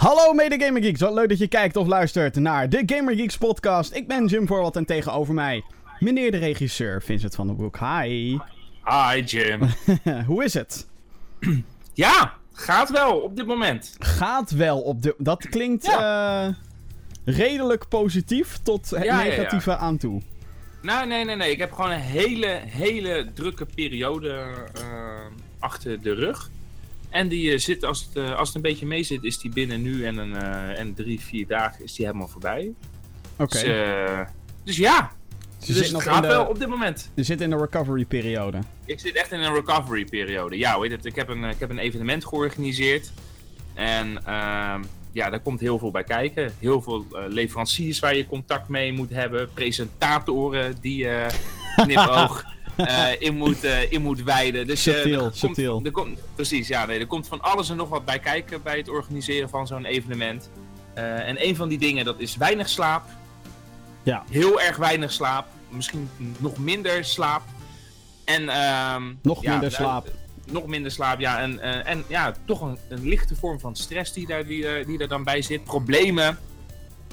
Hallo mede Gamer Geeks, wat leuk dat je kijkt of luistert naar de Gamer Geeks podcast. Ik ben Jim Voorwald en tegenover mij meneer de regisseur Vincent van den Broek. Hi. Hi Jim. Hoe is het? Ja, gaat wel op dit moment. Gaat wel op de... Dat klinkt eh, redelijk positief tot het Ja, ja, ja. negatieve aan toe. Nou, nee, nee, nee. Ik heb gewoon een hele, hele drukke periode eh, achter de rug. En die eh, zit, als het, eh, als het een beetje mee zit, is die binnen nu en, een, eh, en drie, vier dagen is die helemaal voorbij. Oké. Dus, dus ja, Dus dus het nog gaat in wel de, op dit moment. je zit in de recovery periode. Ik zit echt in een recovery periode. Ja, heet het? Ik heb een, ik heb een evenement georganiseerd. En ehm, ja, daar komt heel veel bij kijken. Heel veel leveranciers waar je contact mee moet hebben. Presentatoren die je knipoog in, moet, eh, in moet wijden. Dus, eh, Subtiel, er komt- er komt, precies, ja. Nee, er komt van alles en nog wat bij kijken bij het organiseren van zo'n evenement. Eh, en een van die dingen, dat is weinig slaap. Ja. Heel erg weinig slaap. Misschien nog minder slaap. En, ehm, Nog ja, minder eh, slaap. nog minder slaap, ja. En, eh, en ja, toch een, een lichte vorm van stress die, daar, die, die er dan bij zit. Problemen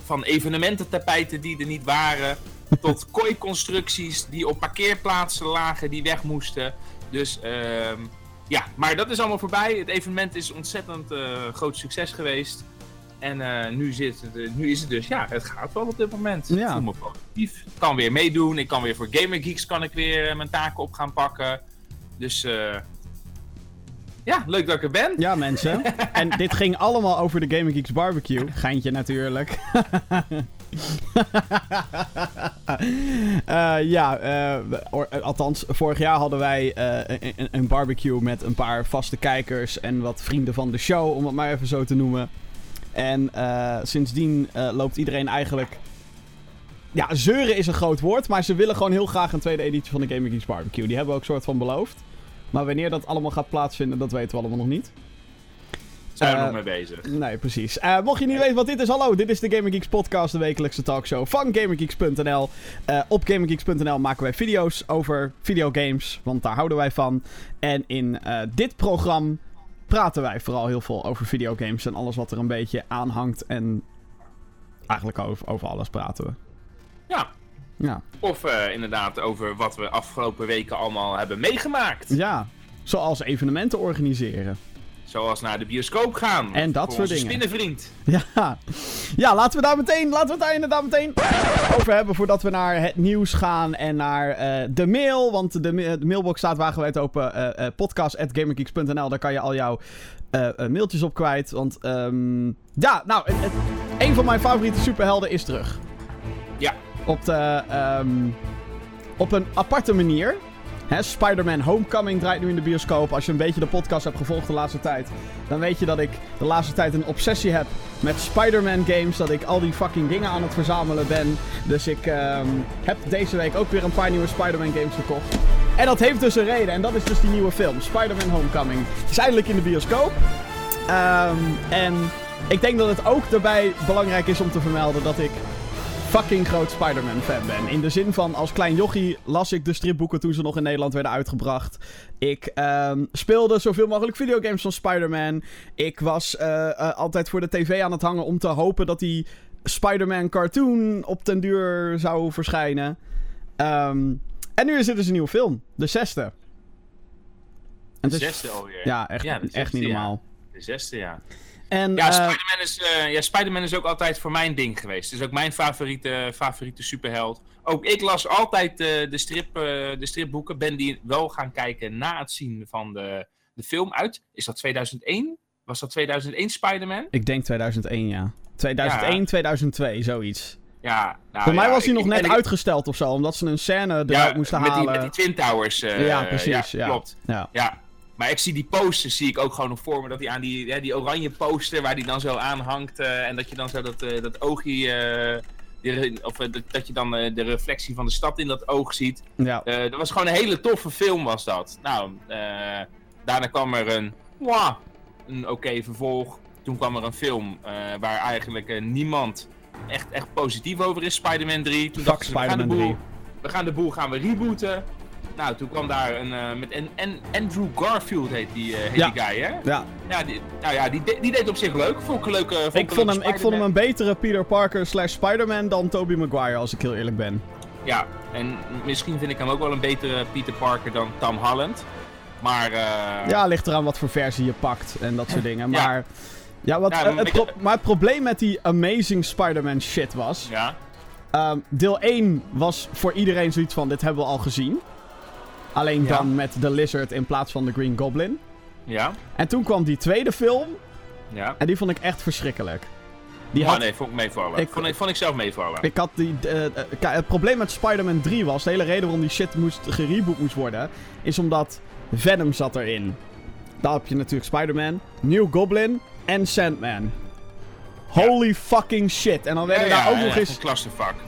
van evenemententapijten die er niet waren. Tot kooiconstructies die op parkeerplaatsen lagen die weg moesten. Dus ehm, ja, maar dat is allemaal voorbij. Het evenement is ontzettend eh, groot succes geweest. En eh, nu, zit het, eh, nu is het dus, ja, het gaat wel op dit moment. Ja. Ik voel me positief. Ik kan weer meedoen. Ik kan weer voor Gamer Geeks kan ik weer mijn taken op gaan pakken. Dus eh, ja, leuk dat ik er ben. Ja, mensen. en dit ging allemaal over de Gaming Geeks barbecue. Geintje natuurlijk. Eh, ja, eh, eh, althans, vorig jaar hadden wij een, barbecue met een paar vaste kijkers en wat vrienden van de show, om het maar even zo te noemen. En sindsdien loopt iedereen eigenlijk. Ja, zeuren is een groot woord, maar ze willen gewoon heel graag een tweede editie van de Gaming Geeks barbecue. Die hebben we ook soort van beloofd. Maar wanneer dat allemaal gaat plaatsvinden, dat weten we allemaal nog niet. Zijn we Eh, nog mee bezig. Nee, precies. Eh, mocht je niet weten wat dit is, hallo, dit is de Gamer Geeks podcast, de wekelijkse talkshow van GamerGeeks.nl. Eh, op GamerGeeks.nl maken wij video's over videogames, want daar houden wij van. En in dit programma praten wij vooral heel veel over videogames en alles wat er een beetje aan hangt. En eigenlijk over, over alles praten we. Ja. Ja. Of inderdaad over wat we afgelopen weken allemaal hebben meegemaakt. ja, zoals evenementen organiseren. Zoals naar de bioscoop gaan. En dat Voor soort dingen. spinnenvriend. Ja. ja, laten we daar meteen, laten we het daar inderdaad meteen over hebben voordat we naar het nieuws gaan en naar eh, de mail. Want de, ma- de mailbox staat wagenwijd open. eh eh podcast.gamergeeks.nl, daar kan je al jouw mailtjes op kwijt. Want ehm, ja, nou, het, het- een van mijn favoriete superhelden is terug. Ja. Op, de, ehm, op een aparte manier. Spider-Man Homecoming draait nu in de bioscoop. Als je een beetje de podcast hebt gevolgd de laatste tijd, dan weet je dat ik de laatste tijd een obsessie heb met Spider-Man games. Dat ik al die fucking dingen aan het verzamelen ben. Dus ik ehm, heb deze week ook weer een paar nieuwe Spider-Man games gekocht. En dat heeft dus een reden. En dat is dus die nieuwe film, Spider-Man Homecoming. Is eindelijk in de bioscoop. Ehm, en ik denk dat het ook daarbij belangrijk is om te vermelden dat ik fucking groot Spider-Man fan ben. In de zin van, als klein jochie las ik de stripboeken toen ze nog in Nederland werden uitgebracht. Ik ehm, speelde zoveel mogelijk videogames van Spider-Man. Ik was eh, eh, altijd voor de tv aan het hangen om te hopen dat die Spider-Man cartoon op den duur zou verschijnen. Ehm, en nu is er dus een nieuwe film. De zesde. En De zesde alweer. Ja, echt, Ja, echt niet ja. normaal. De zesde, ja. En, Ja, eh, Spider-Man is, eh, ja, Spider-Man is ook altijd voor mijn ding geweest. Het is ook mijn favoriete, favoriete superheld. Ook ik las altijd eh, de, strip, eh, de stripboeken. Ben die wel gaan kijken na het zien van de, de film uit. Is dat 2001? Was dat 2001 Spider-Man? ik denk 2001, ja. 2001, Ja. 2002, zoiets. Ja, nou, Voor mij ja, was hij nog ik- net ik- uitgesteld of zo, omdat ze een scène eruit ja, moesten met halen. Die, met die Twin Towers. eh, ja, precies. Ja, Klopt. Ja. Maar ik zie die posters zie ik ook gewoon nog voor me. Dat hij aan die, ja, die oranje poster waar die dan zo aan hangt. eh, en dat je dan zo dat, eh, dat oogje. eh, die- of dat, dat je dan de reflectie van de stad in dat oog ziet. ja. Dat was gewoon een hele toffe film, was dat. Nou, daarna kwam er een. mwah, een oké vervolg. Toen kwam er een film waar eigenlijk niemand echt, echt positief over is: Spider-Man 3. Toen Fuck dachten ze, we gaan, de boel, we gaan de boel gaan we rebooten. Nou, toen kwam daar een, uh, met en, en Andrew Garfield heet die, uh, heet Ja. die guy, hè? Ja. Ja, die, nou ja, die, die deed op zich leuk. Vond ik een leuke. Vond Ik vond, hem, ik vond hem een betere Peter Parker slash Spider-Man dan Tobey Maguire, als ik heel eerlijk ben. Ja, en misschien vind ik hem ook wel een betere Peter Parker dan Tom Holland. Maar. eh, Ja, ligt eraan wat voor versie je pakt en dat soort dingen. Maar, ja, wat, Ja, eh, het ik- maar het probleem met die Amazing Spider-Man shit was... Ja. ehm, deel 1 was voor iedereen zoiets van, dit hebben we al gezien. Alleen Ja. dan met de Lizard in plaats van de Green Goblin. Ja. En toen kwam die tweede film Ja. en die vond ik echt verschrikkelijk. Die oh had, nee, vond ik meevallen. Ik- vond, ik, vond ik zelf meevallen. Ik had die. kijk, het probleem met Spider-Man 3 was. De hele reden waarom die shit moest, gereboot moest worden. Is omdat Venom zat erin. Daar heb je natuurlijk Spider-Man, New Goblin en Sandman. Holy fucking shit. En dan werden Ja, daar ja, ook nog eens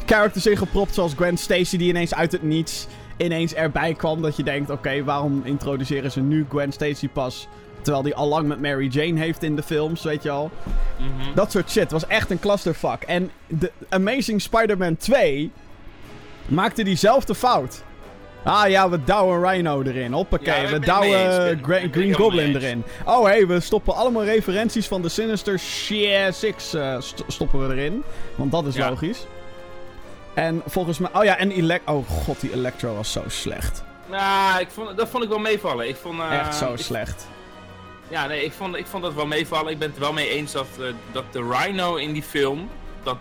characters in gepropt. Zoals Gwen Stacy, die ineens uit het niets. Ineens erbij kwam. Dat je denkt: oké, waarom introduceren ze nu Gwen Stacy pas? Terwijl die al lang met Mary Jane heeft in de films, weet je al. Mhm. Dat soort shit was echt een clusterfuck. En de Amazing Spider-Man 2 maakte diezelfde fout. Ah ja, we douwen Rhino erin. Hoppakee, Ja, we douwen Green Goblin erin. Oh hé, hey, we stoppen allemaal referenties van de Sinister Shit 6 eh, st- stoppen we erin. Want dat is Ja. logisch. En volgens mij... Oh ja, en Elec... Oh god, die Electro was zo slecht. Nou, ik vond, dat vond ik wel meevallen. Ik vond, eh, Echt zo ik- slecht. Ja, nee, ik vond, ik vond dat wel meevallen. Ik ben het er wel mee eens dat, eh, dat de Rhino in die film, dat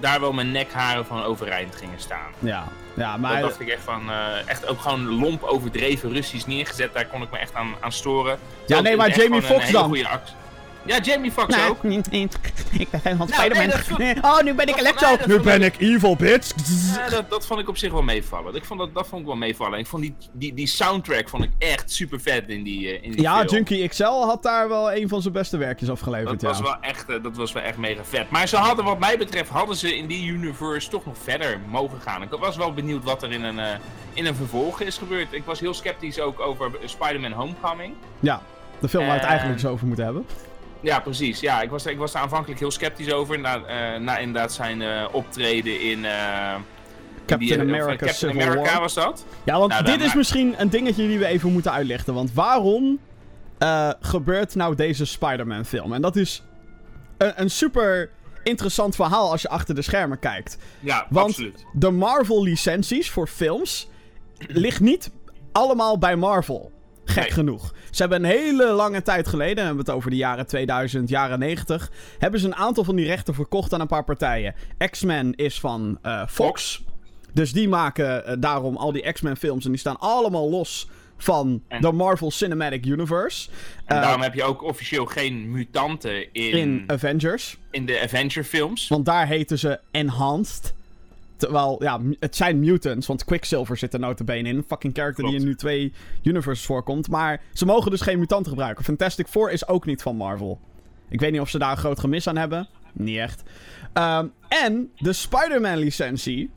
daar wel mijn nekharen van overeind gingen staan. Ja, ja Maar dat dacht ik echt van, eh, echt ook gewoon lomp overdreven Russisch neergezet. Daar kon ik me echt aan, aan storen. Terwijl nee, maar Jamie Foxx dan? Ja, Jamie Foxx Nee, ook. niet. ik ben van Nou, Spider-Man. nee, oh, nu ben ik Electro. nee, nu ben ik- ik evil, bitch. Ja, dat, dat vond ik op zich wel meevallen. Ik vond dat, dat vond ik wel meevallen. Ik vond die, die, die soundtrack vond ik echt super vet in die, eh, in die Ja, film. Junkie XL had daar wel een van zijn beste werkjes afgeleverd. Dat ja. was, wel echt, eh, dat was wel echt mega vet. Maar ze hadden, wat mij betreft, hadden ze in die universe toch nog verder mogen gaan. Ik was wel benieuwd wat er in een, eh, in een vervolg is gebeurd. Ik was heel sceptisch ook over Spider-Man Homecoming. Ja, de film waar we het En- eigenlijk eens over moeten hebben. Ja, precies. Ja, ik was, ik was daar aanvankelijk heel sceptisch over. Na, eh, na inderdaad zijn eh, optreden in... in Captain die, America Captain Civil America War. was dat? Ja, want Nou, dit is misschien een dingetje die we even moeten uitlichten. Want waarom gebeurt nou deze Spider-Man film? En dat is een, een super interessant verhaal als je achter de schermen kijkt. Ja, Want absoluut. de Marvel-licenties voor films ligt niet allemaal bij Marvel. Gek Nee. genoeg. Ze hebben een hele lange tijd geleden, dan hebben we het over de jaren 2000, jaren 90, hebben ze een aantal van die rechten verkocht aan een paar partijen. X-Men is van eh, Fox. Dus die maken eh, daarom al die X-Men films en die staan allemaal los van En- de Marvel Cinematic Universe. En Eh, daarom heb je ook officieel geen mutanten in, in Avengers. in de Avenger films. Want daar heten ze Enhanced. Terwijl, ja, het zijn mutants, want Quicksilver zit er notabene in. Een fucking character die in nu twee universes voorkomt. Maar ze mogen dus geen mutanten gebruiken. Fantastic Four is ook niet van Marvel. Ik weet niet of ze daar een groot gemis aan hebben. Niet echt. Ehm, en de Spider-Man licentie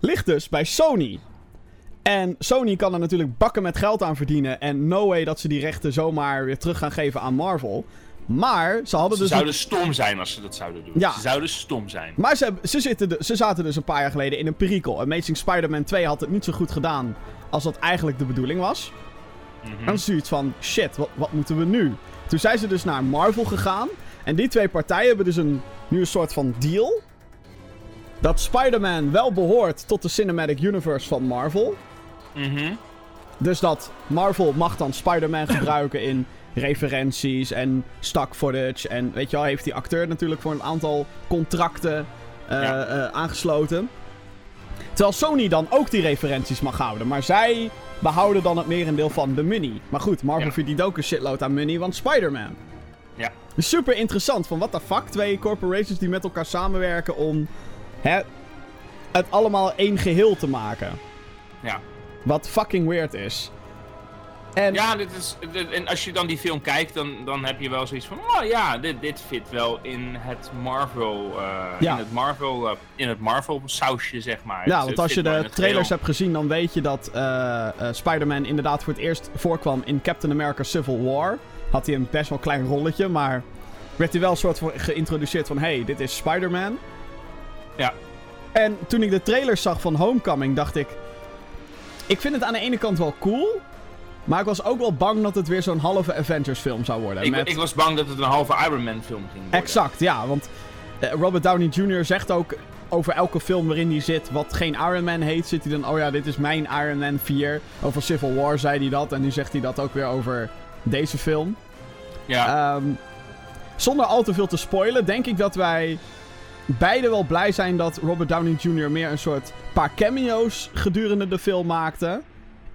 ligt dus bij Sony. En Sony kan er natuurlijk bakken met geld aan verdienen. En no way dat ze die rechten zomaar weer terug gaan geven aan Marvel. Maar ze hadden Ze dus... zouden stom zijn als ze dat zouden doen. Ja. Ze zouden stom zijn. Maar ze, ze, zitten de- ze zaten dus een paar jaar geleden in een perikel. Amazing Spider-Man 2 had het niet zo goed gedaan als dat eigenlijk de bedoeling was. Mhm. En dan is zoiets van, shit, wat, wat moeten we nu? Toen zijn ze dus naar Marvel gegaan. En die twee partijen hebben dus een, nu een soort van deal. Dat Spider-Man wel behoort tot de Cinematic Universe van Marvel. Mhm. Dus dat Marvel mag dan Spider-Man gebruiken in referenties en stock footage. En weet je wel, heeft die acteur natuurlijk voor een aantal contracten eh, Ja. eh, aangesloten. Terwijl Sony dan ook die referenties mag houden. Maar zij behouden dan het merendeel van de money. Maar goed, Marvel Ja. verdient ook een shitload aan money, want Spider-Man. Ja. Dus super interessant. Van what the fuck? Twee corporations die met elkaar samenwerken om hè, het allemaal één geheel te maken. Ja. Wat fucking weird is. En Ja, dit is, dit- en als je dan die film kijkt, dan, dan heb je wel zoiets van, oh ja, dit, dit fit wel in het Marvel, eh, Ja. in het Marvel, eh, in het Marvel sausje, zeg maar. Ja, Het- want het als je de trailers hebt gezien, dan weet je dat eh, Spider-Man inderdaad voor het eerst voorkwam in Captain America Civil War. Had hij een best wel klein rolletje, maar werd hij wel een soort van geïntroduceerd van, hey, dit is Spider-Man. Ja. En toen ik de trailers zag van Homecoming, dacht ik... ik vind het aan de ene kant wel cool. Maar ik was ook wel bang dat het weer zo'n halve Avengers film zou worden. Ik, met... ik was bang dat het een halve Iron Man film ging worden. Exact, ja. Want eh, Robert Downey Jr. zegt ook over elke film waarin hij zit, wat geen Iron Man heet, zit hij dan, oh ja, dit is mijn Iron Man 4. Over Civil War zei hij dat en nu zegt hij dat ook weer over deze film. Ja. Ehm, zonder al te veel te spoilen, denk ik dat wij beide wel blij zijn dat Robert Downey Jr. meer een soort paar cameo's gedurende de film maakte.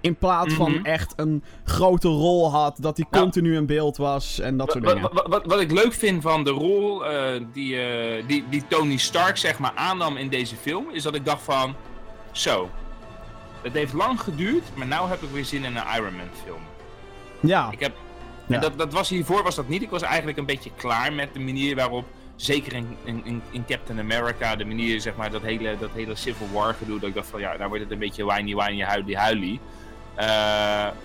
In plaats van Mhm. echt een grote rol had, dat hij Ja. continu in beeld was en dat soort dingen. wat, wat, wat ik leuk vind van de rol eh, die, eh, die, die Tony Stark zeg maar aannam in deze film, is dat ik dacht van, zo, het heeft lang geduurd, maar nu heb ik weer zin in een Iron Man film. Ja, Ik heb, Ja. dat, dat was hiervoor was dat niet. Ik was eigenlijk een beetje klaar met de manier waarop, zeker in, in, in- in Captain America, de manier zeg maar dat hele, dat hele Civil War gedoe, dat ik dacht van ja, nou wordt het een beetje whiny whiny huilie huilie. Eh,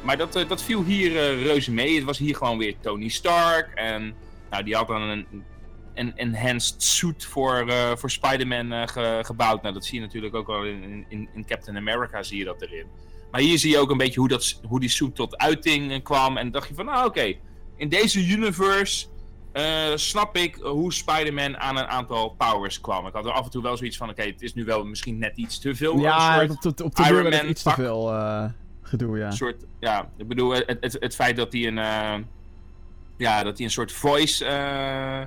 maar dat, eh, dat viel hier eh, reuze mee. Het was hier gewoon weer Tony Stark. En nou, die had dan een, een enhanced suit voor, voor Spider-Man ge- gebouwd. Nou, dat zie je natuurlijk ook al in, in, in Captain America zie je dat erin. Maar hier zie je ook een beetje hoe, dat, hoe die suit tot uiting kwam. En dacht je van, nou oké, in deze universe snap ik hoe Spider-Man aan een aantal powers kwam. Ik had er af en toe wel zoiets van, oké, het is nu wel misschien net iets te veel. ja op, de- op de Iron Man iets te veel gedoe, ja. een soort, ja, ik bedoel, het, het, het feit dat hij een, eh, ja, dat hij een soort voice eh,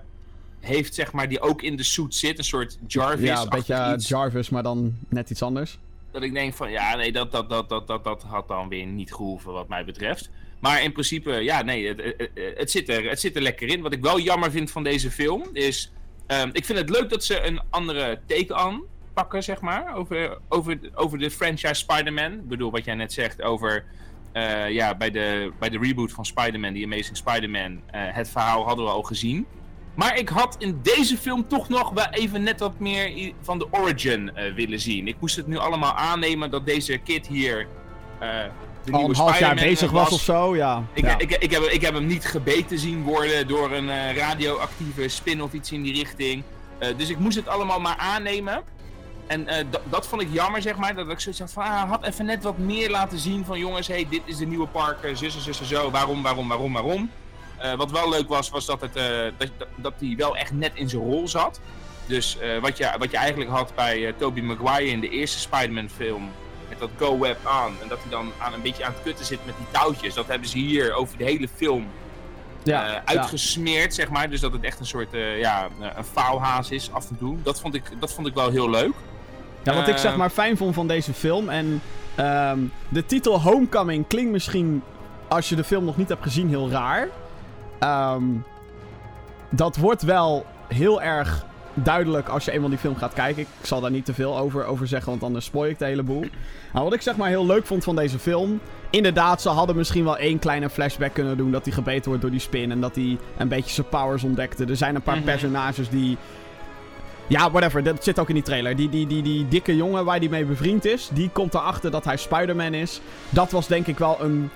heeft, zeg maar, die ook in de suit zit. Een soort Jarvis. Ja, een beetje eh, iets. Jarvis, maar dan net iets anders. Dat ik denk van, ja, nee, dat, dat, dat, dat, dat, dat had dan weer niet gehoeven wat mij betreft. Maar in principe, ja, nee, het, het, het, zit er, het zit er lekker in. Wat ik wel jammer vind van deze film is... ehm, ik vind het leuk dat ze een andere take aan pakken, zeg maar, over, over, over de franchise Spider-Man. Ik bedoel, wat jij net zegt over... eh, ja, bij de, bij de reboot van Spider-Man, die Amazing Spider-Man, eh, het verhaal hadden we al gezien. Maar ik had in deze film toch nog wel even net wat meer van de origin eh, willen zien. Ik moest het nu allemaal aannemen dat deze kid hier de Al een half jaar bezig was of zo, ja. Ik, ja. ik, ik, heb, ik heb hem niet gebeten zien worden door een radioactieve spin of iets in die richting. Dus ik moest het allemaal maar aannemen. En eh, dat- vond ik jammer, zeg maar. Dat ik zoiets had van, ah, had even net wat meer laten zien van jongens, hey, dit is de nieuwe Parker, zus en zus en zo, waarom, waarom, waarom, waarom. Eh, wat wel leuk was, was dat, eh, dat, dat, hij wel echt net in zijn rol zat. Dus eh, wat, je, wat je eigenlijk had bij eh Tobey Maguire in de eerste Spider-Man film, met dat Go Web aan. En dat hij dan aan een beetje aan het kutten zit met die touwtjes. Dat hebben ze hier over de hele film ja, eh, ja. uitgesmeerd, zeg maar. Dus dat het echt een soort, eh, ja, eh, een faalhaas is af en toe. Dat vond ik, dat vond ik wel heel leuk. Ja, wat ik zeg Eh, maar fijn vond van deze film. En ehm, de titel Homecoming klinkt misschien, als je de film nog niet hebt gezien, heel raar. Ehm, dat wordt wel heel erg duidelijk als je eenmaal die film gaat kijken. Ik zal daar niet te veel over, over zeggen, want anders spoil ik de hele boel. Nou, wat ik zeg maar heel leuk vond van deze film. Inderdaad, ze hadden misschien wel één kleine flashback kunnen doen. Dat hij gebeten wordt door die spin. En dat hij een beetje zijn powers ontdekte. Er zijn een paar Mhm. personages die. Ja, whatever. Dat zit ook in die trailer. Die, die, die, die dikke jongen waar hij mee bevriend is. Die komt erachter dat hij Spider-Man is. Dat was denk ik wel een,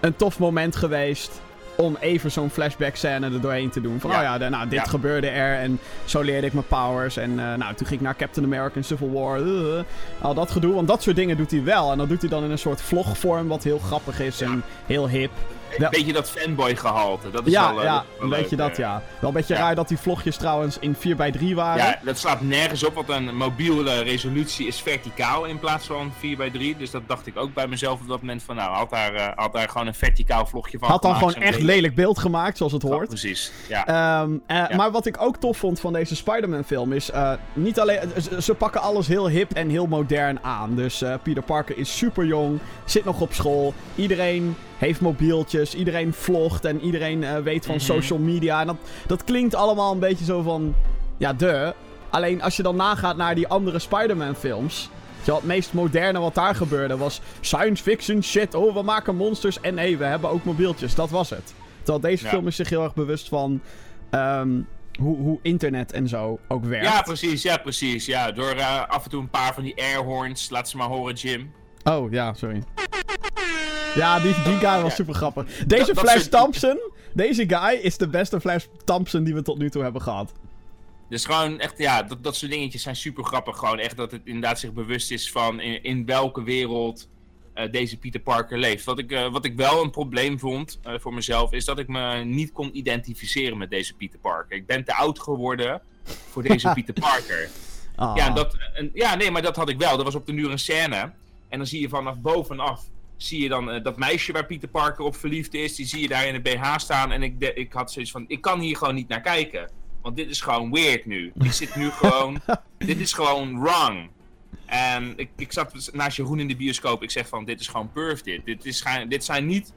een tof moment geweest. Om even zo'n flashback scène er doorheen te doen. Van, Ja. oh ja, de- nou, dit Ja. gebeurde er. En zo leerde ik mijn powers. En eh, nou, toen ging ik naar Captain America en Civil War. eh, al dat gedoe. Want dat soort dingen doet hij wel. En dat doet hij dan in een soort vlogvorm. Wat heel grappig is Ja. en heel hip. Een beetje dat fanboy gehalte. Dat is Ja, wel, eh, ja dat is wel een beetje dat, eh. ja. Wel een beetje raar dat die vlogjes trouwens in 4x3 waren. Ja, dat slaat nergens op, want een mobiele resolutie is verticaal in plaats van 4x3. Dus dat dacht ik ook bij mezelf op dat moment van, nou, had daar, eh, had daar gewoon een verticaal vlogje van Had dan gewoon echt lelijk- lelijk beeld gemaakt, zoals het Ja, hoort. precies, ja. Ehm, eh, Ja. Maar wat ik ook tof vond van deze Spider-Man film is... niet alleen, ze, pakken alles heel hip en heel modern aan. Dus Peter Parker is super jong, zit nog op school. Iedereen heeft mobieltjes, iedereen vlogt en iedereen eh, weet van Mhm. social media. En dat, dat klinkt allemaal een beetje zo van... Ja, de. Alleen als je dan nagaat naar die andere Spider-Man films... Het meest moderne wat daar gebeurde was science fiction shit. Oh, we maken monsters. En nee, we hebben ook mobieltjes. Dat was het. Terwijl deze Ja. film is zich heel erg bewust van ehm, hoe, hoe internet en zo ook werkt. Ja, precies, ja, precies. Ja, door eh, af en toe een paar van die airhorns, laat ze maar horen, Jim. Oh, ja, sorry. Ja, die, die guy was super grappig. Deze Dat- dat Flash Thompson, deze guy is de beste Flash Thompson die we tot nu toe hebben gehad. Dus gewoon echt, ja, dat, dat soort dingetjes zijn super grappig. Gewoon echt dat het inderdaad zich bewust is van in, in welke wereld eh, deze Peter Parker leeft. Wat ik, eh, wat ik wel een probleem vond eh, voor mezelf, is dat ik me niet kon identificeren met deze Peter Parker. Ik ben te oud geworden voor deze Peter Parker. Ah. Ja, dat, en, ja, nee, maar dat had ik wel. Dat was op de nu een scène. En dan zie je vanaf bovenaf, zie je dan eh, dat meisje waar Peter Parker op verliefd is, die zie je daar in de BH staan. En ik, de- ik had zoiets van, ik kan hier gewoon niet naar kijken. Want dit is gewoon weird nu. Ik zit nu gewoon, dit is gewoon wrong. En ik, ik zat naast Jeroen in de bioscoop. Ik zeg van, dit is gewoon perf dit. Dit, is, dit zijn niet...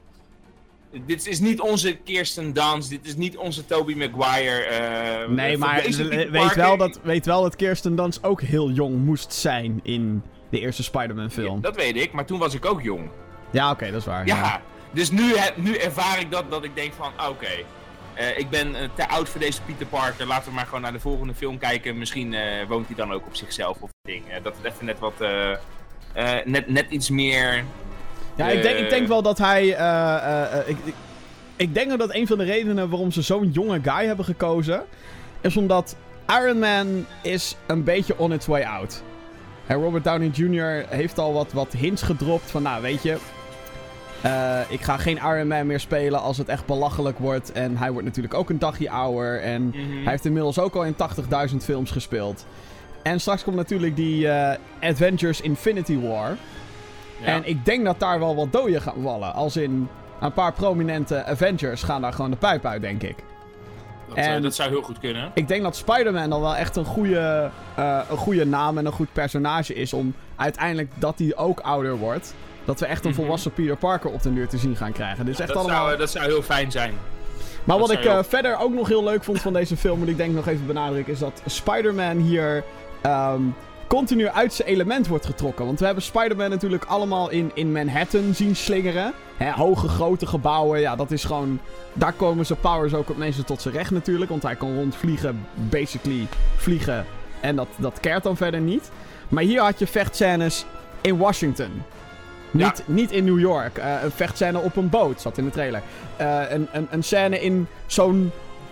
Dit is niet onze Kirsten Dunst. Dit is niet onze Tobey Maguire. eh, Nee, maar weet wel, dat, weet wel dat Kirsten Dunst ook heel jong moest zijn in de eerste Spider-Man film. Ja, dat weet ik, maar toen was ik ook jong. Ja, oké, dat is waar. Ja, dus nu, nu ervaar ik dat, dat ik denk van, oké, eh, ik ben eh, te oud voor deze Peter Parker. Laten we maar gewoon naar de volgende film kijken. Misschien eh, woont hij dan ook op zichzelf of ding. Dat het even net wat, net, net iets meer... Ja, ik denk, ik denk wel dat hij. ik, ik, ik denk dat een van de redenen waarom ze zo'n jonge guy hebben gekozen. is omdat Iron Man is een beetje on its way out. En Robert Downey Jr. heeft al wat, wat hints gedropt van, nou weet je. Eh, ik ga geen Iron Man meer spelen als het echt belachelijk wordt. En hij wordt natuurlijk ook een dagje ouder. En Mhm. hij heeft inmiddels ook al in 80.000 films gespeeld. En straks komt natuurlijk die eh, Avengers Infinity War. Ja. En ik denk dat daar wel wat doden gaan vallen. Als in een paar prominente Avengers gaan daar gewoon de pijp uit, denk ik. dat, en- dat zou heel goed kunnen. Ik denk dat Spider-Man dan wel echt een goede, eh, een goede naam en een goed personage is. Om uiteindelijk dat hij ook ouder wordt. Dat we echt een Mhm. volwassen Peter Parker op de deur te zien gaan krijgen. Dus echt dat, allemaal... zou, dat zou heel fijn zijn. Maar wat ik eh, verder ook nog heel leuk vond van deze film, moet ik denk nog even benadrukken, is dat Spider-Man hier ehm, continu uit zijn element wordt getrokken. Want we hebben Spider-Man natuurlijk allemaal in, in Manhattan zien slingeren. Hè, hoge, grote gebouwen, ja, dat is gewoon... Daar komen zijn powers ook het meeste tot zijn recht natuurlijk, want hij kan rondvliegen, basically vliegen. En dat, dat keert dan verder niet. Maar hier had je vechtscènes in Washington. Ja. Niet, niet in New York. Eh, een vechtscène op een boot, zat in de trailer. Eh, een, een, een scène in zo'n...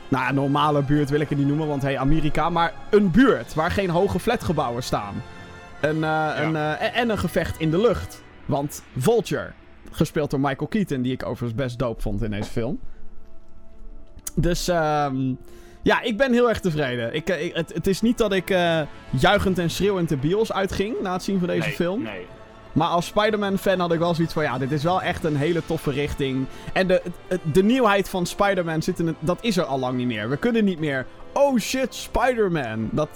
Nou, normale buurt wil ik het niet noemen, want hey, Amerika. Maar een buurt waar geen hoge flatgebouwen staan. Een, eh, een, en- en een gevecht in de lucht. Want Vulture, gespeeld door Michael Keaton, die ik overigens best dope vond in deze film. Dus ehm ja, ik ben heel erg tevreden. Ik, ik- het, het is niet dat ik eh, juichend en schreeuwend de bios uitging na het zien van deze nee, film. Nee. Maar als Spider-Man-fan had ik wel zoiets van... Ja, dit is wel echt een hele toffe richting. En de, de nieuwheid van Spider-Man zit in het... Dat is er al lang niet meer. We kunnen niet meer... Oh shit, Spider-Man. Dat...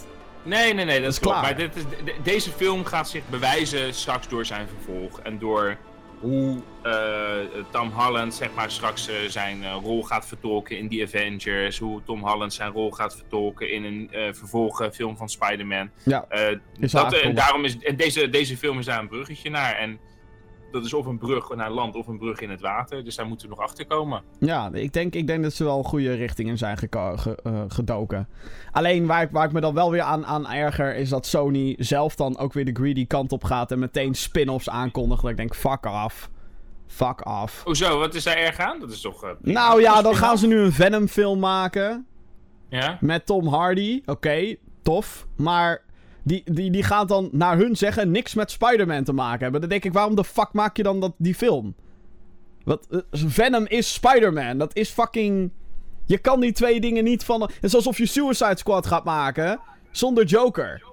Nee, nee, nee, dat is klopt. klaar. Maar dit is, de- de- deze film gaat zich bewijzen straks door zijn vervolg. En door hoe eh, Tom Holland zeg maar, straks eh, zijn eh, rol gaat vertolken in The Avengers. Hoe Tom Holland zijn rol gaat vertolken in een vervolgfilm van Spider-Man. Ja, dat, en daarom is, en deze, deze film is daar een bruggetje naar. En dat is of een brug naar land of een brug in het water. Dus daar moeten we nog achter komen. ja ik, denk, ik denk dat ze wel een goede richting in zijn ge- eh, gedoken. Alleen waar ik, waar ik me dan wel weer aan, aan erger... is dat Sony zelf dan ook weer de greedy kant op gaat... en meteen spin-offs aankondigt. Dat ik denk, fuck off. Fuck off. Hoezo, wat is daar erg aan? Dat is toch... eh. Nou ja, dan gaan ze nu een Venom-film maken... Ja? Met Tom Hardy. Oké, tof. Maar die, die, die gaat dan naar hun zeggen niks met Spider-Man te maken hebben. Dan denk ik, waarom de fuck maak je dan dat, die film? Wat, eh, Venom is Spider-Man. Dat is fucking... Je kan die twee dingen niet van... Het is alsof je Suicide Squad gaat maken zonder Joker.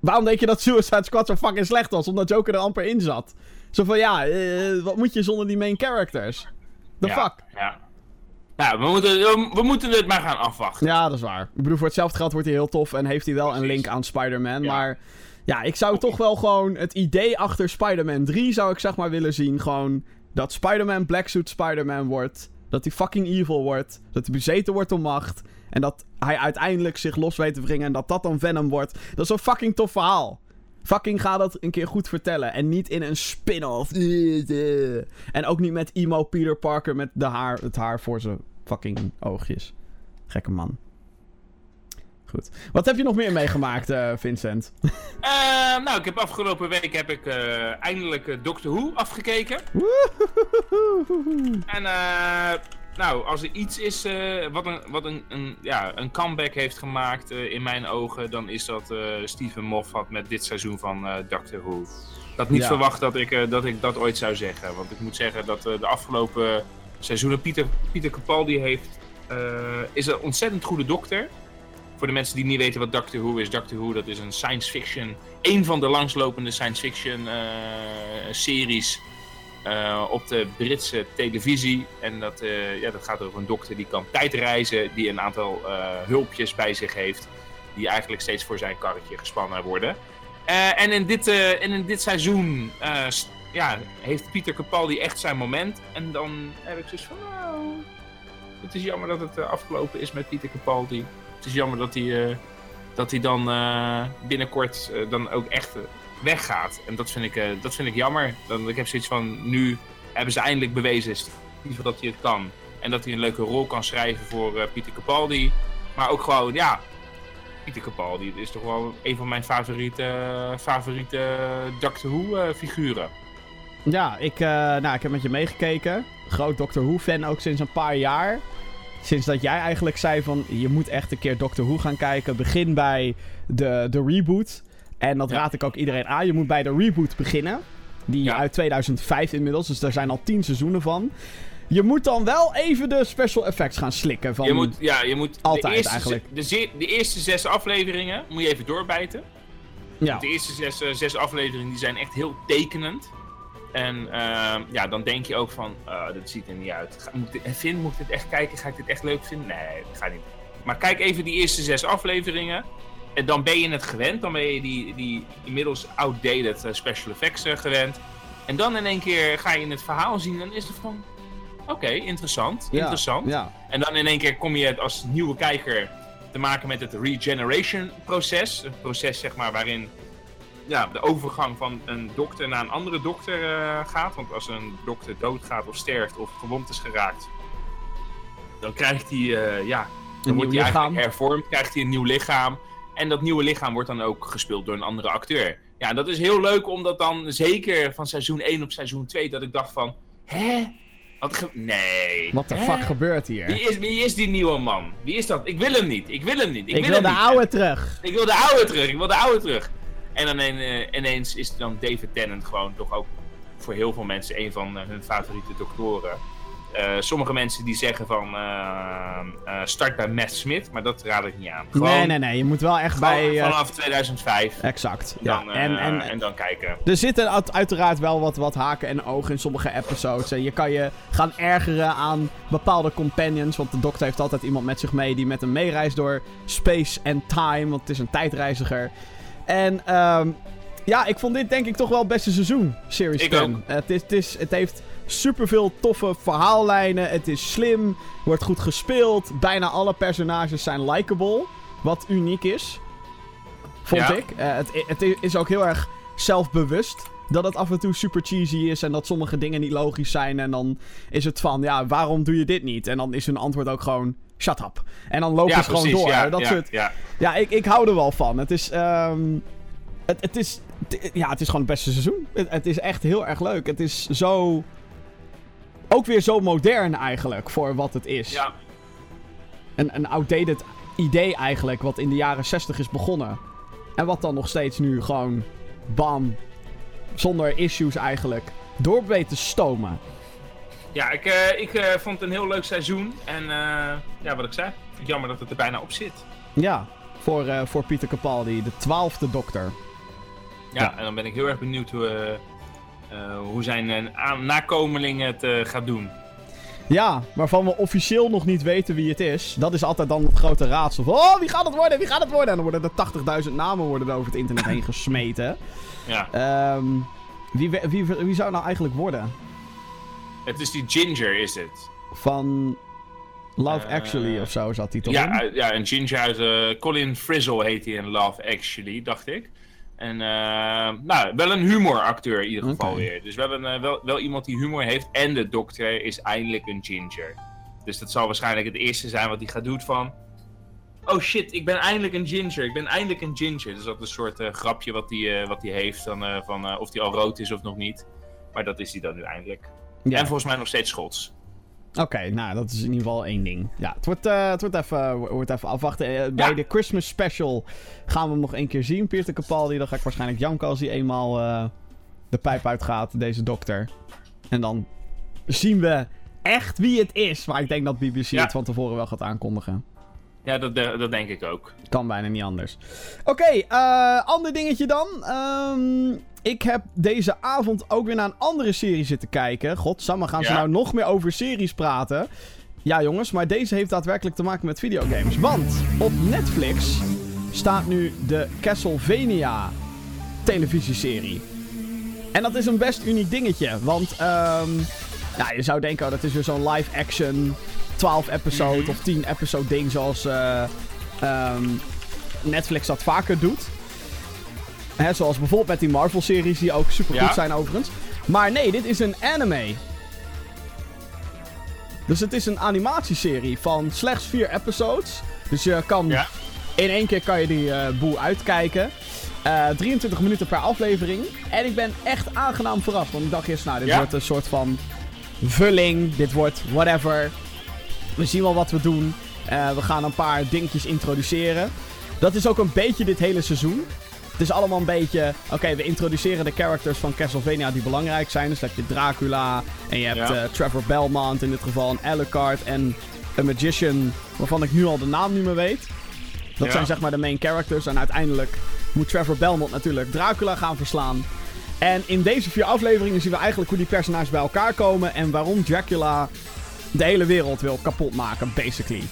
Waarom denk je dat Suicide Squad zo fucking slecht was? Omdat Joker er amper in zat. Zo van, ja, eh, wat moet je zonder die main characters? The ja, fuck? Ja. Nou, we moeten, we, we moeten het maar gaan afwachten. Ja, dat is waar. Ik bedoel, voor hetzelfde geld wordt hij heel tof en heeft hij wel een link aan Spider-Man. Ja. Maar ja, ik zou toch wel gewoon het idee achter Spider-Man 3 zou ik zeg maar willen zien. Gewoon dat Spider-Man Black Suit Spider-Man wordt. Dat hij fucking evil wordt. Dat hij bezeten wordt door macht. En dat hij uiteindelijk zich los weet te wringen en dat dat dan Venom wordt. Dat is een fucking tof verhaal. Fucking ga dat een keer goed vertellen. En niet in een spin-off. En ook niet met emo Peter Parker met de haar, het haar voor zijn fucking oogjes. Gekke man. Goed. Wat heb je nog meer meegemaakt, eh, Vincent? Eh, nou, ik heb afgelopen week heb ik eh, eindelijk eh, Doctor Who afgekeken. En eh, nou, als er iets is eh, wat, een, wat een, een, ja, een comeback heeft gemaakt eh, in mijn ogen, dan is dat eh Steven Moffat met dit seizoen van Doctor Who. Ik had niet Ja. verwacht dat ik, dat ik dat ooit zou zeggen. Want ik moet zeggen dat de afgelopen seizoenen Pieter, Pieter Capaldi heeft, is een ontzettend goede dokter. Voor de mensen die niet weten wat Doctor Who is. Doctor Who dat is een science fiction, een van de langslopende science fiction series eh, op de Britse televisie. En dat, eh, ja, dat gaat over een dokter die kan tijdreizen, die een aantal eh, hulpjes bij zich heeft, die eigenlijk steeds voor zijn karretje gespannen worden. En, in dit, en in dit seizoen ja, heeft Pieter Capaldi echt zijn moment. En dan heb ik zoiets van, nou, het is jammer dat het afgelopen is met Pieter Capaldi. Het is jammer dat hij, dat hij dan binnenkort dan ook echt weggaat. En dat vind ik, eh, dat vind ik jammer. Ik heb zoiets van, nu hebben ze eindelijk bewezen dat hij het kan. En dat hij een leuke rol kan schrijven voor eh, Pieter Capaldi. Maar ook gewoon, ja, Pieter Capaldi is toch wel een van mijn favoriete, favoriete Doctor Who eh, figuren. Ja, ik, nou, ik heb met je meegekeken. Groot Doctor Who-fan ook sinds een paar jaar. Sinds dat jij eigenlijk zei van, je moet echt een keer Doctor Who gaan kijken. Begin bij de, de reboot. En dat raad ik ook iedereen aan. Je moet bij de reboot beginnen. Die Ja. uit 2005 inmiddels, dus daar zijn al tien seizoenen van. Je moet dan wel even de special effects gaan slikken. Van, Je moet, ja, je moet Altijd de eerste, eigenlijk. De, eerste zes afleveringen moet je even doorbijten. ja. De eerste zes, eh, zes afleveringen die zijn echt heel tekenend. En ehm, ja, dan denk je ook van, uh, dit ziet er niet uit. Ga, moet dit, Finn, moet ik dit echt kijken? Ga ik dit echt leuk vinden? Nee, dat gaat niet. Maar kijk even die eerste zes afleveringen. En dan ben je het gewend. Dan ben je die, die inmiddels outdated eh, special effects eh, gewend. En dan in één keer ga je het verhaal zien en is het van... Oké, interessant, Ja, interessant. Ja. En dan in één keer kom je als nieuwe kijker te maken met het regeneration proces. Een proces zeg maar waarin ja, de overgang van een dokter naar een andere dokter eh, gaat. Want als een dokter doodgaat of sterft of gewond is geraakt, dan krijgt hij, ja, dan Een wordt hij eigenlijk hervormd, krijgt hij een nieuw lichaam. En dat nieuwe lichaam wordt dan ook gespeeld door een andere acteur. Ja, dat is heel leuk omdat dan zeker van seizoen 1 op seizoen 2 dat ik dacht van, hè? Wat ge- nee. Wat de fuck gebeurt hier? Wie is, wie is die nieuwe man? Wie is dat? Ik wil hem niet. Ik wil hem niet. Ik, ik wil, wil hem de niet. oude terug. Ik wil de oude terug. Ik wil de oude terug. En dan eh, ineens is dan David Tennant gewoon toch ook voor heel veel mensen een van eh, hun favoriete doktoren. Eh, sommige mensen die zeggen van eh, eh, start bij Matt Smith, maar dat raad ik niet aan. Gewoon, nee, nee, nee. Je moet wel echt bij... vanaf 2005. exact. Ja. Dan, eh, en, en, en dan kijken. Er zitten uit- uiteraard wel wat, wat haken en ogen in sommige episodes. En je kan je gaan ergeren aan bepaalde companions. Want de dokter heeft altijd iemand met zich mee die met hem meereist door space en time. Want het is een tijdreiziger. En ehm, ja, ik vond dit denk ik toch wel het beste seizoen, Series Ik 10. ook. Het, is, het, is, het heeft superveel toffe verhaallijnen. Het is slim, wordt goed gespeeld. Bijna alle personages zijn likable. Wat uniek is. Vond Ja. ik. Eh, het, het is ook heel erg zelfbewust. Dat het af en toe super cheesy is en dat sommige dingen niet logisch zijn. En dan is het van, ja, waarom doe je dit niet? En dan is hun antwoord ook gewoon, shut up. En dan lopen Ja, ze gewoon door. Ja, dat ja, soort ja. ja, ik, ik hou er wel van. Het is, ehm, het, het is, ja, het is gewoon het beste seizoen. Het, het is echt heel erg leuk. Het is zo, ook weer zo modern eigenlijk voor wat het is. ja. Een, een outdated idee eigenlijk, wat in de jaren 60 is begonnen. En wat dan nog steeds nu gewoon, bam, zonder issues eigenlijk, door weet te stomen. Ja, ik, eh, ik eh, vond het een heel leuk seizoen. En eh, ja, wat ik zei, vind jammer dat het er bijna op zit. Ja, voor, voor Pieter Capaldi, de twaalfde dokter. Ja, Ja. en dan ben ik heel erg benieuwd hoe, hoe zijn eh, aan- nakomeling het eh, gaat doen. Ja, waarvan we officieel nog niet weten wie het is. Dat is altijd dan het grote raadsel. Van, oh, wie gaat het worden? Wie gaat het worden? En dan worden er 80.000 namen worden er over het internet heen gesmeten. Ja, Ehm, wie, wie, wie zou het nou eigenlijk worden? het is die Ginger, is het. Van Love Eh, Actually of zo zat hij toch Ja, in? ja, een Ginger uit eh, Colin Frizzle heet hij in Love Actually, dacht ik. En eh, nou, wel een humoracteur in ieder geval weer. Dus wel, een, eh, wel, wel iemand die humor heeft. En de dokter is eindelijk een Ginger. Dus dat zal waarschijnlijk het eerste zijn wat hij gaat doen van... Oh shit, ik ben eindelijk een ginger. Ik ben eindelijk een ginger. Dus dat is een soort eh, grapje wat hij, wat hij heeft. Dan, van of hij al rood is of nog niet. Maar dat is hij dan nu eindelijk. Ja. En volgens mij nog steeds Schots. Oké, nou, dat is in ieder geval één ding. Ja, het wordt, eh, het wordt, even, wordt even afwachten. Eh, bij Ja. de Christmas special gaan we hem nog één keer zien. Pieter Capaldi, dan ga ik waarschijnlijk janken als hij eenmaal, eh, de pijp uitgaat, deze dokter. En dan zien we echt wie het is. Maar ik denk dat BBC Ja. het van tevoren wel gaat aankondigen. Ja, dat, dat denk ik ook. Kan bijna niet anders. Oké, ander dingetje dan. Ehm, ik heb deze avond ook weer naar een andere serie zitten kijken. Godsamme, gaan ze nou nog meer over series praten? Ja, jongens, maar deze heeft daadwerkelijk te maken met videogames. Want op Netflix staat nu de Castlevania televisieserie. En dat is een best uniek dingetje. Want ehm, ja, je zou denken, oh, dat is weer zo'n live-action 12 episode Mhm. of 10 episode ding zoals eh, ehm, Netflix dat vaker doet. Hè, zoals bijvoorbeeld met die Marvel-series die ook super goed Ja. zijn overigens. Maar nee, dit is een anime. Dus het is een animatieserie van slechts vier episodes. Dus je kan Ja. in één keer kan je die eh, boel uitkijken. Eh, 23 minuten per aflevering. En ik ben echt aangenaam verrast. Want ik dacht eerst, nou, dit Ja? wordt een soort van vulling. Dit wordt whatever. We zien wel wat we doen. Eh, we gaan een paar dingetjes introduceren. Dat is ook een beetje dit hele seizoen. Het is allemaal een beetje... Oké, we introduceren de characters van Castlevania die belangrijk zijn. Dus dan heb je Dracula. En je hebt Ja. eh, Trevor Belmont in dit geval. En Alucard. En een magician waarvan ik nu al de naam niet meer weet. Dat Ja. zijn zeg maar de main characters. En uiteindelijk moet Trevor Belmont natuurlijk Dracula gaan verslaan. En in deze vier afleveringen zien we eigenlijk hoe die personages bij elkaar komen. En waarom Dracula de hele wereld wil kapotmaken, basically.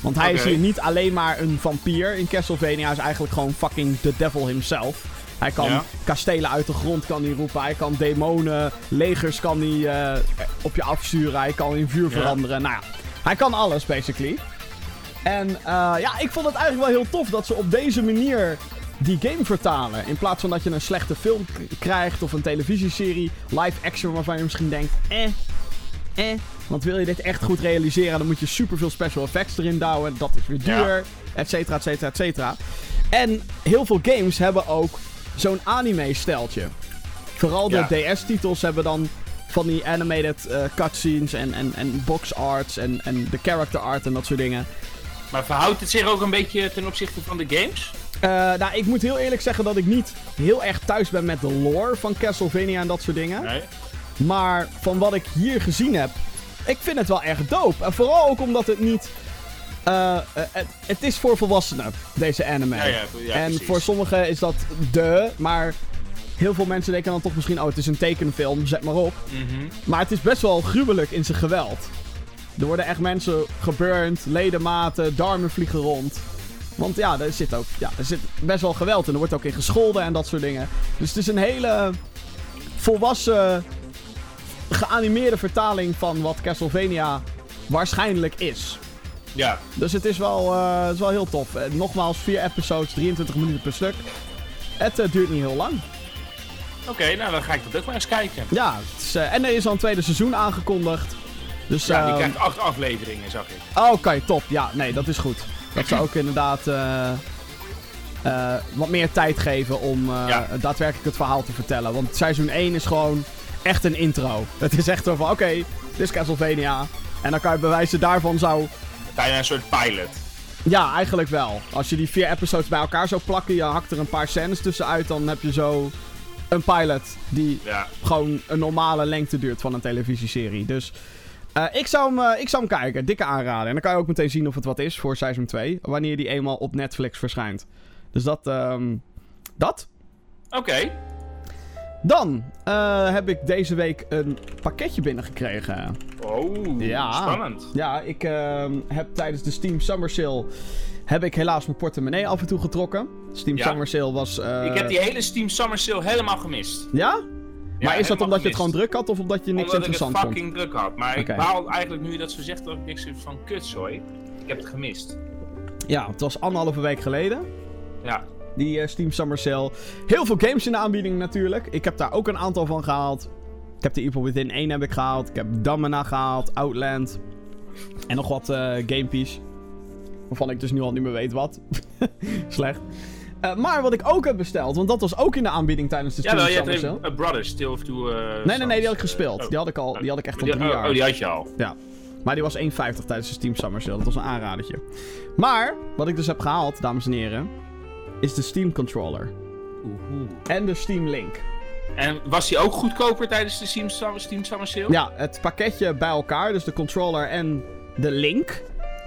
Want hij is hier niet alleen maar een vampier in Castlevania. Hij is eigenlijk gewoon fucking the devil himself. Hij kan Ja. kastelen uit de grond kan hij roepen. Hij kan demonen, legers kan hij eh, op je afsturen. Hij kan in vuur Ja. veranderen. Nou ja, hij kan alles, basically. En eh, ja, ik vond het eigenlijk wel heel tof dat ze op deze manier die game vertalen. In plaats van dat je een slechte film krijgt of een televisieserie, live action waarvan je misschien denkt, eh, eh. Want wil je dit echt goed realiseren, dan moet je superveel special effects erin douwen. Dat is weer Ja. duur, et cetera, et cetera, et cetera. En heel veel games hebben ook zo'n anime-steltje. Vooral de Ja. DS-titels hebben dan van die animated eh, cutscenes en, en, en box arts en, en de character art en dat soort dingen. Maar verhoudt het zich ook een beetje ten opzichte van de games? Eh, nou, ik moet heel eerlijk zeggen dat ik niet heel erg thuis ben met de lore van Castlevania en dat soort dingen. Nee. Maar van wat ik hier gezien heb, ik vind het wel erg dope. En vooral ook omdat het niet... eh, eh, het, het is voor volwassenen, deze anime. Ja, ja, ja, en precies. voor sommigen is dat de, maar heel veel mensen denken dan toch misschien... Oh, het is een tekenfilm, zet maar op. Mhm. Maar het is best wel gruwelijk in zijn geweld. Er worden echt mensen geburnt, ledematen, darmen vliegen rond. Want ja, er zit ook ja, er zit best wel geweld en er wordt ook in gescholden en dat soort dingen. Dus het is een hele volwassen, geanimeerde vertaling van wat Castlevania waarschijnlijk is. Ja. Dus het is wel, eh, het is wel heel tof. Eh, nogmaals, vier episodes, 23 minuten per stuk. Het eh, duurt niet heel lang. Oké, nou dan ga ik dat ook maar eens kijken. Ja, is, en er is al een tweede seizoen aangekondigd. Dus, Ja, die ehm, krijgt acht afleveringen, zag ik. Oh, Oké, top. Ja, nee, dat is goed. Dat ze ook inderdaad wat meer tijd geven om Ja. daadwerkelijk het verhaal te vertellen. Want seizoen 1 is gewoon echt een intro. Het is echt zo van, oké, dit is Castlevania. En dan kan je bewijzen daarvan zou... Bijna een soort pilot. Ja, eigenlijk wel. Als je die vier episodes bij elkaar zou plakken, je hakt er een paar scènes tussenuit, dan heb je zo een pilot die Ja. gewoon een normale lengte duurt van een televisieserie. Dus eh, ik, zou hem, eh, ik zou hem kijken. Dikke aanraden. En dan kan je ook meteen zien of het wat is voor seizoen 2. Wanneer die eenmaal op Netflix verschijnt. Dus dat. ehm, dat. Oké. Dan eh, heb ik deze week een pakketje binnengekregen. Oh, Ja. spannend. Ja, ik ehm, heb tijdens de Steam Summer Sale. Heb ik helaas mijn portemonnee af en toe getrokken. Steam Ja. Summer Sale was. eh, Ik heb die hele Steam Summer Sale helemaal gemist. Ja? Ja, maar is dat omdat je het gewoon druk had of omdat je niks Omdat ik het interessant vond? fucking druk had. Maar ik baal eigenlijk nu je dat zo zegt dat ik niks heb van kutzooi. Ik heb het gemist. Ja, het was anderhalve week geleden. Ja. Die eh, Steam Summer Sale. Heel veel games in de aanbieding natuurlijk. Ik heb daar ook een aantal van gehaald. Ik heb de Evil Within 1 heb ik gehaald. Ik heb Damina gehaald. Outland. En nog wat eh gamepies. Waarvan ik dus nu al niet meer weet wat. Slecht. Eh, maar wat ik ook heb besteld, want dat was ook in de aanbieding tijdens de Ja, Steam Summer Sale. een A Brothers, Tale of Two... Nee, nee, nee, die had ik gespeeld. Oh. Die had ik al, die had ik echt al drie oh, jaar. Oh, die had je al. Maar die was 1,50 tijdens de Steam Summer Sale. Dat was een aanradertje. Maar, wat ik dus heb gehaald, dames en heren, is de Steam Controller. En de Steam Link. En was die ook goedkoper tijdens de Steam, Summer- Steam Summer Sale? Ja, het pakketje bij elkaar, dus de controller en de link,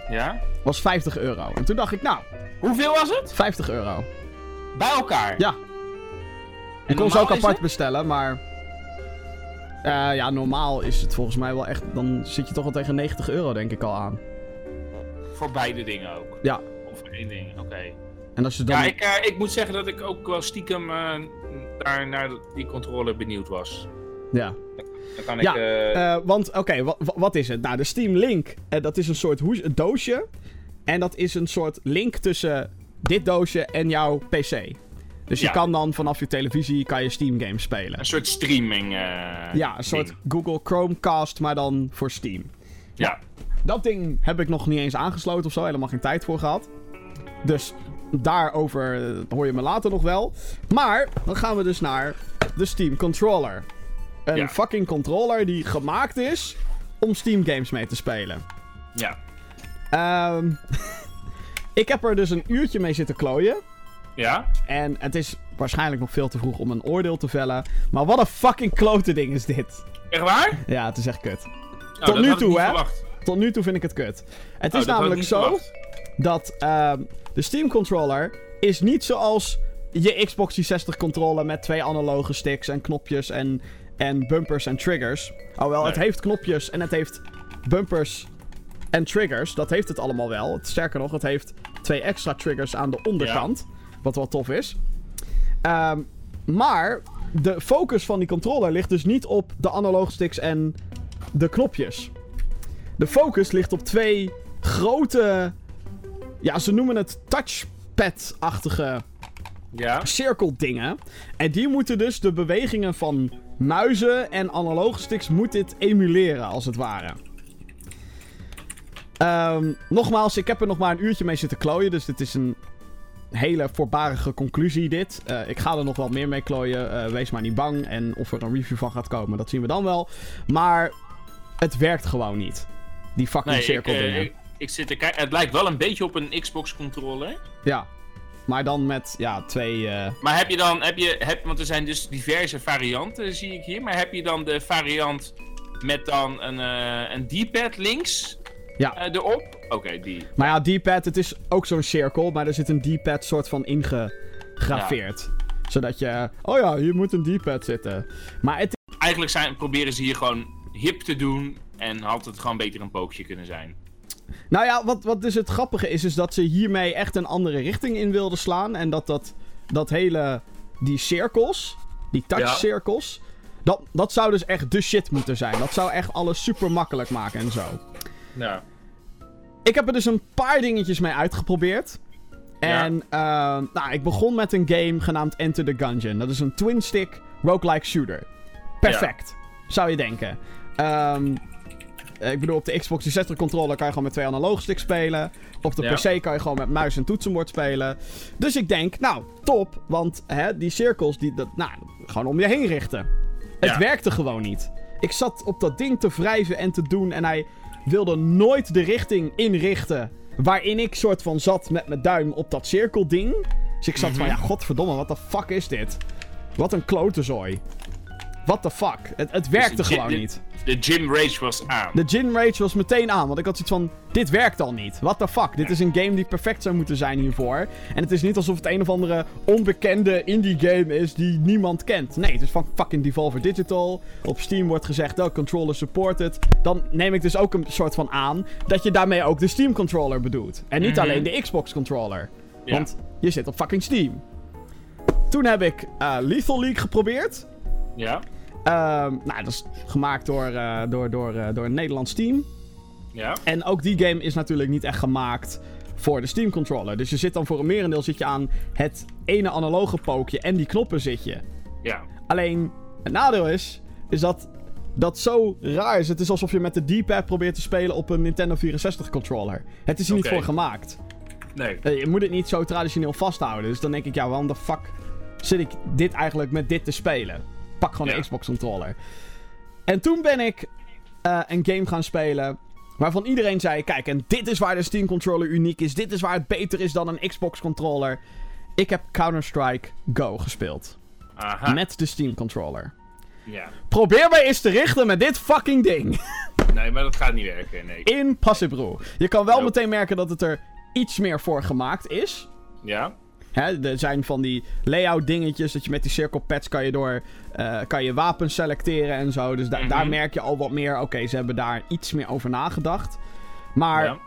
Ja. was 50 euro. En toen dacht ik, nou, Hoeveel was het? 50 euro. Bij elkaar? Ja. Je kon ze ook apart het? bestellen, maar... eh, ja, normaal is het volgens mij wel echt... Dan zit je toch wel tegen 90 euro, denk ik al aan. Voor beide dingen ook? Ja. Of voor één ding, oké. En als je dan... Ja, ik, eh, ik moet zeggen dat ik ook wel stiekem eh, daar naar die controller benieuwd was. Ja. Dan kan ik... Ja, eh, want, oké, wa- wat is het? Nou, de Steam Link, dat is een soort een doosje. En dat is een soort link tussen dit doosje en jouw PC. Dus je Ja. kan dan vanaf je televisie kan je Steam games spelen. een soort streaming. Ja, een soort ding. Google Chromecast, maar dan voor Steam. Ja. Dat ding heb ik nog niet eens aangesloten of zo. Helemaal geen tijd voor gehad. Dus daarover eh, hoor je me later nog wel. Maar dan gaan we dus naar de Steam Controller. Een Ja. fucking controller die gemaakt is om Steam games mee te spelen. Ja. Ehm, ik heb er dus een uurtje mee zitten klooien. Ja? En het is waarschijnlijk nog veel te vroeg om een oordeel te vellen. Maar wat een fucking klote ding is dit. Echt waar? Ja, het is echt kut. Oh, Tot nu toe, hè? verwacht. Tot nu toe vind ik het kut. Het Oh, is namelijk zo verwacht. dat ehm, de Steam controller is niet zoals je Xbox 360 controller met twee analoge sticks en knopjes en, en bumpers en triggers. Oh wel, het heeft knopjes en het heeft bumpers en triggers. Dat heeft het allemaal wel. Sterker nog, het heeft twee extra triggers aan de onderkant. Wat wel tof is. Ehm, maar de focus van die controller ligt dus niet op de analoge sticks en de knopjes. De focus ligt op twee grote. Ja, ze noemen het touchpad-achtige Ja? cirkeldingen. En die moeten dus de bewegingen van muizen en analoge sticks moet dit emuleren, als het ware. Ehm, nogmaals, ik heb er nog maar een uurtje mee zitten klooien, dus dit is een hele voorbarige conclusie dit. Eh, ik ga er nog wel meer mee klooien, eh, wees maar niet bang. En of er een review van gaat komen, dat zien we dan wel. Maar het werkt gewoon niet. Die fucking Nee, ik, eh, cirkeldingen. ik, ik zit te kijken. Het lijkt wel een beetje op een Xbox controller. Ja. Maar dan met, ja, twee... eh, Maar heb je dan, heb je, heb, want er zijn dus diverse varianten, zie ik hier. Maar heb je dan de variant met dan een, eh, een D-pad links Ja. eh, erop? Oké, die. Maar ja, D-pad, het is ook zo'n cirkel, maar er zit een D-pad soort van ingegraveerd. Zodat je, oh ja, hier moet een D-pad zitten. Maar het Eigenlijk zijn, proberen ze hier gewoon hip te doen. En had het gewoon beter een pookje kunnen zijn. Nou ja, wat, wat dus het grappige is, is dat ze hiermee echt een andere richting in wilden slaan. En dat dat, dat hele, die cirkels, die touchcirkels, dat, dat zou dus echt de shit moeten zijn. Dat zou echt alles super makkelijk maken en zo. Ja. Ik heb er dus een paar dingetjes mee uitgeprobeerd. Ja. En ehm, nou, ik begon met een game genaamd Enter the Gungeon. Dat is een twin-stick roguelike shooter. Perfect, zou je denken. Ehm, ik bedoel, op de Xbox 360 controller kan je gewoon met twee analoge sticks spelen. Op de Ja. PC kan je gewoon met muis en toetsenbord spelen. Dus ik denk, nou, top. Want hè, die cirkels, die, dat, nou, gewoon om je heen richten. Het Ja. werkte gewoon niet. Ik zat op dat ding te wrijven en te doen en hij wilde nooit de richting inrichten waarin ik soort van zat met mijn duim op dat cirkelding. Dus ik zat van, ja, godverdomme, wat de fuck is dit? Wat een klotezooi. What the fuck? Het, het werkte de- gewoon niet. De gym rage was aan. De gin rage was meteen aan, want ik had zoiets van, dit werkt al niet. What the fuck? Dit is een game die perfect zou moeten zijn hiervoor. En het is niet alsof het een of andere onbekende indie game is die niemand kent. Nee, het is van fucking Devolver Digital. Op Steam wordt gezegd, oh, controller supported. Dan neem ik dus ook een soort van aan dat je daarmee ook de Steam controller bedoelt. En niet Mhm. alleen de Xbox controller. Ja. Want je zit op fucking Steam. Toen heb ik eh, Lethal League geprobeerd. Ja? Ehm, nou, dat is gemaakt door, eh, door, door, eh, door een Nederlands team. Ja? En ook die game is natuurlijk niet echt gemaakt voor de Steam controller. Dus je zit dan voor een merendeel zit je aan het ene analoge pookje en die knoppen zit je. Ja. Alleen, het nadeel is, is dat dat zo raar is. Het is alsof je met de D-pad probeert te spelen op een Nintendo 64 controller. Het is er niet voor gemaakt. Nee. Eh, Je moet het niet zo traditioneel vasthouden. Dus dan denk ik, ja, waarom de fuck zit ik dit eigenlijk met dit te spelen? Pak gewoon Ja. een Xbox controller. En toen ben ik eh, een game gaan spelen waarvan iedereen zei, kijk, en dit is waar de Steam controller uniek is. Dit is waar het beter is dan een Xbox controller. Ik heb Counter-Strike Go gespeeld. Aha. met de Steam controller. Ja. Probeer mij eens te richten met dit fucking ding. Nee, maar dat gaat niet werken, nee. Impossible. Je kan wel Nope. meteen merken dat het er iets meer voor gemaakt is. Ja? Hè, er zijn van die layout dingetjes dat je met die cirkelpads kan je door eh, kan je wapens selecteren en zo. Dus da- Mhm. daar merk je al wat meer. Oké, ze hebben daar iets meer over nagedacht. Maar ja.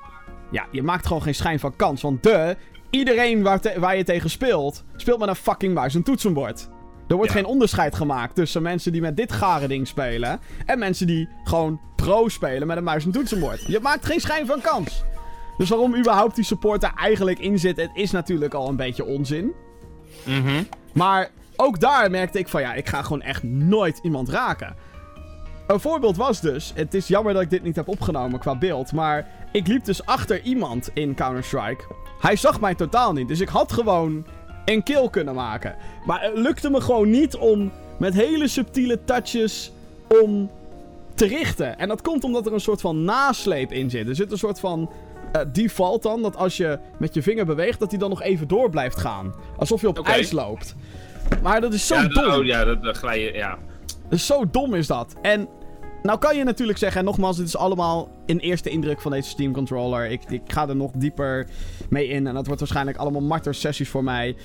Ja. je maakt gewoon geen schijn van kans. Want de iedereen waar, waar je tegen speelt, speelt met een fucking muis en toetsenbord. Er wordt Ja. geen onderscheid gemaakt tussen mensen die met dit gare ding spelen en mensen die gewoon pro spelen met een muis en toetsenbord. Je maakt geen schijn van kans. Dus waarom überhaupt die support er eigenlijk in zit, het is natuurlijk al een beetje onzin. Mhm. Maar ook daar merkte ik van ja, ik ga gewoon echt nooit iemand raken. Een voorbeeld was dus, het is jammer dat ik dit niet heb opgenomen qua beeld, maar ik liep dus achter iemand in Counter-Strike. Hij zag mij totaal niet, dus ik had gewoon een kill kunnen maken. Maar het lukte me gewoon niet om met hele subtiele touches om te richten. En dat komt omdat er een soort van nasleep in zit. Er zit een soort van eh, default dan, dat als je met je vinger beweegt, dat hij dan nog even door blijft gaan. Alsof je op ijs loopt. Maar dat is zo ja, dom. oh, ja, dat, dat glij je, ja. Dus zo dom is dat. En nou kan je natuurlijk zeggen, en nogmaals, dit is allemaal een eerste indruk van deze Steam controller. Ik, ik ga er nog dieper mee in en dat wordt waarschijnlijk allemaal martersessies voor mij.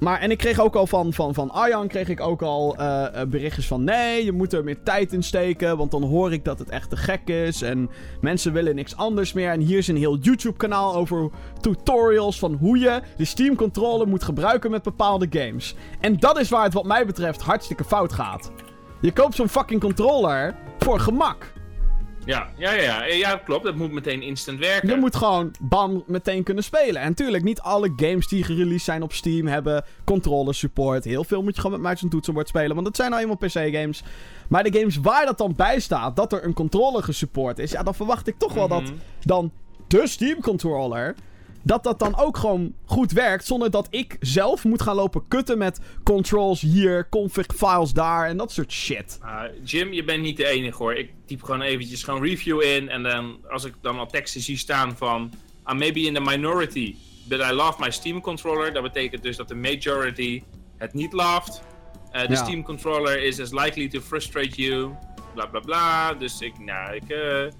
Maar, en ik kreeg ook al van, van, van Arjan, kreeg ik ook al eh, eh, berichtjes van... Nee, je moet er meer tijd in steken, want dan hoor ik dat het echt te gek is. En mensen willen niks anders meer. En hier is een heel YouTube-kanaal over tutorials van hoe je de Steam controller moet gebruiken met bepaalde games. En dat is waar het wat mij betreft hartstikke fout gaat. Je koopt zo'n fucking controller voor gemak. Ja, ja, ja, ja. Ja, klopt. Dat moet meteen instant werken. Je moet gewoon bam meteen kunnen spelen. En tuurlijk, niet alle games die gereleased zijn op Steam hebben controller support. Heel veel moet je gewoon met muis en toetsenbord spelen, want dat zijn nou eenmaal PC-games. Maar de games waar dat dan bij staat, dat er een controller gesupport is, ja, dan verwacht ik toch wel dat Mhm. dan de Steam controller. Dat dat dan ook gewoon goed werkt. Zonder dat ik zelf moet gaan lopen kutten met controls hier, config files daar en dat soort shit. Jim, je bent niet de enige hoor. Ik typ gewoon eventjes gewoon review in. En dan, als ik dan al teksten zie staan van... I'm maybe in the minority, but I love my Steam controller. Dat betekent dus dat de majority het niet loft. Eh, de Ja. Steam controller is as likely to frustrate you. Bla bla bla. Dus ik, nou, ik... eh,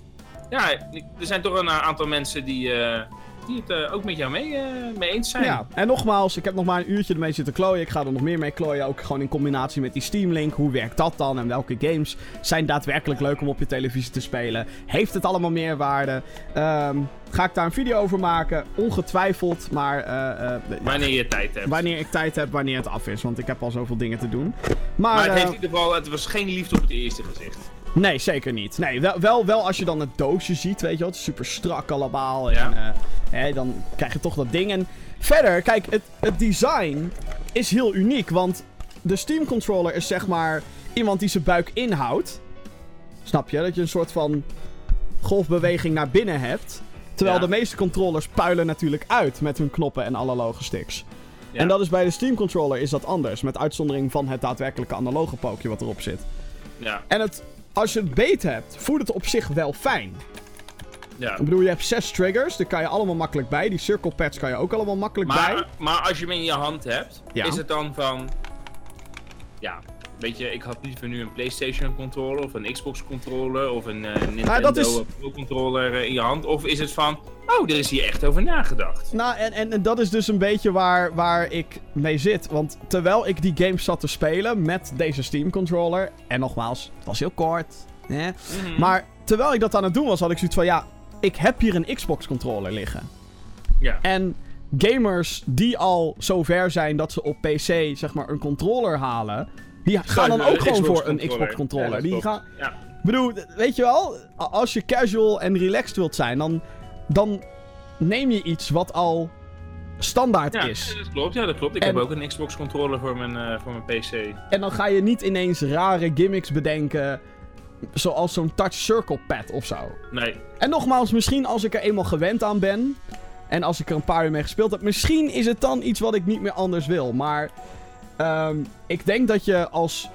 ja, ik- er zijn toch een aantal mensen die, eh, die het eh, ook met jou mee, eh, mee eens zijn. Ja, en nogmaals, ik heb nog maar een uurtje ermee zitten klooien. Ik ga er nog meer mee klooien. Ook gewoon in combinatie met die Steam Link. Hoe werkt dat dan? En welke games zijn daadwerkelijk leuk om op je televisie te spelen? Heeft het allemaal meerwaarde? Ehm, ga ik daar een video over maken? Ongetwijfeld. Maar eh, Wanneer je tijd hebt. wanneer ik tijd heb, wanneer het af is. Want ik heb al zoveel dingen te doen. Maar, Maar het heeft in ieder geval, het was geen liefde op het eerste gezicht. Nee, zeker niet. Nee, wel, wel, wel als je dan het doosje ziet, weet je wel. Het is super strak allemaal. Ja. En eh, hè, dan krijg je toch dat ding. En verder, kijk, het, het design is heel uniek. Want de Steam controller is zeg maar iemand die zijn buik inhoudt. Snap je? Dat je een soort van golfbeweging naar binnen hebt. Terwijl Ja. de meeste controllers puilen natuurlijk uit met hun knoppen en analoge sticks. Ja. En dat is bij de Steam controller is dat anders. Met uitzondering van het daadwerkelijke analoge pookje wat erop zit. Ja, En het, als je het beet hebt, voelt het op zich wel fijn. ja. Ik bedoel, je hebt zes triggers, daar kan je allemaal makkelijk bij. Die circle pads kan je ook allemaal makkelijk bij. Maar, maar als je hem in je hand hebt, Ja. is het dan van... Ja, weet je, ik had liever nu een PlayStation controller of een Xbox controller of een eh, Nintendo is- Pro controller eh, in je hand. Of is het van, oh, er is hier echt over nagedacht. Nou, en, en, en dat is dus een beetje waar, waar ik mee zit. Want terwijl ik die games zat te spelen met deze Steam controller. En nogmaals, het was heel kort. Hè, Mhm. Maar terwijl ik dat aan het doen was, had ik zoiets van: ja, ik heb hier een Xbox controller liggen. Ja, En gamers die al zo ver zijn dat ze op PC zeg maar een controller halen, die gaan dan ook gewoon Xbox voor een. Xbox controller. Die gaan, bedoel, weet je wel, als je casual en relaxed wilt zijn, dan, dan neem je iets wat al standaard Ja, is. dat klopt. Ja, dat klopt. Ik En- heb ook een Xbox controller voor mijn, eh, voor mijn PC. En dan ga je niet ineens rare gimmicks bedenken, zoals zo'n touch circle pad of zo. Nee, En nogmaals, misschien als ik er eenmaal gewend aan ben. En als ik er een paar uur mee gespeeld heb. Misschien is het dan iets wat ik niet meer anders wil. Maar ehm, ik denk dat je als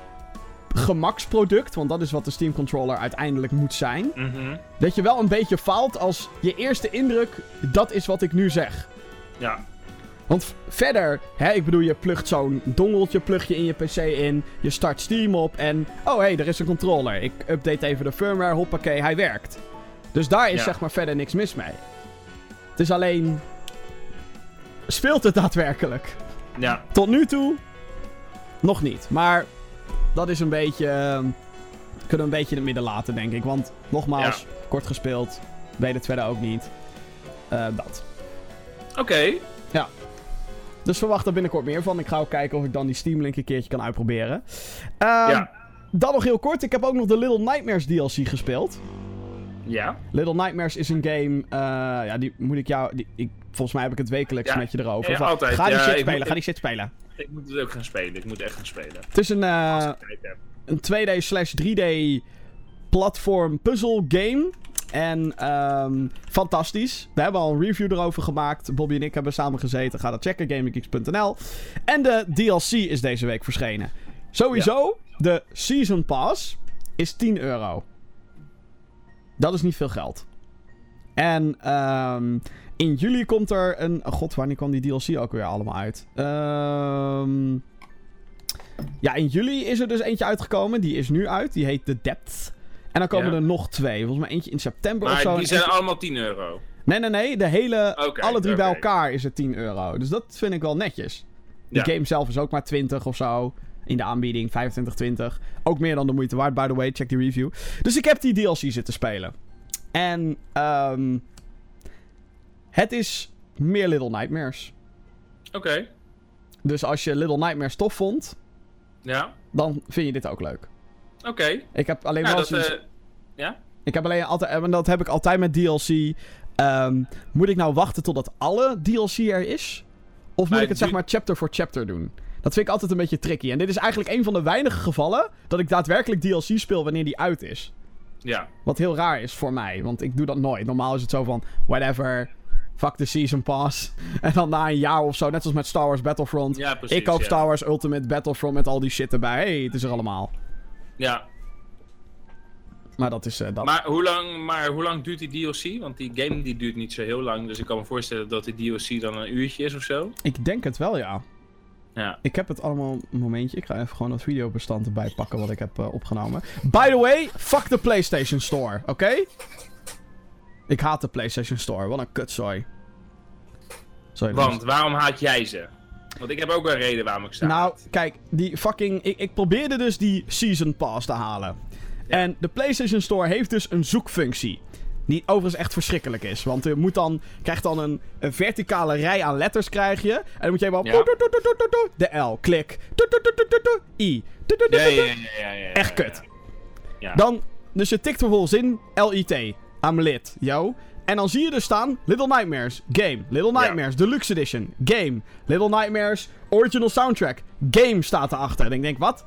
gemaksproduct. Want dat is wat de Steam Controller uiteindelijk moet zijn. mhm. Dat je wel een beetje faalt als je eerste indruk. Dat is wat ik nu zeg. ja. Want verder, hè, ik bedoel, je plugt zo'n dongeltje plug je in je PC in. Je start Steam op en. Oh hé, hey, er is een controller. Ik update even de firmware, hoppakee, hij werkt. Dus daar is Ja. zeg maar verder niks mis mee. Het is alleen. Speelt het daadwerkelijk? Ja, Tot nu toe nog niet. Maar dat is een beetje. ehm, kunnen we een beetje in het midden laten, denk ik. Want nogmaals, kort gespeeld. Weet het verder ook niet. Eh, dat. oké. Dus verwacht er binnenkort meer van. Ik ga ook kijken of ik dan die Steam Link een keertje kan uitproberen. Ehm, Ja. Dan nog heel kort. Ik heb ook nog de Little Nightmares DLC gespeeld. Ja. Little Nightmares is een game. eh, ja, die moet ik jou. Die, ik, volgens mij heb ik het wekelijks Ja. met je erover. Ja, altijd. Ga die Ja, shit spelen, ga die shit spelen. Ik moet het ook gaan spelen. Ik moet echt gaan spelen. Het is een, eh, een 2D slash 3D platform puzzle game. En ehm, fantastisch. We hebben al een review erover gemaakt. Bobby en ik hebben samen gezeten. Ga dat checken, gaminggeeks.nl. En de DLC is deze week verschenen. Sowieso, de Season Pass is 10 euro. Dat is niet veel geld. En ehm, in juli komt er een... Oh god, wanneer kwam die DLC ook weer allemaal uit? Ehm... Ja, in juli is er dus eentje uitgekomen. Die is nu uit. Die heet The Depth. En dan komen Ja. er nog twee. Volgens mij eentje in september of zo. die en zijn eentje- allemaal 10 euro. Nee, nee, nee. De hele... Alle drie bij elkaar is het 10 euro. Dus dat vind ik wel netjes. De Ja. game zelf is ook maar 20 of zo. In de aanbieding. 25, 20. Ook meer dan de moeite waard, by the way. Check die review. Dus ik heb die DLC zitten spelen. En... ehm het is meer Little Nightmares. Oké. Dus als je Little Nightmares tof vond... Ja. dan vind je dit ook leuk. Oké. Ik heb alleen Nou, wel dat... eh, ja? Ik heb alleen altijd, en dat heb ik altijd met DLC. Ehm, moet ik nou wachten totdat alle DLC er is? Of moet ik het zeg maar chapter voor chapter doen? Dat vind ik altijd een beetje tricky. En dit is eigenlijk een van de weinige gevallen dat ik daadwerkelijk DLC speel wanneer die uit is. Ja. Wat heel raar is voor mij, want ik doe dat nooit. Normaal is het zo van, whatever, fuck the season pass. En dan na een jaar of zo, net zoals met Star Wars Battlefront. Ja, precies. ik koop ja. Star Wars Ultimate Battlefront met al die shit erbij. hey, het is er allemaal. Ja. Maar dat is eh, dat. Maar hoe, lang, maar hoe lang duurt die DLC? Want die game die duurt niet zo heel lang. Dus ik kan me voorstellen dat die DLC dan een uurtje is of zo. Ik denk het wel, ja. Ja. Ik heb het allemaal een momentje. Ik ga even gewoon dat videobestand erbij pakken wat ik heb eh, opgenomen. By the way, fuck de PlayStation Store, oké? Ik haat de PlayStation Store. Wat een kutzooi. Sorry, Want waarom haat jij ze? Want ik heb ook wel een reden waarom ik ze Nou, haat. kijk, die fucking. Ik, ik probeerde dus die Season Pass te halen. En de PlayStation Store heeft dus een zoekfunctie. Die overigens echt verschrikkelijk is. Want je moet dan, krijgt dan een, een verticale rij aan letters krijg je. En dan moet je helemaal... Ja. De L, klik. I. Ja, Echt kut. Dan, dus je tikt vervolgens in LIT. I'm lit, yo. En dan zie je dus staan Little Nightmares, game. Little Ja. Nightmares, Deluxe Edition, game. Little Nightmares, Original Soundtrack, game staat erachter. En ik denk, wat?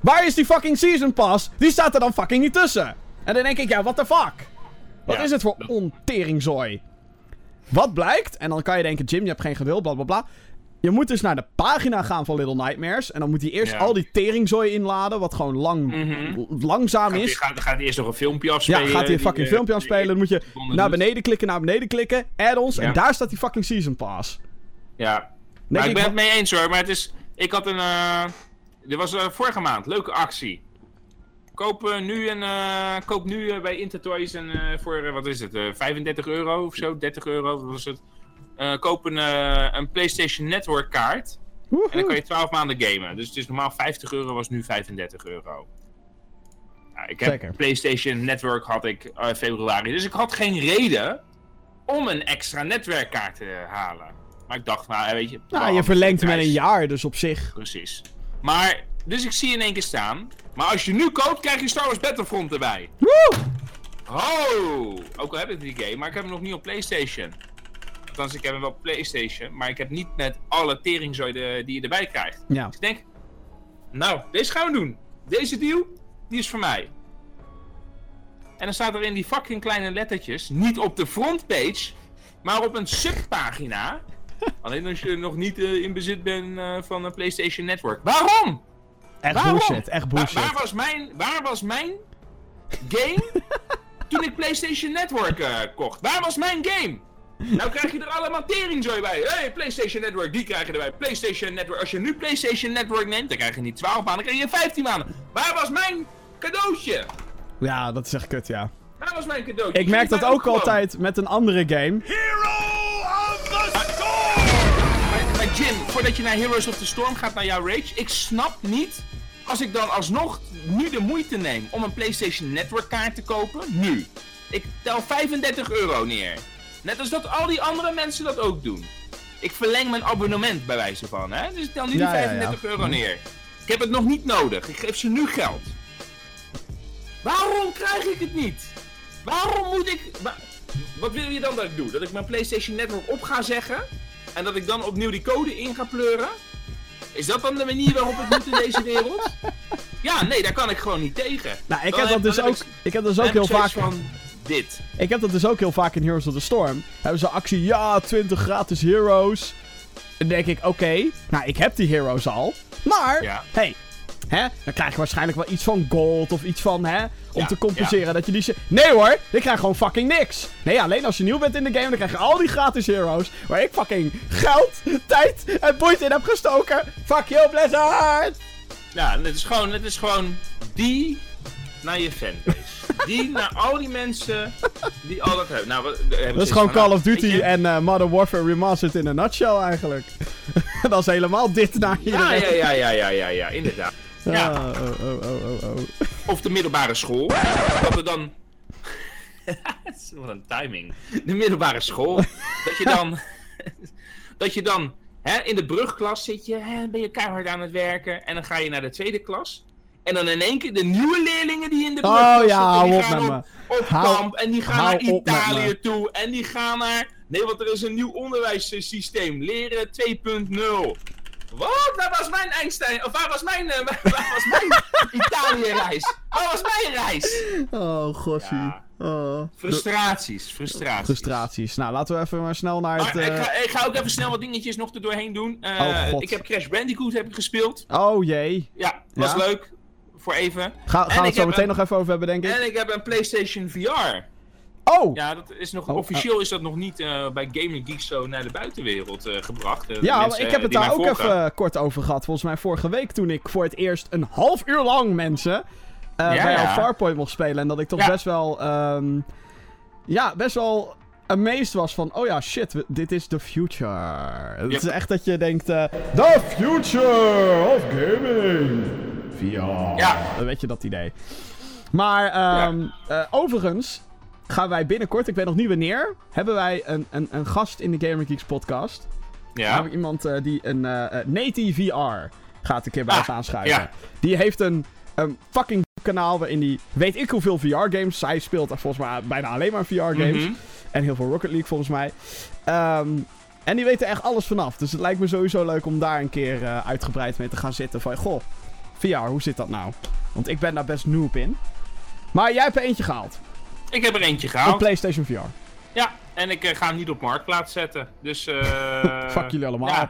Waar is die fucking Season Pass? Die staat er dan fucking niet tussen. En dan denk ik, ja, what the fuck? Wat Ja, is het voor onteringzooi? Wat blijkt, en dan kan je denken, Jim, je hebt geen geduld, bla bla bla. Je moet dus naar de pagina gaan van Little Nightmares. En dan moet hij eerst Ja. al die teringzooi inladen, wat gewoon lang, Mhm. langzaam Gaat, is. hij- gaat, gaat hij eerst nog een filmpje afspelen? Ja, gaat hij een fucking eh, filmpje afspelen. Dan moet je naar beneden klikken, naar beneden klikken. Add-ons. Ja. En daar staat die fucking Season Pass. Ja. Maar ik ik ben het mee eens hoor, maar het is... Ik had een... eh dit was eh, vorige maand, leuke actie. Koop nu, een, koop nu bij Intertoys een, voor, wat is het, eh 35 euro of zo, 30 euro, was het? Eh, koop een, eh, een PlayStation Network kaart en dan kan je 12 maanden gamen. Dus het is normaal 50 euro, was nu 35 euro. Ja, ik heb Zeker. PlayStation Network had ik eh, februari, dus ik had geen reden om een extra netwerkkaart te halen. Maar ik dacht, nou weet je... Nou, je verlengt met prijs. een jaar, dus op zich. Precies. Maar, dus ik zie in één keer staan. Maar als je nu koopt, krijg je Star Wars Battlefront erbij. Woe! Oh! Ook al heb ik die game, maar ik heb hem nog niet op PlayStation. Althans, ik heb hem wel PlayStation, maar ik heb niet met alle teringzooi die je erbij krijgt. Ja. Dus ik denk, nou, deze gaan we doen. Deze deal, die is voor mij. En dan staat er in die fucking kleine lettertjes, niet op de frontpage, maar op een subpagina. Alleen als je nog niet eh, in bezit bent eh, van een PlayStation Network. Waarom? Echt Waarom? bullshit, echt Waar, bullshit. waar was mijn, waar was mijn game toen ik PlayStation Network eh, kocht? Waar was mijn game? Nou krijg je er allemaal teringzooi bij. Hey, PlayStation Network, die krijg je erbij. PlayStation Network. Als je nu PlayStation Network neemt, dan krijg je niet 12 maanden, dan krijg je 15 maanden. Waar was mijn cadeautje? Ja, dat is echt kut, ja. Waar was mijn cadeautje? Ik merk dat ook gewoon. altijd met een andere game. Maar, maar Jim, voordat je naar Heroes of the Storm gaat naar jouw Rage, ik snap niet als ik dan alsnog nu de moeite neem om een PlayStation Network kaart te kopen, nu. Ik tel 35 euro neer. Net als dat al die andere mensen dat ook doen. Ik verleng mijn abonnement bij wijze van, hè? Dus ik tel nu die Ja, ja, ja. 35 euro neer. Ik heb het nog niet nodig. Ik geef ze nu geld. Waarom krijg ik het niet? Waarom moet ik... wa- Wat wil je dan dat ik doe? Dat ik mijn PlayStation Network op ga zeggen? En dat ik dan opnieuw die code in ga pleuren? Is dat dan de manier waarop het moet in deze wereld? Ja, nee, daar kan ik gewoon niet tegen. Nou, ik heb dat dus dan heb ook, ik- ik heb dus Dan ook heb heel vaak, van dit. ik heb dat dus ook heel vaak in Heroes of the Storm. Hebben ze actie, ja, 20 gratis heroes. Dan denk ik, oké, nou, ik heb die heroes al. Maar, Ja. hey, hè, dan krijg je waarschijnlijk wel iets van gold of iets van, hè, om Ja, te compenseren dat je die... Nee hoor, ik krijg gewoon fucking niks. Nee, alleen als je nieuw bent in de game, dan krijg je al die gratis heroes. Waar ik fucking geld, tijd en moeite in heb gestoken. Fuck you, Blizzard! Ja, het is gewoon, het is gewoon die naar je fanbase. Die naar al die mensen die al dat hebben. Nou, wat- Dat is gewoon van, Call nou, of Duty je, en eh, Modern Warfare Remastered in een nutshell eigenlijk. dat is helemaal dit naar Ja, iedereen. ja, ja, ja, ja, ja, ja, inderdaad. Ja. Ah, oh, oh, oh, oh, oh. Of de middelbare school. Dat er dan. Wat een timing. De middelbare school. Dat je dan. dat je dan. Hè, in de brugklas zit je. Hè, ben je keihard aan het werken. En dan ga je naar de tweede klas. En dan in één keer de nieuwe leerlingen die in de Oh, brugklas ja. Die gaan met op, op kamp. En die gaan naar Italië toe. En die gaan naar. Nee, want er is een nieuw onderwijssysteem. Leren 2.0. Wat? Waar was mijn Einstein? Of waar was mijn, eh, waar was mijn Italië-reis? Waar was mijn reis? Oh, gossie. Ja. Oh. Frustraties, frustraties. Frustraties. Nou, laten we even maar snel naar het... Maar ik, eh, ga, ik ga ook even snel wat dingetjes nog er doorheen doen. Oh, God. ik heb Crash Bandicoot heb ik gespeeld. Oh jee. Ja, was Ja? leuk. Voor even. Ga, gaan we het zo meteen een- nog even over hebben, denk ik. En ik heb een PlayStation VR. Oh! Ja, dat is nog, Oh, officieel is dat nog niet eh, bij Gaming Geek zo naar de buitenwereld eh, gebracht. Eh, Ja, mensen, ik heb eh, het daar ook volgen. even eh, kort over gehad. Volgens mij vorige week toen ik voor het eerst een half uur lang mensen eh, Ja, bij ja. Farpoint mocht spelen. En dat ik toch Ja. best wel, ehm, ja, best wel amazed was van, oh ja, shit, dit is the future. Het Yep. is echt dat je denkt, eh, the future of gaming. VR. Ja. Dan weet je dat idee. Maar ehm, eh, overigens gaan wij binnenkort, ik weet nog niet wanneer, hebben wij een, een, een gast in de Gamer Geeks podcast. Ja. Namelijk iemand eh, die een eh eh, Native VR gaat een keer bij Ah, ons aanschuiven. ja. Die heeft een, een fucking kanaal waarin hij weet ik hoeveel VR-games. Hij speelt volgens mij bijna alleen maar VR-games. Mhm. En heel veel Rocket League volgens mij. Ehm, en die weet er echt alles vanaf. Dus het lijkt me sowieso leuk om daar een keer uitgebreid mee te gaan zitten. Van, goh, VR, hoe zit dat nou? Want ik ben daar best noob in. Maar jij hebt er eentje gehaald. Ik heb er eentje Op gehaald. PlayStation VR. Ja, en ik eh, ga hem niet op marktplaats zetten. Dus. eh Fuck jullie allemaal. Ja,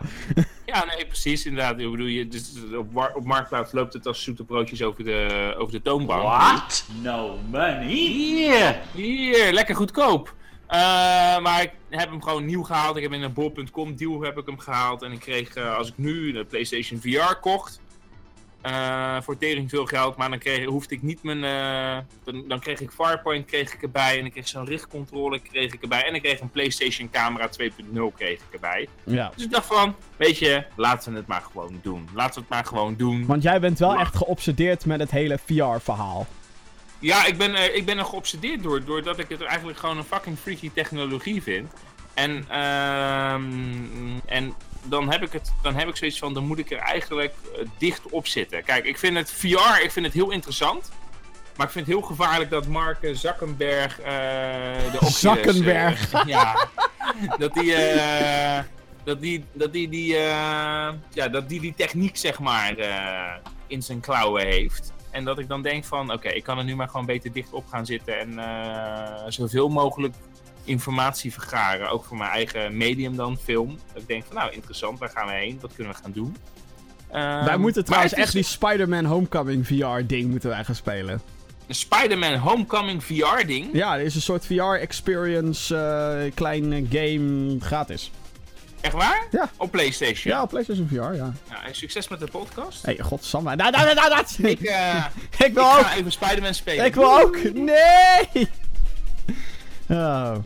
ja, nee, precies. Inderdaad. Ik bedoel, je, dus op, op marktplaats loopt het als zoete broodjes over de, over de toonbank. What? No money? Hier! Hier, lekker goedkoop. Eh, maar ik heb hem gewoon nieuw gehaald. Ik heb in een bol.com deal heb ik hem gehaald. En ik kreeg, als ik nu de PlayStation VR kocht, eh, voor tering veel geld. Maar dan kreeg, hoefde ik niet mijn... eh, dan, dan kreeg ik Farpoint kreeg ik erbij. En ik kreeg zo'n richtcontrole kreeg ik erbij. En ik kreeg een PlayStation camera 2.0 kreeg ik erbij. Ja. Dus ik dacht van, weet je, laten we het maar gewoon doen. Laten we het maar gewoon doen. Want jij bent wel echt geobsedeerd met het hele VR-verhaal. Ja, ik ben, er, ik ben er geobsedeerd door, doordat ik het eigenlijk gewoon een fucking freaky technologie vind. En, ehm, en dan, heb ik het, dan heb ik zoiets van, dan moet ik er eigenlijk eh, dicht op zitten. Kijk, ik vind het VR, ik vind het heel interessant. Maar ik vind het heel gevaarlijk dat Mark Zuckerberg eh de Oculus... eh, ja, dat die... dat die, dat die, die, ja, dat die die techniek, zeg maar, in zijn klauwen heeft. En dat ik dan denk van, oké, ik kan er nu maar gewoon beter dicht op gaan zitten en zoveel mogelijk informatie vergaren. Ook voor mijn eigen medium dan, film. Dat ik denk van, nou, interessant, waar gaan we heen? Wat kunnen we gaan doen? wij Ehm, moeten maar trouwens is- echt die Spider-Man Homecoming VR-ding moeten wij gaan spelen. Een Spider-Man Homecoming VR-ding. Ja, er is een soort VR-experience, eh, klein eh, game, gratis. Echt waar? Ja. Op PlayStation. Ja, op PlayStation VR, ja. Ja, en succes met de podcast. Hé, hey, godsamme. Nou, nou, nou, nou, nou. Ik, eh, Ik ik wil ook. ga even Spider-Man spelen. Ik wil ook. Nee! Oh.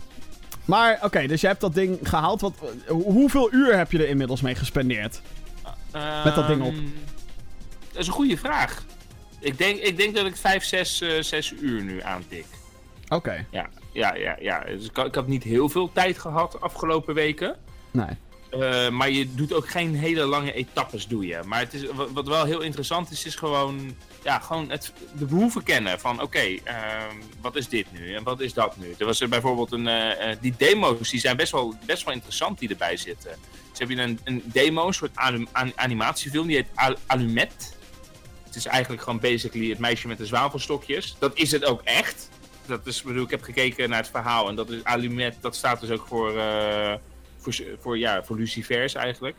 Maar, oké, dus je hebt dat ding gehaald. Wat, hoe- hoeveel uur heb je er inmiddels mee gespendeerd? met dat ding op? Ehm, Dat is een goede vraag. Ik denk, ik denk dat ik 5, 6, eh 6 uur nu aantik. Oké, Ja, ja, ja. ja. Dus ik, ik had niet heel veel tijd gehad de afgelopen weken. nee. Eh, maar je doet ook geen hele lange etappes, doe je. Maar het is, wat, wat wel heel interessant is, is gewoon, ja, gewoon het, de behoeven kennen. Van oké, ehm, wat is dit nu en wat is dat nu? Er was er bijvoorbeeld een, eh, eh, die demo's, die zijn best wel, best wel interessant die erbij zitten. Dus heb je een, een demo, een soort anim- an- animatiefilm, die heet Al- Alumet. Het is eigenlijk gewoon basically het meisje met de zwavelstokjes. Dat is het ook echt. Dat is, bedoel, ik heb gekeken naar het verhaal en dat is Alumet, dat staat dus ook voor, eh, voor, voor, ja, voor Lucifers eigenlijk.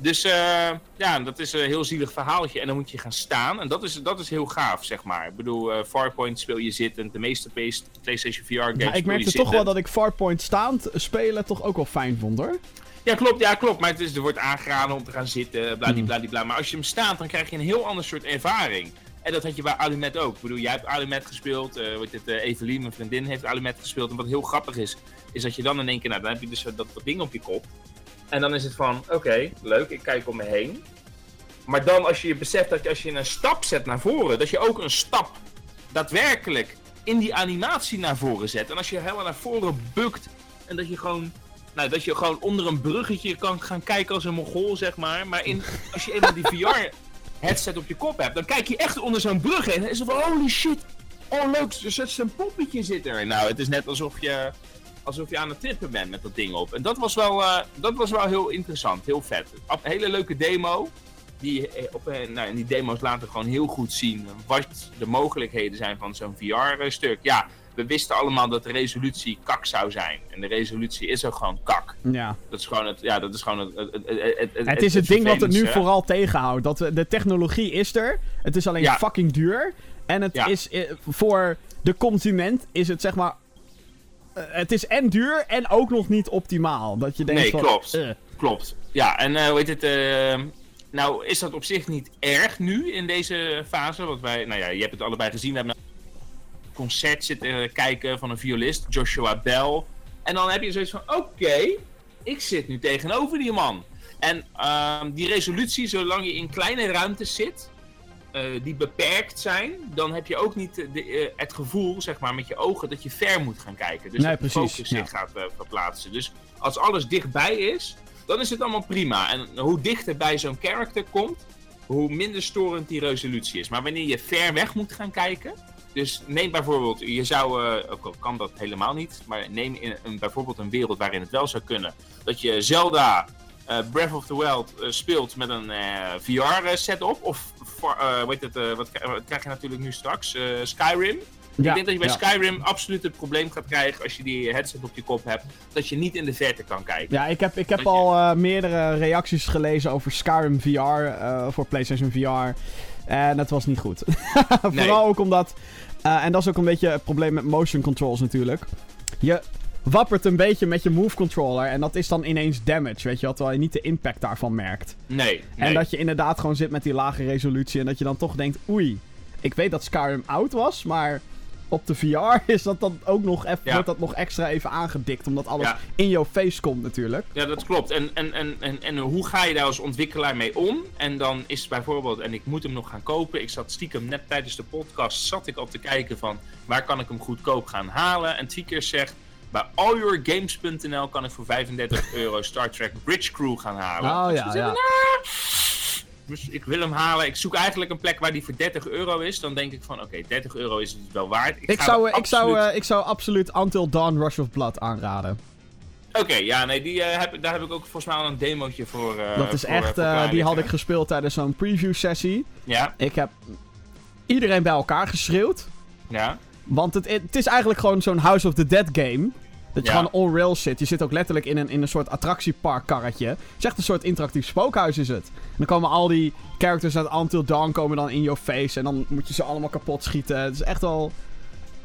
Dus eh, ja, dat is een heel zielig verhaaltje. En dan moet je gaan staan. En dat is, dat is heel gaaf, zeg maar. Ik bedoel, eh, Farpoint speel je zittend. De meeste PlayStation VR games Ja, ik merkte toch wel dat ik Farpoint staand spelen toch ook wel fijn vond, hoor. Ja, klopt, ja, klopt. Maar het is, er wordt aangeraden om te gaan zitten, Hmm. bladibladibla. Maar als je hem staat, dan krijg je een heel ander soort ervaring. En dat had je bij Alumet ook. Ik bedoel, jij hebt Alumet gespeeld. eh wat dit, eh Evelien, mijn vriendin, heeft Alumet gespeeld. En wat heel grappig is, is dat je dan in één keer, nou, dan heb je dus dat, dat ding op je kop. En dan is het van, oké, leuk, ik kijk om me heen. Maar dan als je beseft dat als je een stap zet naar voren, dat je ook een stap daadwerkelijk in die animatie naar voren zet. En als je helemaal naar voren bukt en dat je gewoon, nou, dat je gewoon onder een bruggetje kan gaan kijken als een mongool, zeg maar. Maar in, als je eenmaal die VR headset op je kop hebt, dan kijk je echt onder zo'n brug heen. En is het van, holy shit, oh leuk, er zit zo'n poppetje zit er. Nou, het is net alsof je, alsof je aan het trippen bent met dat ding op. En dat was wel, eh, dat was wel heel interessant, heel vet. Een hele leuke demo. Die, eh, op, eh, nou, die demo's laten gewoon heel goed zien wat de mogelijkheden zijn van zo'n VR-stuk. Ja, we wisten allemaal dat de resolutie kak zou zijn. En de resolutie is ook gewoon kak. Ja. Dat is gewoon het, ja, dat is gewoon het, het, het, het, Het is het ding wat het nu vooral tegenhoudt. Dat de technologie is er. Het is alleen Ja. fucking duur. En het Ja. is voor de consument is het zeg maar. Eh, het is en duur en ook nog niet optimaal. Dat je denkt Nee, van, klopt. eh. Klopt. Ja, en eh hoe heet het? eh, nou, is dat op zich niet erg nu in deze fase? Want wij, nou ja, je hebt het allebei gezien. We hebben een concert zitten kijken van een violist, Joshua Bell. En dan heb je zoiets van: oké, ik zit nu tegenover die man. En ehm, die resolutie, zolang je in kleine ruimtes zit, eh, die beperkt zijn, dan heb je ook niet de, eh, het gevoel, zeg maar, met je ogen dat je ver moet gaan kijken. Dus Nee, dat precies, focus ja. zich gaat eh, verplaatsen. Dus als alles dichtbij is, dan is het allemaal prima. En hoe dichter bij zo'n character komt, hoe minder storend die resolutie is. Maar wanneer je ver weg moet gaan kijken. Dus neem bijvoorbeeld, je zou, ook al kan dat helemaal niet, maar neem in een, bijvoorbeeld een wereld waarin het wel zou kunnen. Dat je Zelda Breath of the Wild eh, speelt met een VR-setup. Of, eh, weet het, eh, wat, wat krijg je natuurlijk nu straks? Eh, Skyrim. Ja, ik denk dat je bij ja. Skyrim absoluut het probleem gaat krijgen als je die headset op je kop hebt. Dat je niet in de verte kan kijken. Ja, ik heb, ik heb Dat je- al eh, meerdere reacties gelezen over Skyrim VR eh, voor PlayStation VR. En het was niet goed. Vooral ook omdat. eh, en dat is ook een beetje het probleem met motion controls natuurlijk. Je wappert een beetje met je move controller. En dat is dan ineens damage, weet je wel. Terwijl je niet de impact daarvan merkt. Nee, nee. En dat je inderdaad gewoon zit met die lage resolutie. En dat je dan toch denkt: oei, ik weet dat Skyrim oud was, maar. Op de VR is dat dan ook nog even, Ja. wordt dat nog extra even aangedikt. Omdat alles Ja. in jouw face komt natuurlijk. Ja, dat klopt. En, en, en, en, en hoe ga je daar als ontwikkelaar mee om? En dan is bijvoorbeeld, en ik moet hem nog gaan kopen. Ik zat stiekem net tijdens de podcast, zat ik al te kijken van waar kan ik hem goedkoop gaan halen. En Tweakers zegt, bij allyourgames.nl kan ik voor 35 euro Star Trek Bridge Crew gaan halen. Oh ja. Dus ik wil hem halen. Ik zoek eigenlijk een plek waar die voor 30 euro is. Dan denk ik van, oké, 30 euro is het wel waard. Ik zou, er eh, ik, zou, absoluut- eh, ik zou absoluut Until Dawn Rush of Blood aanraden. Oké, ja, nee, die, eh, heb, ik- daar heb ik ook volgens mij al een demootje voor. dat is voor, echt, die had ik gespeeld tijdens zo'n preview sessie. Ja, Ik heb iedereen bij elkaar geschreeuwd. ja. Want het, het is eigenlijk gewoon zo'n House of the Dead game. Dat je Ja. gewoon on rails zit. Je zit ook letterlijk in een, in een soort attractieparkkarretje. Het is echt een soort interactief spookhuis is het. En dan komen al die characters uit Until Dawn komen dan in your face. En dan moet je ze allemaal kapot schieten. Het is echt wel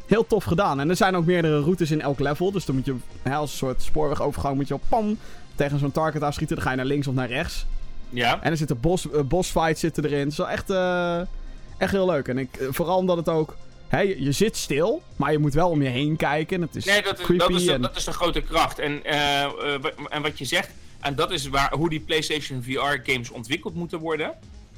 heel tof gedaan. En er zijn ook meerdere routes in elk level. Dus dan moet je hè, als een soort spoorwegovergang moet je op pam tegen zo'n target aanschieten. Dan ga je naar links of naar rechts. Ja. En er zitten bos, eh, bossfights zitten erin. Het is wel echt, eh, echt heel leuk. En ik, eh, vooral omdat het ook... Hè, je, je zit stil, maar je moet wel om je heen kijken. Het is Nee, dat is, creepy dat, is de, en... dat is de grote kracht. En, eh, eh, en wat je zegt, en dat is waar, hoe die PlayStation VR-games ontwikkeld moeten worden.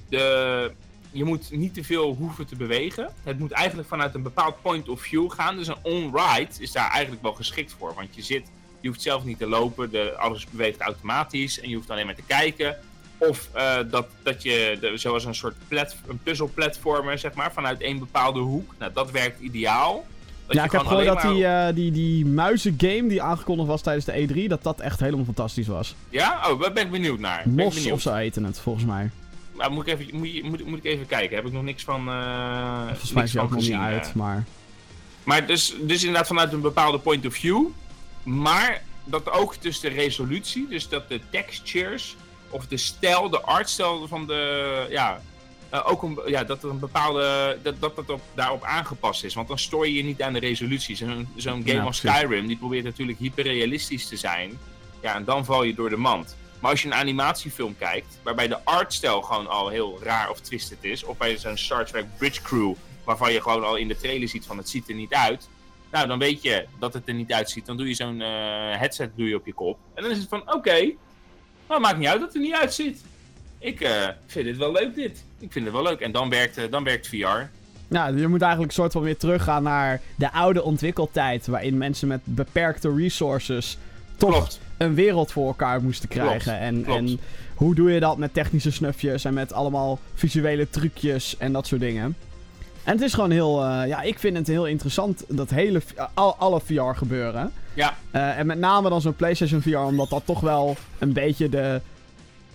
De, je moet niet te veel hoeven te bewegen. Het moet eigenlijk vanuit een bepaald point of view gaan. Dus een on-ride is daar eigenlijk wel geschikt voor. Want je zit, je hoeft zelf niet te lopen, de, alles beweegt automatisch en je hoeft alleen maar te kijken. Of eh, dat, dat je, de, zoals een soort plat, een puzzelplatformer, zeg maar, vanuit één bepaalde hoek. Nou, dat werkt ideaal. Dat Ja, ik heb gewoon gehoord dat die, eh, die, die muizengame die aangekondigd was tijdens de E3, dat dat echt helemaal fantastisch was. Ja? Oh, daar ben ik benieuwd naar. Ben ik Mos benieuwd. of zo eten het, volgens mij. Maar moet ik, even, moet, moet, moet ik even kijken. Heb ik nog niks van eh Volgens mij is ook nog niet uit, maar... Maar dus, dus inderdaad vanuit een bepaalde point of view. Maar dat ook dus de resolutie, dus dat de textures of de stijl, de artstijl van de. Ja, eh, ook een, ja, dat er een bepaalde. dat dat, dat op, daarop aangepast is. Want dan stoor je je niet aan de resolutie. Zo'n game Ja, als. Skyrim, die probeert natuurlijk hyperrealistisch te zijn. Ja, en dan val je door de mand. Maar als je een animatiefilm kijkt, waarbij de artstijl gewoon al heel raar of twisted is, of bij zo'n Star Trek Bridge Crew, waarvan je gewoon al in de trailer ziet van het ziet er niet uit, nou dan weet je dat het er niet uitziet. Dan doe je zo'n eh, headset doe je op je kop. En dan is het van, oké, nou maakt niet uit dat het er niet uitziet. Ik eh, vind het wel leuk dit. Ik vind het wel leuk. En dan werkt, eh, dan werkt VR. Ja, je moet eigenlijk een soort van weer teruggaan naar de oude ontwikkeltijd. Waarin mensen met beperkte resources toch Klopt. een wereld voor elkaar moesten krijgen. en, klopt. en hoe doe je dat met technische snufjes en met allemaal visuele trucjes en dat soort dingen. En het is gewoon heel, eh, ja, ik vind het heel interessant, dat hele, v- al, alle VR gebeuren. Ja, Eh, en met name dan zo'n PlayStation VR, omdat dat toch wel een beetje de.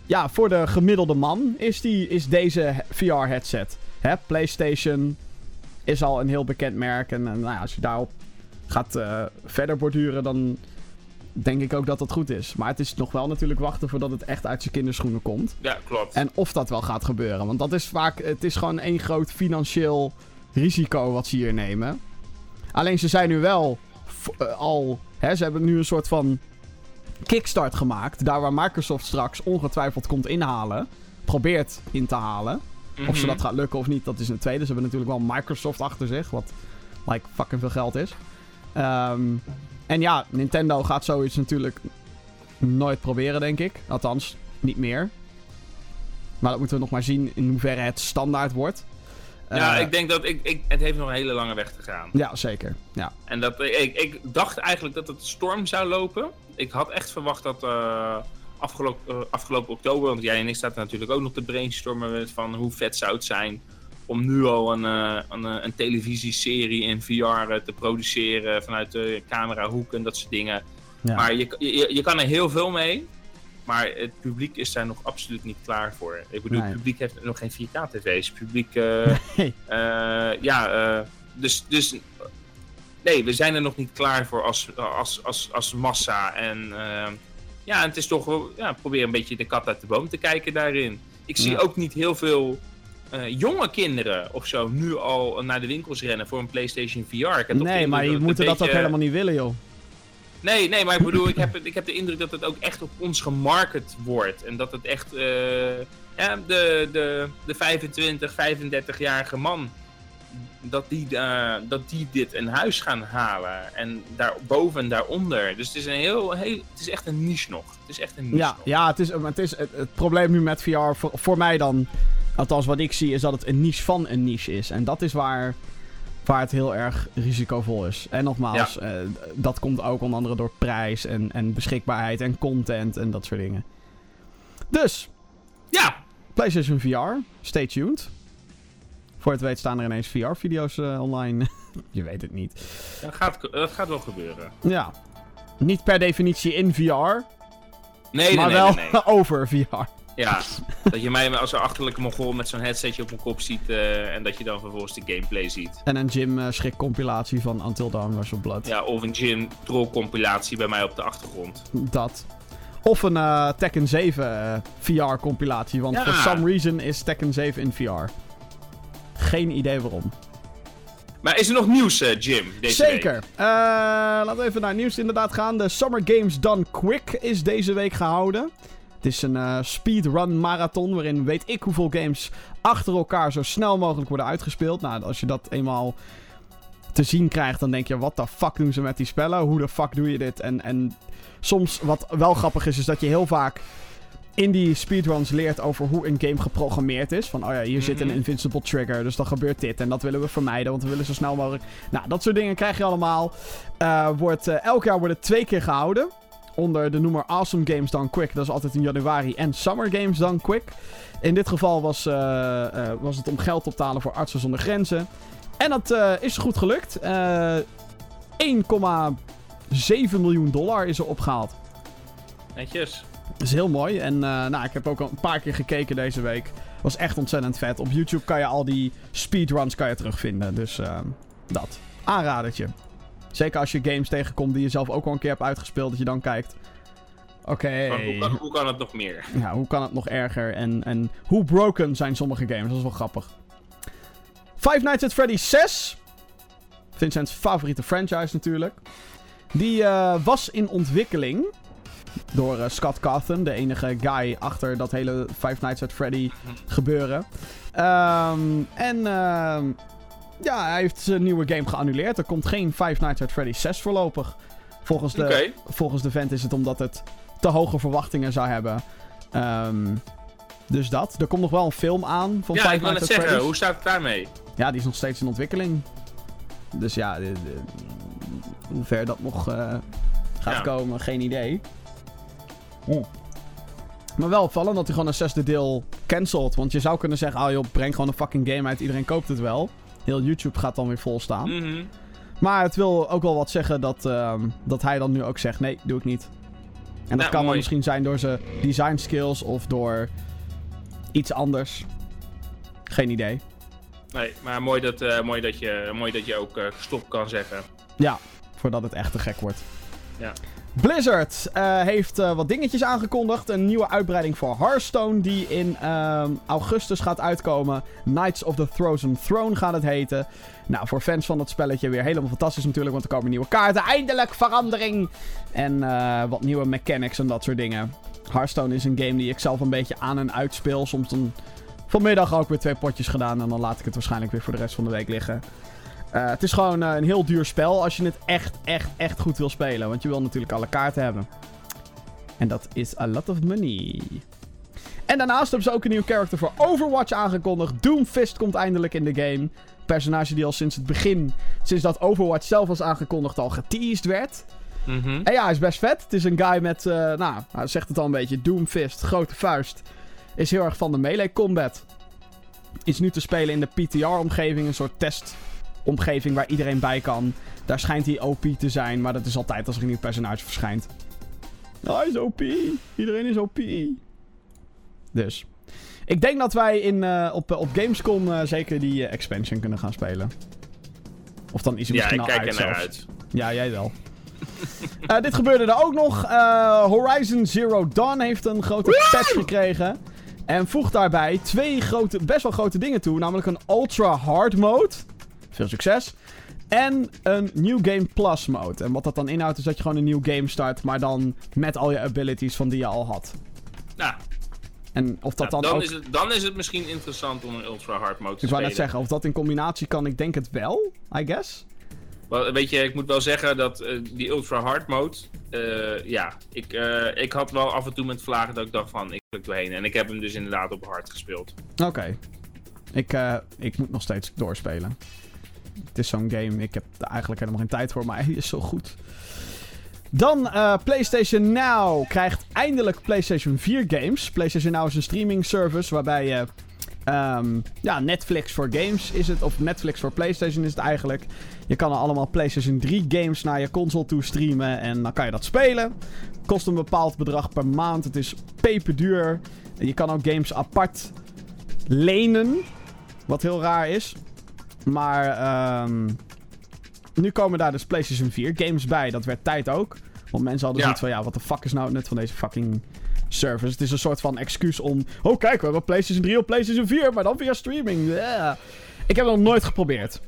Ja, voor de gemiddelde man is, die, is deze VR-headset. Hè, PlayStation is al een heel bekend merk. En, eh, nou ja, als je daarop gaat eh, verder borduren, dan denk ik ook dat dat goed is. Maar het is nog wel natuurlijk wachten voordat het echt uit zijn kinderschoenen komt. ja klopt. En of dat wel gaat gebeuren. Want dat is vaak. Het is gewoon één groot financieel risico wat ze hier nemen. Alleen ze zijn nu wel eh, al. Hè, ze hebben nu een soort van kickstart gemaakt. Daar waar Microsoft straks ongetwijfeld komt inhalen. Probeert in te halen. Of ze Mhm. dat gaat lukken of niet, dat is een tweede. Ze hebben natuurlijk wel Microsoft achter zich. Wat like fucking veel geld is. Ehm, en ja, Nintendo gaat zoiets natuurlijk nooit proberen, denk ik. Althans, niet meer. Maar dat moeten we nog maar zien in hoeverre het standaard wordt. Ja, Eh, ik denk dat ik, ik, het heeft nog een hele lange weg te gaan. Ja, zeker. Ja. En dat, ik, ik dacht eigenlijk dat het storm zou lopen. Ik had echt verwacht dat eh, afgelopen, eh, afgelopen oktober, want jij en ik zaten natuurlijk ook nog te brainstormen van hoe vet zou het zijn om nu al een, eh, een, eh, een televisieserie in VR eh, te produceren vanuit de camerahoek en dat soort dingen. Ja. Maar je, je, je kan er heel veel mee. Maar het publiek is daar nog absoluut niet klaar voor. Ik bedoel, Nee. het publiek heeft nog geen 4K-tv's. Het publiek, Nee. ja, dus, dus nee, we zijn er nog niet klaar voor als, als, als, als massa. En ja, het is toch ja, probeer een beetje de kat uit de boom te kijken daarin. Ik zie Ja. ook niet heel veel eh, jonge kinderen of zo nu al naar de winkels rennen voor een PlayStation VR. Ik heb Nee, maar je het moet een dat ook helemaal niet willen, joh. Nee, nee, maar ik bedoel, ik heb, ik heb de indruk dat het ook echt op ons gemarket wordt. En dat het echt eh, ja, de, de, de 25, 35-jarige man, dat die, eh, dat die dit in huis gaan halen. En daarboven en daaronder. Dus het is, een heel, heel, het is echt een niche nog. Het is echt een niche Ja, nog. ja het, is, het, is, het, het probleem nu met VR, voor, voor mij dan, althans wat ik zie, is dat het een niche van een niche is. En dat is waar, waar het heel erg risicovol is. En nogmaals, eh, dat komt ook onder andere door prijs en, en beschikbaarheid en content en dat soort dingen. Dus, Ja, PlayStation VR, stay tuned. Voor het weet staan er ineens VR-video's online. Je weet het niet. dat gaat, dat gaat wel gebeuren. Ja, niet per definitie in VR, Nee, nee, maar nee, wel nee. over VR. Ja, dat je mij als een achterlijke mongool met zo'n headsetje op mijn kop ziet eh, en dat je dan vervolgens de gameplay ziet. En een Jim eh, schrik compilatie van Until Dawn Rush of Blood. Ja, of een Jim troll compilatie bij mij op de achtergrond. Dat. Of een eh, Tekken 7 VR compilatie, want Ja. for some reason is Tekken 7 in VR. Geen idee waarom. Maar is er nog nieuws, Jim, deze Zeker. week? Eh, laten we even naar nieuws inderdaad gaan. De Summer Games Done Quick is deze week gehouden. Het is een eh, speedrun marathon waarin weet ik hoeveel games achter elkaar zo snel mogelijk worden uitgespeeld. Nou, als je dat eenmaal te zien krijgt, dan denk je, wat de fuck doen ze met die spellen? Hoe de fuck doe je dit? En, en soms, wat wel grappig is, is dat je heel vaak in die speedruns leert over hoe een game geprogrammeerd is. Van, oh ja, hier zit een Mhm. invincible trigger, dus dan gebeurt dit. En dat willen we vermijden, want we willen zo snel mogelijk... Nou, dat soort dingen krijg je allemaal. Eh, wordt, eh, elk jaar wordt het twee keer gehouden. Onder de noemer Awesome Games Done Quick. Dat is altijd in januari. En Summer Games Done Quick. In dit geval was, eh, eh, was het om geld op te halen voor Artsen zonder Grenzen. En dat eh, is goed gelukt. Eh 1,7 miljoen dollar is er opgehaald. Netjes. Dat is heel mooi. En nou, ik heb ook al een paar keer gekeken deze week. Was echt ontzettend vet. Op YouTube kan je al die speedruns kan je terugvinden. Dus dat. Aanradertje. Zeker als je games tegenkomt die je zelf ook al een keer hebt uitgespeeld. Dat je dan kijkt. Oké. Hoe, kan, hoe kan het nog meer? Ja, hoe kan het nog erger? En, en hoe broken zijn sommige games? Dat is wel grappig. Five Nights at Freddy's 6. Vincent's favoriete franchise natuurlijk. Die eh, was in ontwikkeling. Door eh, Scott Cawthon, de enige guy achter dat hele Five Nights at Freddy gebeuren. Ehm, en ehm, ja, hij heeft zijn nieuwe game geannuleerd. Er komt geen Five Nights at Freddy's 6 voorlopig. Volgens de, volgens de vent is het omdat het te hoge verwachtingen zou hebben. Ehm, dus dat. Er komt nog wel een film aan van Ja, Five ik wil Nights at zeggen, Freddy's. hoe staat het daarmee? Ja, die is nog steeds in ontwikkeling. Dus ja, de- de- hoe ver dat nog eh, gaat Ja. komen, geen idee. Maar wel opvallend dat hij gewoon een zesde deel cancelt. Want je zou kunnen zeggen, oh joh, breng gewoon een fucking game uit, iedereen koopt het wel. Heel YouTube gaat dan weer vol staan. Mhm. Maar het wil ook wel wat zeggen dat, ehm, dat hij dan nu ook zegt, nee, doe ik niet. En dat Nou, kan dan misschien zijn door zijn design skills of door iets anders. Geen idee. Nee, maar mooi dat, eh, mooi dat, je, mooi dat je ook eh, gestopt kan zeggen. Ja, voordat het echt te gek wordt. Ja. Blizzard eh, heeft eh, wat dingetjes aangekondigd. Een nieuwe uitbreiding voor Hearthstone die in ehm, augustus gaat uitkomen. Knights of the Frozen Throne gaat het heten. Nou, voor fans van dat spelletje weer helemaal fantastisch natuurlijk, want er komen nieuwe kaarten. Eindelijk verandering! En eh, wat nieuwe mechanics en dat soort dingen. Hearthstone is een game die ik zelf een beetje aan en uitspeel. Soms dan vanmiddag ook weer twee potjes gedaan en dan laat ik het waarschijnlijk weer voor de rest van de week liggen. Eh, het is gewoon eh, een heel duur spel als je het echt, echt, echt goed wil spelen. Want je wil natuurlijk alle kaarten hebben. En dat is a lot of money. En daarnaast hebben ze ook een nieuw character voor Overwatch aangekondigd. Doomfist komt eindelijk in de game. Personage die al sinds het begin, sinds dat Overwatch zelf was aangekondigd, al geteased werd. Mhm. En ja, hij is best vet. Het is een guy met, eh, nou, hij zegt het al een beetje, Doomfist, grote vuist. Is heel erg van de melee combat. Is nu te spelen in de PTR-omgeving, een soort testomgeving waar iedereen bij kan. Daar schijnt hij OP te zijn, maar dat is altijd als er een nieuw personage verschijnt. Oh, hij is OP. Iedereen is OP. Dus. Ik denk dat wij in, eh, op, op Gamescom eh, zeker die eh, expansion kunnen gaan spelen. Of dan is Ja, misschien ik al kijk uit zelfs. uit. Ja, jij wel. Dit gebeurde er ook nog. Horizon Zero Dawn heeft een grote patch gekregen. En voegt daarbij twee grote, best wel grote dingen toe. Namelijk een Ultra Hard Mode. Veel succes. En een New Game Plus mode. En wat dat dan inhoudt is dat je gewoon een nieuw game start. Maar dan met al je abilities van die je al had. Nou, En of dat nou, dan, dan, ook... is het, dan is het misschien interessant om een ultra hard mode te Ik wou net spelen. zeggen, of dat in combinatie kan, ik denk het wel. I guess. Weet je, ik moet wel zeggen dat eh, die ultra hard mode, eh, ja, ik, eh, ik had wel af en toe met vlagen dat ik dacht van, ik klik doorheen. En ik heb hem dus inderdaad op hard gespeeld. Oké. Ik, ik moet nog steeds doorspelen. Het is zo'n game, ik heb er eigenlijk helemaal geen tijd voor, maar hij is zo goed. Dan eh, PlayStation Now krijgt eindelijk PlayStation 4 games. PlayStation Now is een streaming service waarbij je... ehm, ja, Netflix voor games is het, of Netflix voor PlayStation is het eigenlijk. Je kan er allemaal PlayStation 3 games naar je console toe streamen en dan kan je dat spelen. Kost een bepaald bedrag per maand. Het is peperduur. Je kan ook games apart lenen. Wat heel raar is. Maar ehm, nu komen daar dus PlayStation 4 games bij. Dat werd tijd ook. Want mensen hadden Ja. zoiets van, ja, wat de fuck is nou het nut van deze fucking service? Het is een soort van excuus om... Oh, kijk, we hebben PlayStation 3 op PlayStation 4, maar dan via streaming. Yeah. Ik heb het nog nooit geprobeerd.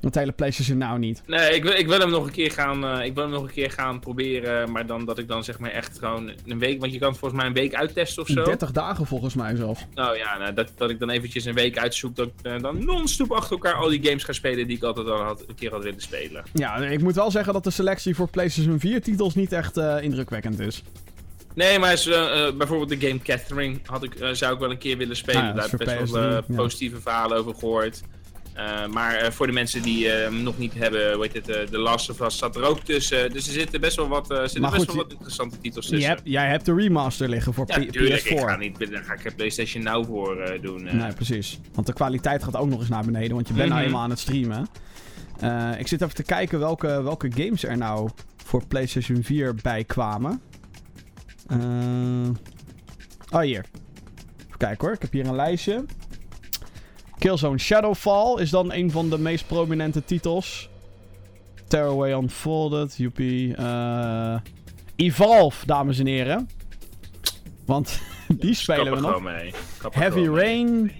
Dat hele PlayStation nou niet. Nee, ik wil, ik wil hem nog een keer gaan. eh, ik wil hem nog een keer gaan proberen. Maar dan dat ik dan zeg maar echt gewoon een week. Want je kan het volgens mij een week uittesten of zo. 30 dagen volgens mij zelf. Nou ja, nou, dat, dat ik dan eventjes een week uitzoek. Dat ik eh, dan non-stop achter elkaar al die games ga spelen die ik altijd al had, een keer had willen spelen. Ja, ik moet wel zeggen dat de selectie voor PlayStation 4 titels niet echt eh, indrukwekkend is. Nee, maar is, bijvoorbeeld de game Catherine had ik, zou ik wel een keer willen spelen. Ah ja, Daar heb ik best wel PS3, ja. positieve verhalen over gehoord. Eh, maar eh, voor de mensen die eh, nog niet hebben, weet het, The Last of Us zat er ook tussen. Dus er zitten best wel wat, zitten best goed, wel wat interessante titels tussen. hebt, jij hebt de remaster liggen voor Ja, P- tuurlijk. PS4. Ik ga niet, daar ga ik PlayStation Now voor doen. Nee, precies. Want de kwaliteit gaat ook nog eens naar beneden, want je bent nou Mhm. eenmaal aan het streamen. Ik zit even te kijken welke, welke games er nou voor PlayStation 4 bij kwamen. Oh, hier. Even kijken hoor, ik heb hier een lijstje. Killzone Shadowfall is dan een van de meest prominente titels. Tearaway Unfolded, joepie. Eh, Evolve, dames en heren. Want die spelen we nog. mee. Heavy mee. Rain,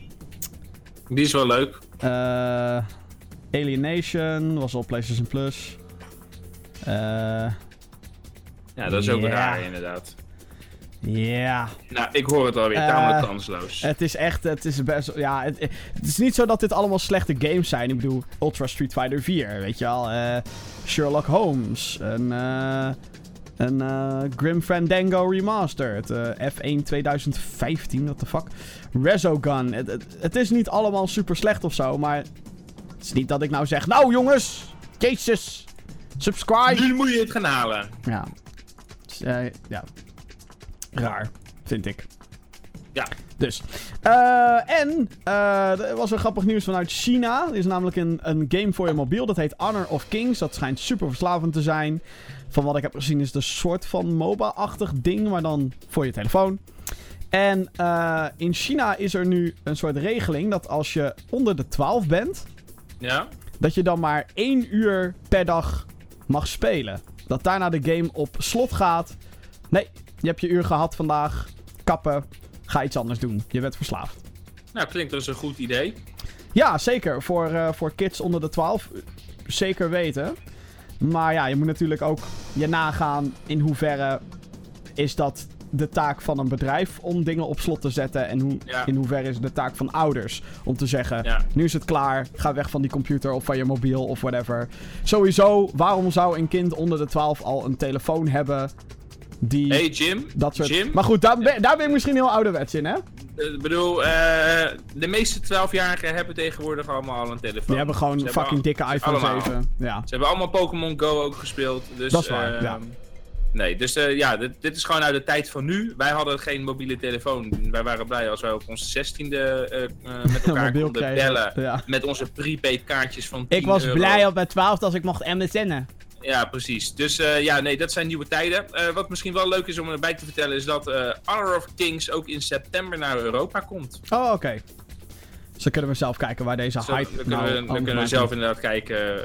Die is wel leuk. eh, Alienation was op PlayStation Plus. Eh, Ja, dat is ook Ja. raar inderdaad. Ja, Nou, ik hoor het alweer. Eh, Tamelijk kansloos. het is echt, het is best, ja, het, het is niet zo dat dit allemaal slechte games zijn. Ik bedoel, Ultra Street Fighter 4, weet je wel, eh, Sherlock Holmes, een, eh, een eh, Grim Fandango Remastered, eh, F1 2015, what the fuck, Resogun. Het, het, het is niet allemaal super slecht of zo, maar het is niet dat ik nou zeg, nou jongens, jezus, subscribe. Nu moet je het gaan halen. Ja. Dus, eh, ja. Raar, vind ik. Ja. Dus. Eh, en eh, er was een grappig nieuws vanuit China. Er is namelijk een, een game voor je mobiel. Dat heet Honor of Kings. Dat schijnt super verslavend te zijn. Van wat ik heb gezien is het een soort van MOBA-achtig ding. Maar dan voor je telefoon. En eh, in China is er nu een soort regeling dat als je onder de 12 bent, Ja? dat je dan maar één uur per dag mag spelen. Dat daarna de game op slot gaat. Nee, je hebt je uur gehad vandaag. Kappen. Ga iets anders doen. Je bent verslaafd. Nou, klinkt als een goed idee. Ja, zeker. Voor, eh, voor kids onder de 12. eh, Zeker weten. Maar ja, je moet natuurlijk ook je nagaan in hoeverre is dat de taak van een bedrijf om dingen op slot te zetten. En hoe, Ja. in hoeverre is het de taak van ouders om te zeggen: Ja. nu is het klaar, ga weg van die computer of van je mobiel of whatever. Sowieso, waarom zou een kind onder de 12 al een telefoon hebben die Hey Jim. dat soort. Jim. Maar goed, daar ben, daar ben je misschien heel ouderwets in, hè? Eh, Ik bedoel, eh, de meeste 12-jarigen hebben tegenwoordig allemaal al een telefoon. Die hebben gewoon fucking al- dikke iPhone allemaal. 7. Ja. Ze hebben allemaal Pokémon Go ook gespeeld. Dus, Dat is waar, ehm, ja. Nee, dus eh, ja, dit, dit is gewoon uit de tijd van nu. Wij hadden geen mobiele telefoon. Wij waren blij als wij op onze 16e eh, eh, met elkaar konden bellen. Ja. Met onze prepaid kaartjes van 10 Ik was euro. blij op mijn 12 als ik mocht MSN'en. Ja, precies. Dus eh, ja, nee, dat zijn nieuwe tijden. Eh, wat misschien wel leuk is om erbij te vertellen is dat eh Honor of Kings ook in september naar Europa komt. Oh, oké. Dus dan kunnen we zelf kijken waar deze Zo, hype dan kunnen, nou we, dan kunnen we maakt. zelf inderdaad kijken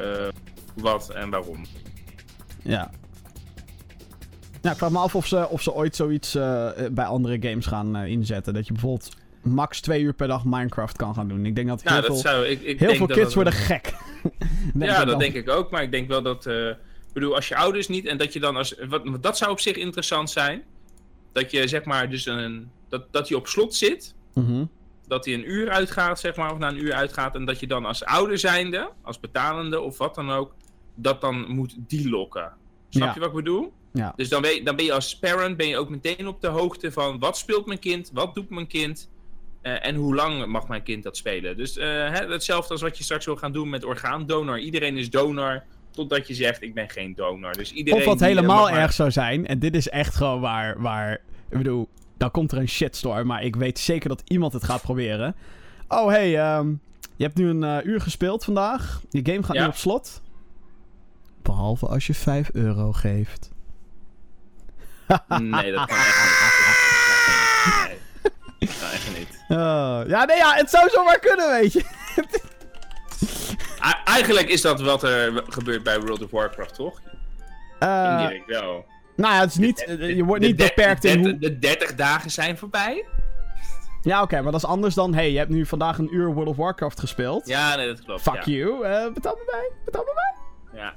wat en waarom. Ja. Ja, ik vraag me af of ze, of ze ooit zoiets bij andere games gaan inzetten. Dat je bijvoorbeeld max twee uur per dag Minecraft kan gaan doen. Ik denk dat heel Nou, dat veel, zou ik. ik heel denk veel dat kids dat- worden gek. Ja, dat dan. denk ik ook. Maar ik denk wel dat. eh, ik bedoel, als je ouders niet en dat je dan als. Wat, dat zou op zich interessant zijn. Dat je zeg maar dus een. Dat, dat hij op slot zit. Mhm. Dat hij een uur uitgaat, zeg maar, of na een uur uitgaat. En dat je dan als ouder zijnde, als betalende of wat dan ook. Dat dan moet die lokken. Snap Ja. je wat ik bedoel? Ja. Dus dan ben, je, dan ben je als parent ben je ook meteen op de hoogte van wat speelt mijn kind, wat doet mijn kind. Eh, en hoe lang mag mijn kind dat spelen? Dus eh, hè, hetzelfde als wat je straks wil gaan doen met orgaandonor. Iedereen is donor totdat je zegt ik ben geen donor. Dus iedereen Of wat eh, helemaal maar- erg zou zijn. En dit is echt gewoon waar, waar... Ik bedoel, dan komt er een shitstorm. Maar ik weet zeker dat iemand het gaat proberen. Oh, hey, ehm, je hebt nu een uur gespeeld vandaag. Je game gaat Ja. nu op slot. Behalve als je 5 euro geeft. Nee, dat kan echt niet. Nee. Oh, ja, nee, ja, het zou zomaar kunnen, weet je. Eigenlijk is dat wat er gebeurt bij World of Warcraft, toch? Eh, Indirect wel. nou ja, het is niet, je wordt niet De de- beperkt de, in de- hoe... De 30 dagen zijn voorbij. Ja, oké, maar dat is anders dan... hey, je hebt nu vandaag een uur World of Warcraft gespeeld. Ja, nee, dat klopt. Fuck ja. you. eh, betaal me bij. Betaal me bij. Ja.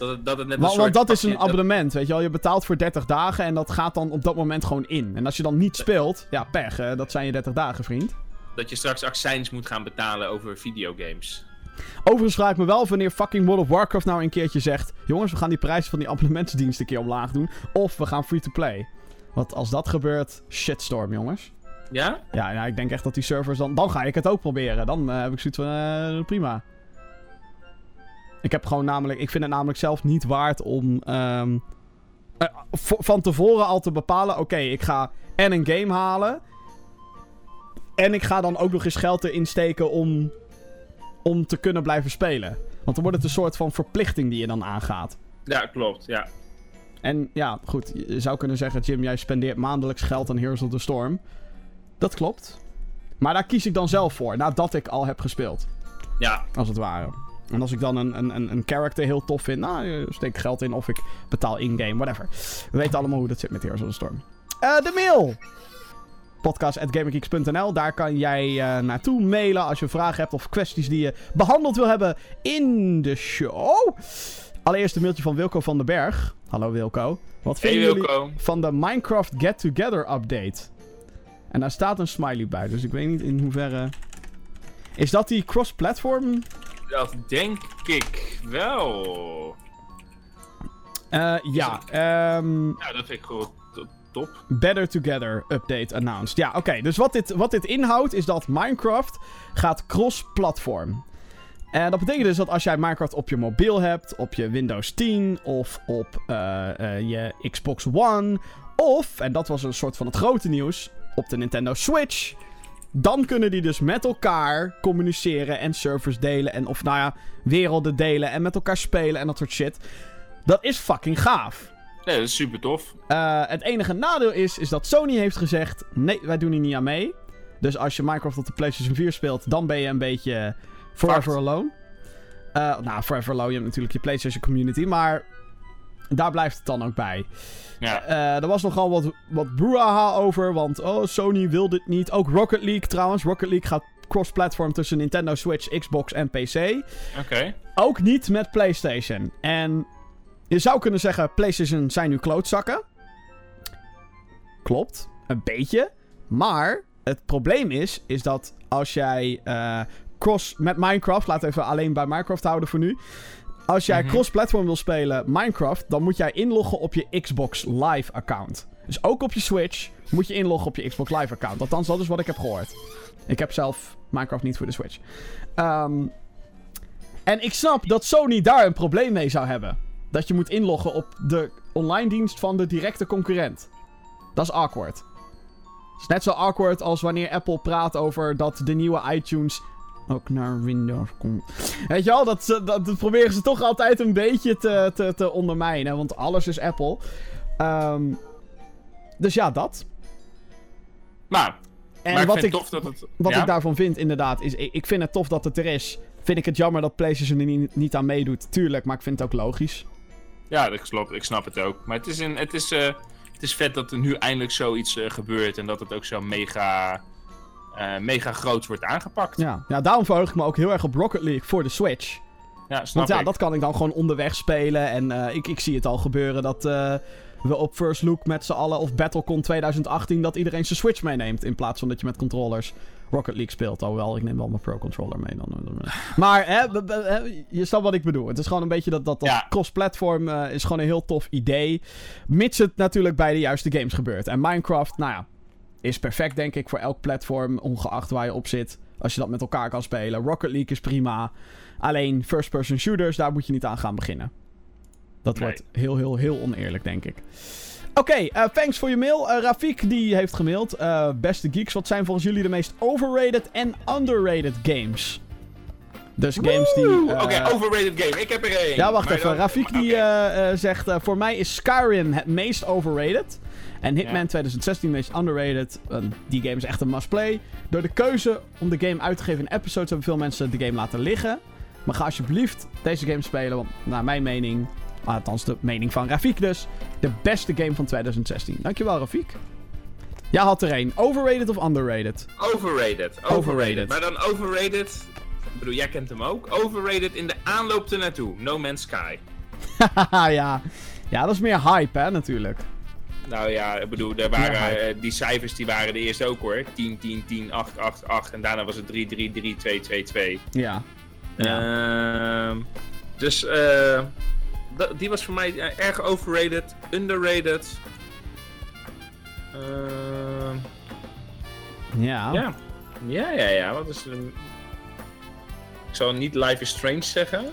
Dat dat het net een Want, soort want dat is een abonnement, weet je wel. Je betaalt voor 30 dagen en dat gaat dan op dat moment gewoon in. En als je dan niet speelt, ja, pech. dat zijn je 30 dagen, vriend. Dat je straks accijns moet gaan betalen over videogames. Overigens vraag ik me wel wanneer fucking World of Warcraft nou een keertje zegt... Jongens, we gaan die prijs van die abonnementsdienst een keer omlaag doen. Of we gaan free-to-play. Want als dat gebeurt, shitstorm, jongens. Ja? Ja, ja, ik denk echt dat die servers dan... Dan ga ik het ook proberen. Dan eh, heb ik zoiets van, eh, prima. Ik heb gewoon namelijk... Ik vind het namelijk zelf niet waard om... ehm, eh, van tevoren al te bepalen... Oké, ik ga en een game halen... En ik ga dan ook nog eens geld erin steken om... Om te kunnen blijven spelen. Want dan wordt het een soort van verplichting die je dan aangaat. Ja, klopt. Ja. En ja, goed, je zou kunnen zeggen, Jim, jij spendeert maandelijks geld aan Heroes of the Storm. Dat klopt. Maar daar kies ik dan zelf voor, nadat ik al heb gespeeld. Ja. Als het ware. En als ik dan een, een, een, character heel tof vind, nou, eh, steek ik geld in of ik betaal in-game, whatever. We weten allemaal hoe dat zit met Heroes of the Storm. Eh, de mail! podcast.gamergeeks.nl. Daar kan jij eh, naartoe mailen als je vragen hebt of kwesties die je behandeld wil hebben in de show. Allereerst een mailtje van Wilco van den Berg. Hallo Wilco. Wat Hey jullie Wilco. van de Minecraft Get Together update? En daar staat een smiley bij, dus ik weet niet in hoeverre... Is dat die cross-platform? Dat denk ik wel. Eh, ja. Ja, dat vind ik gewoon to- top. Better Together update announced. Ja, oké. Dus wat dit, wat dit inhoudt is dat Minecraft gaat cross-platform. En dat betekent dus dat als jij Minecraft op je mobiel hebt, op je Windows 10 of op eh, eh, je Xbox One, of, en dat was een soort van het grote nieuws, op de Nintendo Switch, dan kunnen die dus met elkaar communiceren en servers delen en of nou ja, werelden delen en met elkaar spelen en dat soort shit. Dat is fucking gaaf. Nee, dat is super tof. Eh, het enige nadeel is, is dat Sony heeft gezegd: nee, wij doen hier niet aan mee. Dus als je Minecraft op de PlayStation 4 speelt, dan ben je een beetje forever alone. Eh, nou, forever alone, je hebt natuurlijk je PlayStation community, maar daar blijft het dan ook bij. Ja. Eh, er was nogal wat, wat brouhaha over, want oh, Sony wil dit niet. Ook Rocket League trouwens. Rocket League gaat cross-platform tussen Nintendo Switch, Xbox en PC. Oké. Ook niet met PlayStation. En je zou kunnen zeggen, PlayStation zijn nu klootzakken. Klopt, een beetje. Maar het probleem is, is dat als jij eh, cross met Minecraft, we even alleen bij Minecraft houden voor nu. Als jij Mhm. cross-platform wil spelen Minecraft, dan moet jij inloggen op je Xbox Live account. Dus ook op je Switch moet je inloggen op je Xbox Live account. Althans, dat is wat ik heb gehoord. Ik heb zelf Minecraft niet voor de Switch. Ehm, en ik snap dat Sony daar een probleem mee zou hebben. Dat je moet inloggen op de online dienst van de directe concurrent. Dat is awkward. Het is net zo awkward als wanneer Apple praat over dat de nieuwe iTunes ook naar Windows komt. Weet je wel, dat, dat, dat proberen ze toch altijd een beetje te, te, te ondermijnen. Want alles is Apple. Ehm, dus ja, dat. Nou, En maar wat, ik, tof dat het... wat ja? ik daarvan vind, inderdaad, is... Ik, ik vind het tof dat het er is. Vind ik het jammer dat PlayStation er niet, niet aan meedoet. Tuurlijk, maar ik vind het ook logisch. Ja, dat klopt. Ik snap het ook. Maar het is, een, het is, eh, het is vet dat er nu eindelijk zoiets eh, gebeurt. En dat het ook zo mega, eh, mega groot wordt aangepakt. Ja. ja, daarom verheug ik me ook heel erg op Rocket League voor de Switch. Ja, snap Want ja, ik. dat kan ik dan gewoon onderweg spelen. En eh, ik, ik zie het al gebeuren dat eh, we op First Look met z'n allen... of BattleCon 2018, dat iedereen zijn Switch meeneemt... in plaats van dat je met controllers Rocket League speelt. Alhoewel, ik neem wel mijn Pro-controller mee dan. Maar hè, je snapt wat ik bedoel. Het is gewoon een beetje dat, dat, dat Ja. cross-platform is gewoon een heel tof idee. Mits het natuurlijk bij de juiste games gebeurt. En Minecraft, nou ja, is perfect denk ik voor elk platform, ongeacht waar je op zit. Als je dat met elkaar kan spelen. Rocket League is prima. Alleen first-person shooters, daar moet je niet aan gaan beginnen. Dat Nee. wordt heel, heel, heel oneerlijk, denk ik. Oké, eh, thanks voor je mail. Eh Rafik die heeft gemaild. Eh, beste geeks, wat zijn volgens jullie de meest overrated en underrated games? Dus games die... Oké, overrated game. Ik heb er één. Ja, wacht Maar even. dan- Rafik die eh, eh, zegt... eh, voor mij is Skyrim het meest overrated. En Hitman Ja. 2016 meest underrated. Die game is echt een must-play. Door de keuze om de game uit te geven in episodes... hebben veel mensen de game laten liggen. Maar ga alsjeblieft deze game spelen. Want naar mijn mening... Althans, de mening van Rafik dus. De beste game van 2016. Dankjewel, Rafik. Jij had er één. Overrated of underrated? Overrated. Overrated. Overrated. Maar dan overrated... Ik bedoel, jij kent hem ook. Overrated in de aanloop ernaartoe. No Man's Sky. Haha, ja. Ja, dat is meer hype, hè, natuurlijk. Nou ja, ik bedoel, er Ja, waren, eh, die cijfers die waren de eerste ook hoor. 10, 10, 10, 8, 8, 8. En daarna was het 3, 3, 3, 2, 2, 2. Ja. Ehm, dus dat- die was voor mij eh, erg overrated, underrated. Ehm, Ja. ja. ja, ja, ja. Wat is. Ik zal niet Life is Strange zeggen.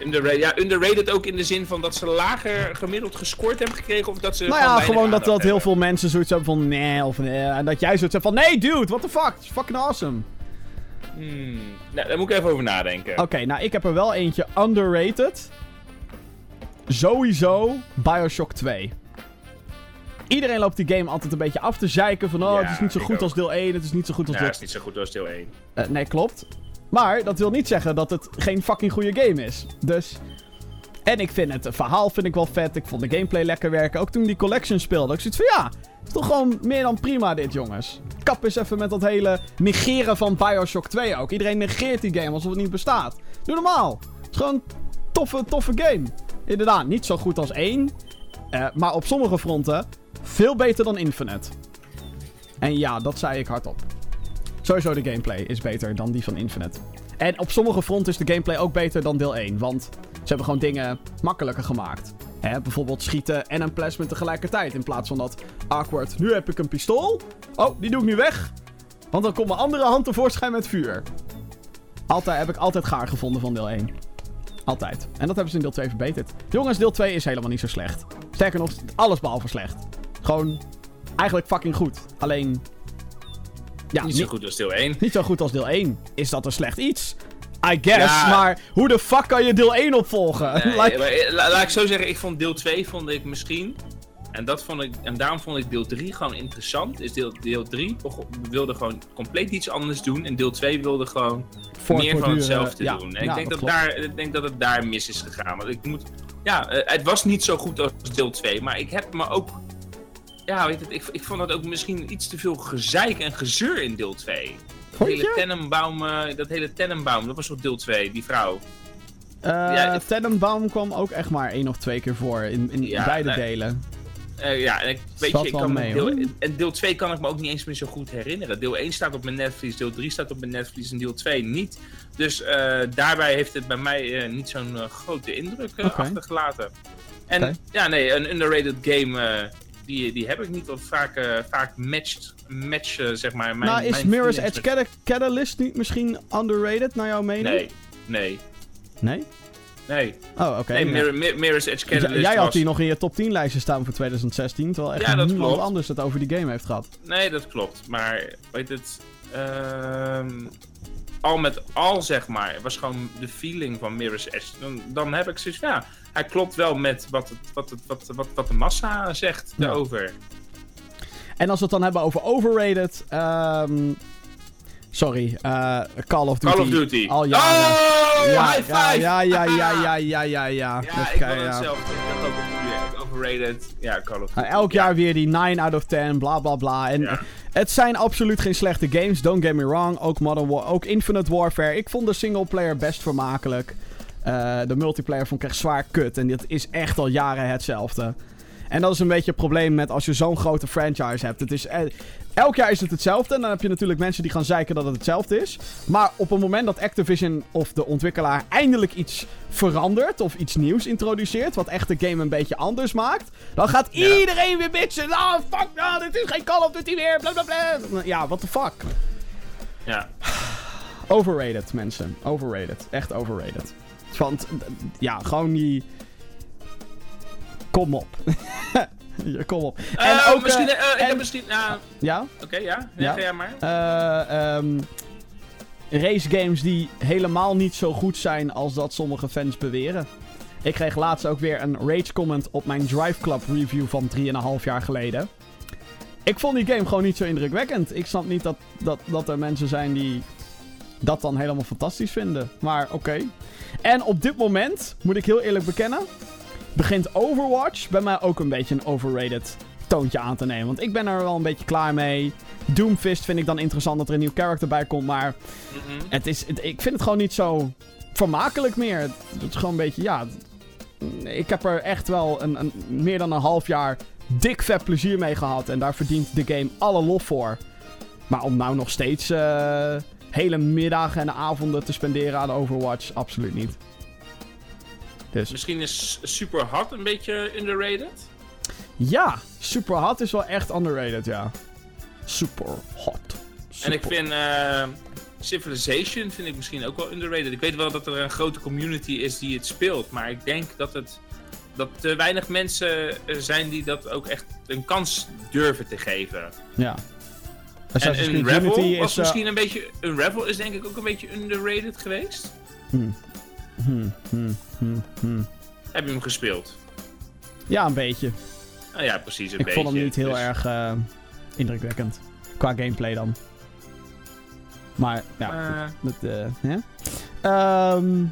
Underrated, ja, underrated ook in de zin van dat ze lager gemiddeld gescoord hebben gekregen. Of dat ze Nou ja, gewoon dat, dat heel veel mensen zoiets hebben van nee of nee. En dat jij zoiets hebt van nee, dude, what the fuck? It's fucking awesome. Hmm, nou, daar moet ik even over nadenken. Oké, nou ik heb er wel eentje underrated. Sowieso Bioshock 2. Iedereen loopt die game altijd een beetje af te zeiken van oh, Ja, het is niet zo goed ook. als deel 1, het is niet zo goed als Ja, deel... is niet zo goed als deel 1. Eh, nee, klopt. Maar dat wil niet zeggen dat het geen fucking goede game is. Dus... En ik vind het verhaal vind ik wel vet. Ik vond de gameplay lekker werken. Ook toen die collection speelde. Ik zoiets van ja, het is toch gewoon meer dan prima dit jongens. Kap eens even met dat hele negeren van Bioshock 2 ook. Iedereen negeert die game alsof het niet bestaat. Doe normaal. Het is gewoon een toffe, toffe game. Inderdaad, niet zo goed als 1. eh, maar op sommige fronten veel beter dan Infinite. En ja, dat zei ik hardop. Sowieso de gameplay is beter dan die van Infinite. En op sommige fronten is de gameplay ook beter dan deel 1. Want ze hebben gewoon dingen makkelijker gemaakt. Hè, bijvoorbeeld schieten en een plasma tegelijkertijd. In plaats van dat awkward. Nu heb ik een pistool. Oh, die doe ik nu weg. Want dan komt mijn andere hand tevoorschijn met vuur. Altijd, heb ik altijd gaar gevonden van deel 1. Altijd. En dat hebben ze in deel 2 verbeterd. Jongens, deel 2 is helemaal niet zo slecht. Sterker nog, alles behalve slecht. Gewoon eigenlijk fucking goed. Alleen. Ja, niet zo goed als deel 1. niet zo goed als deel 1. Is dat een slecht iets? I guess, Ja. maar hoe de fuck kan je deel 1 opvolgen? Nee, Like- maar, eh, la- laat ik zo zeggen, ik vond deel 2 vond ik misschien. En, dat vond ik, en daarom vond ik deel 3 gewoon interessant. Is deel, deel 3 begon- wilde gewoon compleet iets anders doen. En deel 2 wilde gewoon meer van hetzelfde Ja, doen. En ja, ik, denk dat daar, ik denk dat het daar mis is gegaan. Want ik moet. Ja, eh, het was niet zo goed als deel 2. Maar ik heb me ook. Ja, weet het, ik, ik vond dat ook misschien iets te veel gezeik en gezeur in deel 2. Dat Vond hele? Tenenbaum, eh, dat hele Tenenbaum, dat was toch deel 2, die vrouw. Eh, Ja, Tenenbaum kwam ook echt maar één of twee keer voor in, in Ja, beide nee. delen. Eh, ja, en ik, weet Zat je, ik wel kan me mee, deel, en deel 2 kan ik me ook niet eens meer zo goed herinneren. Deel 1 staat op mijn netvlies, deel 3 staat op mijn netvlies en deel 2 niet. Dus eh, daarbij heeft het bij mij eh, niet zo'n eh, grote indruk eh, achtergelaten. En ja, nee, een underrated game, eh, die, die heb ik niet. Want vaak, eh, vaak matcht, match, eh, zeg maar, mijn nou, is mijn Mirror's Edge Cata- Catalyst niet misschien underrated, naar jouw mening? Nee, nee, Nee? nee. Oh, oké. nee. Mirror, Mirror's Edge Catalyst jij had die nog in je top 10 lijstje staan voor 2016, terwijl echt Ja, niemand klopt. anders het over die game heeft gehad. Nee, dat klopt. Maar weet het. ehm, al met al, zeg maar, was gewoon de feeling van Mirror's Edge. Dan, dan heb ik zoiets ja, hij klopt wel met wat, het, wat, het, wat, wat, wat de massa zegt Ja. daarover. En als we het dan hebben over overrated, ehm sorry, eh, Call of Duty. Call of Duty. Al jaren. Oh, ja, high ja, five! ja, ja, ja, ja, ja, ja, ja. Ik kan- hetzelfde. Ik ook op overrated. Ja, Call of Duty. Nou, elk jaar weer die 9 out of 10, bla bla bla. En Ja. het zijn absoluut geen slechte games, don't get me wrong. Ook Modern War, ook Infinite Warfare. Ik vond de singleplayer best vermakelijk. Eh, de multiplayer vond ik echt zwaar kut. En dit is echt al jaren hetzelfde. En dat is een beetje het probleem met als je zo'n grote franchise hebt. Het is, eh, elk jaar is het hetzelfde. En dan heb je natuurlijk mensen die gaan zeiken dat het hetzelfde is. Maar op het moment dat Activision of de ontwikkelaar eindelijk iets verandert. Of iets nieuws introduceert. Wat echt de game een beetje anders maakt. Dan gaat Ja. iedereen weer bitchen. Ah, fuck nou, dit is geen Call of Duty meer. Bla bla bla. Ja, what the fuck. Ja. Overrated, mensen. Overrated. Echt overrated. Want, ja, gewoon die... Kom op. Ja, Kom op. En Eh, ook... misschien, eh, eh, ik en- heb misschien, Ja? oké, ja. Ja. Ja, maar. Eh, ehm, race games die helemaal niet zo goed zijn als dat sommige fans beweren. Ik kreeg laatst ook weer een rage comment op mijn Drive Club review van 3,5 jaar geleden. Ik vond die game gewoon niet zo indrukwekkend. Ik snap niet dat, dat, dat er mensen zijn die dat dan helemaal fantastisch vinden. Maar oké. En op dit moment, moet ik heel eerlijk bekennen, begint Overwatch bij mij ook een beetje een overrated toontje aan te nemen. Want ik ben er wel een beetje klaar mee. Doomfist vind ik dan interessant dat er een nieuw character bij komt. Maar Mhm. het is, het- ik vind het gewoon niet zo vermakelijk meer. Het, het is gewoon een beetje, ja... Ik heb er echt wel een, een, meer dan een half jaar dik vet plezier mee gehad. En daar verdient de game alle lof voor. Maar om nou nog steeds eh, hele middagen en avonden te spenderen aan Overwatch, absoluut niet. Dus Misschien is Super Hot een beetje underrated. ja, Super Hot is wel echt underrated, ja. Super Hot. En ik vind eh, Civilization vind ik misschien ook wel underrated. Ik weet wel dat er een grote community is die het speelt. Maar ik denk dat het dat te weinig mensen eh, zijn die dat ook echt een kans durven te geven. Ja. En Assassin's Revel Unity was is... eh, misschien een beetje... Een Revel is denk ik ook een beetje underrated geweest. hmm. Hmm, hmm, hmm, hmm. Heb je hem gespeeld? Ja, een beetje. Nou ja, precies een Ik beetje. vond hem niet heel Dus- erg eh, indrukwekkend. Qua gameplay dan. Maar, ja, Eh, goed, dat, eh? Ehm,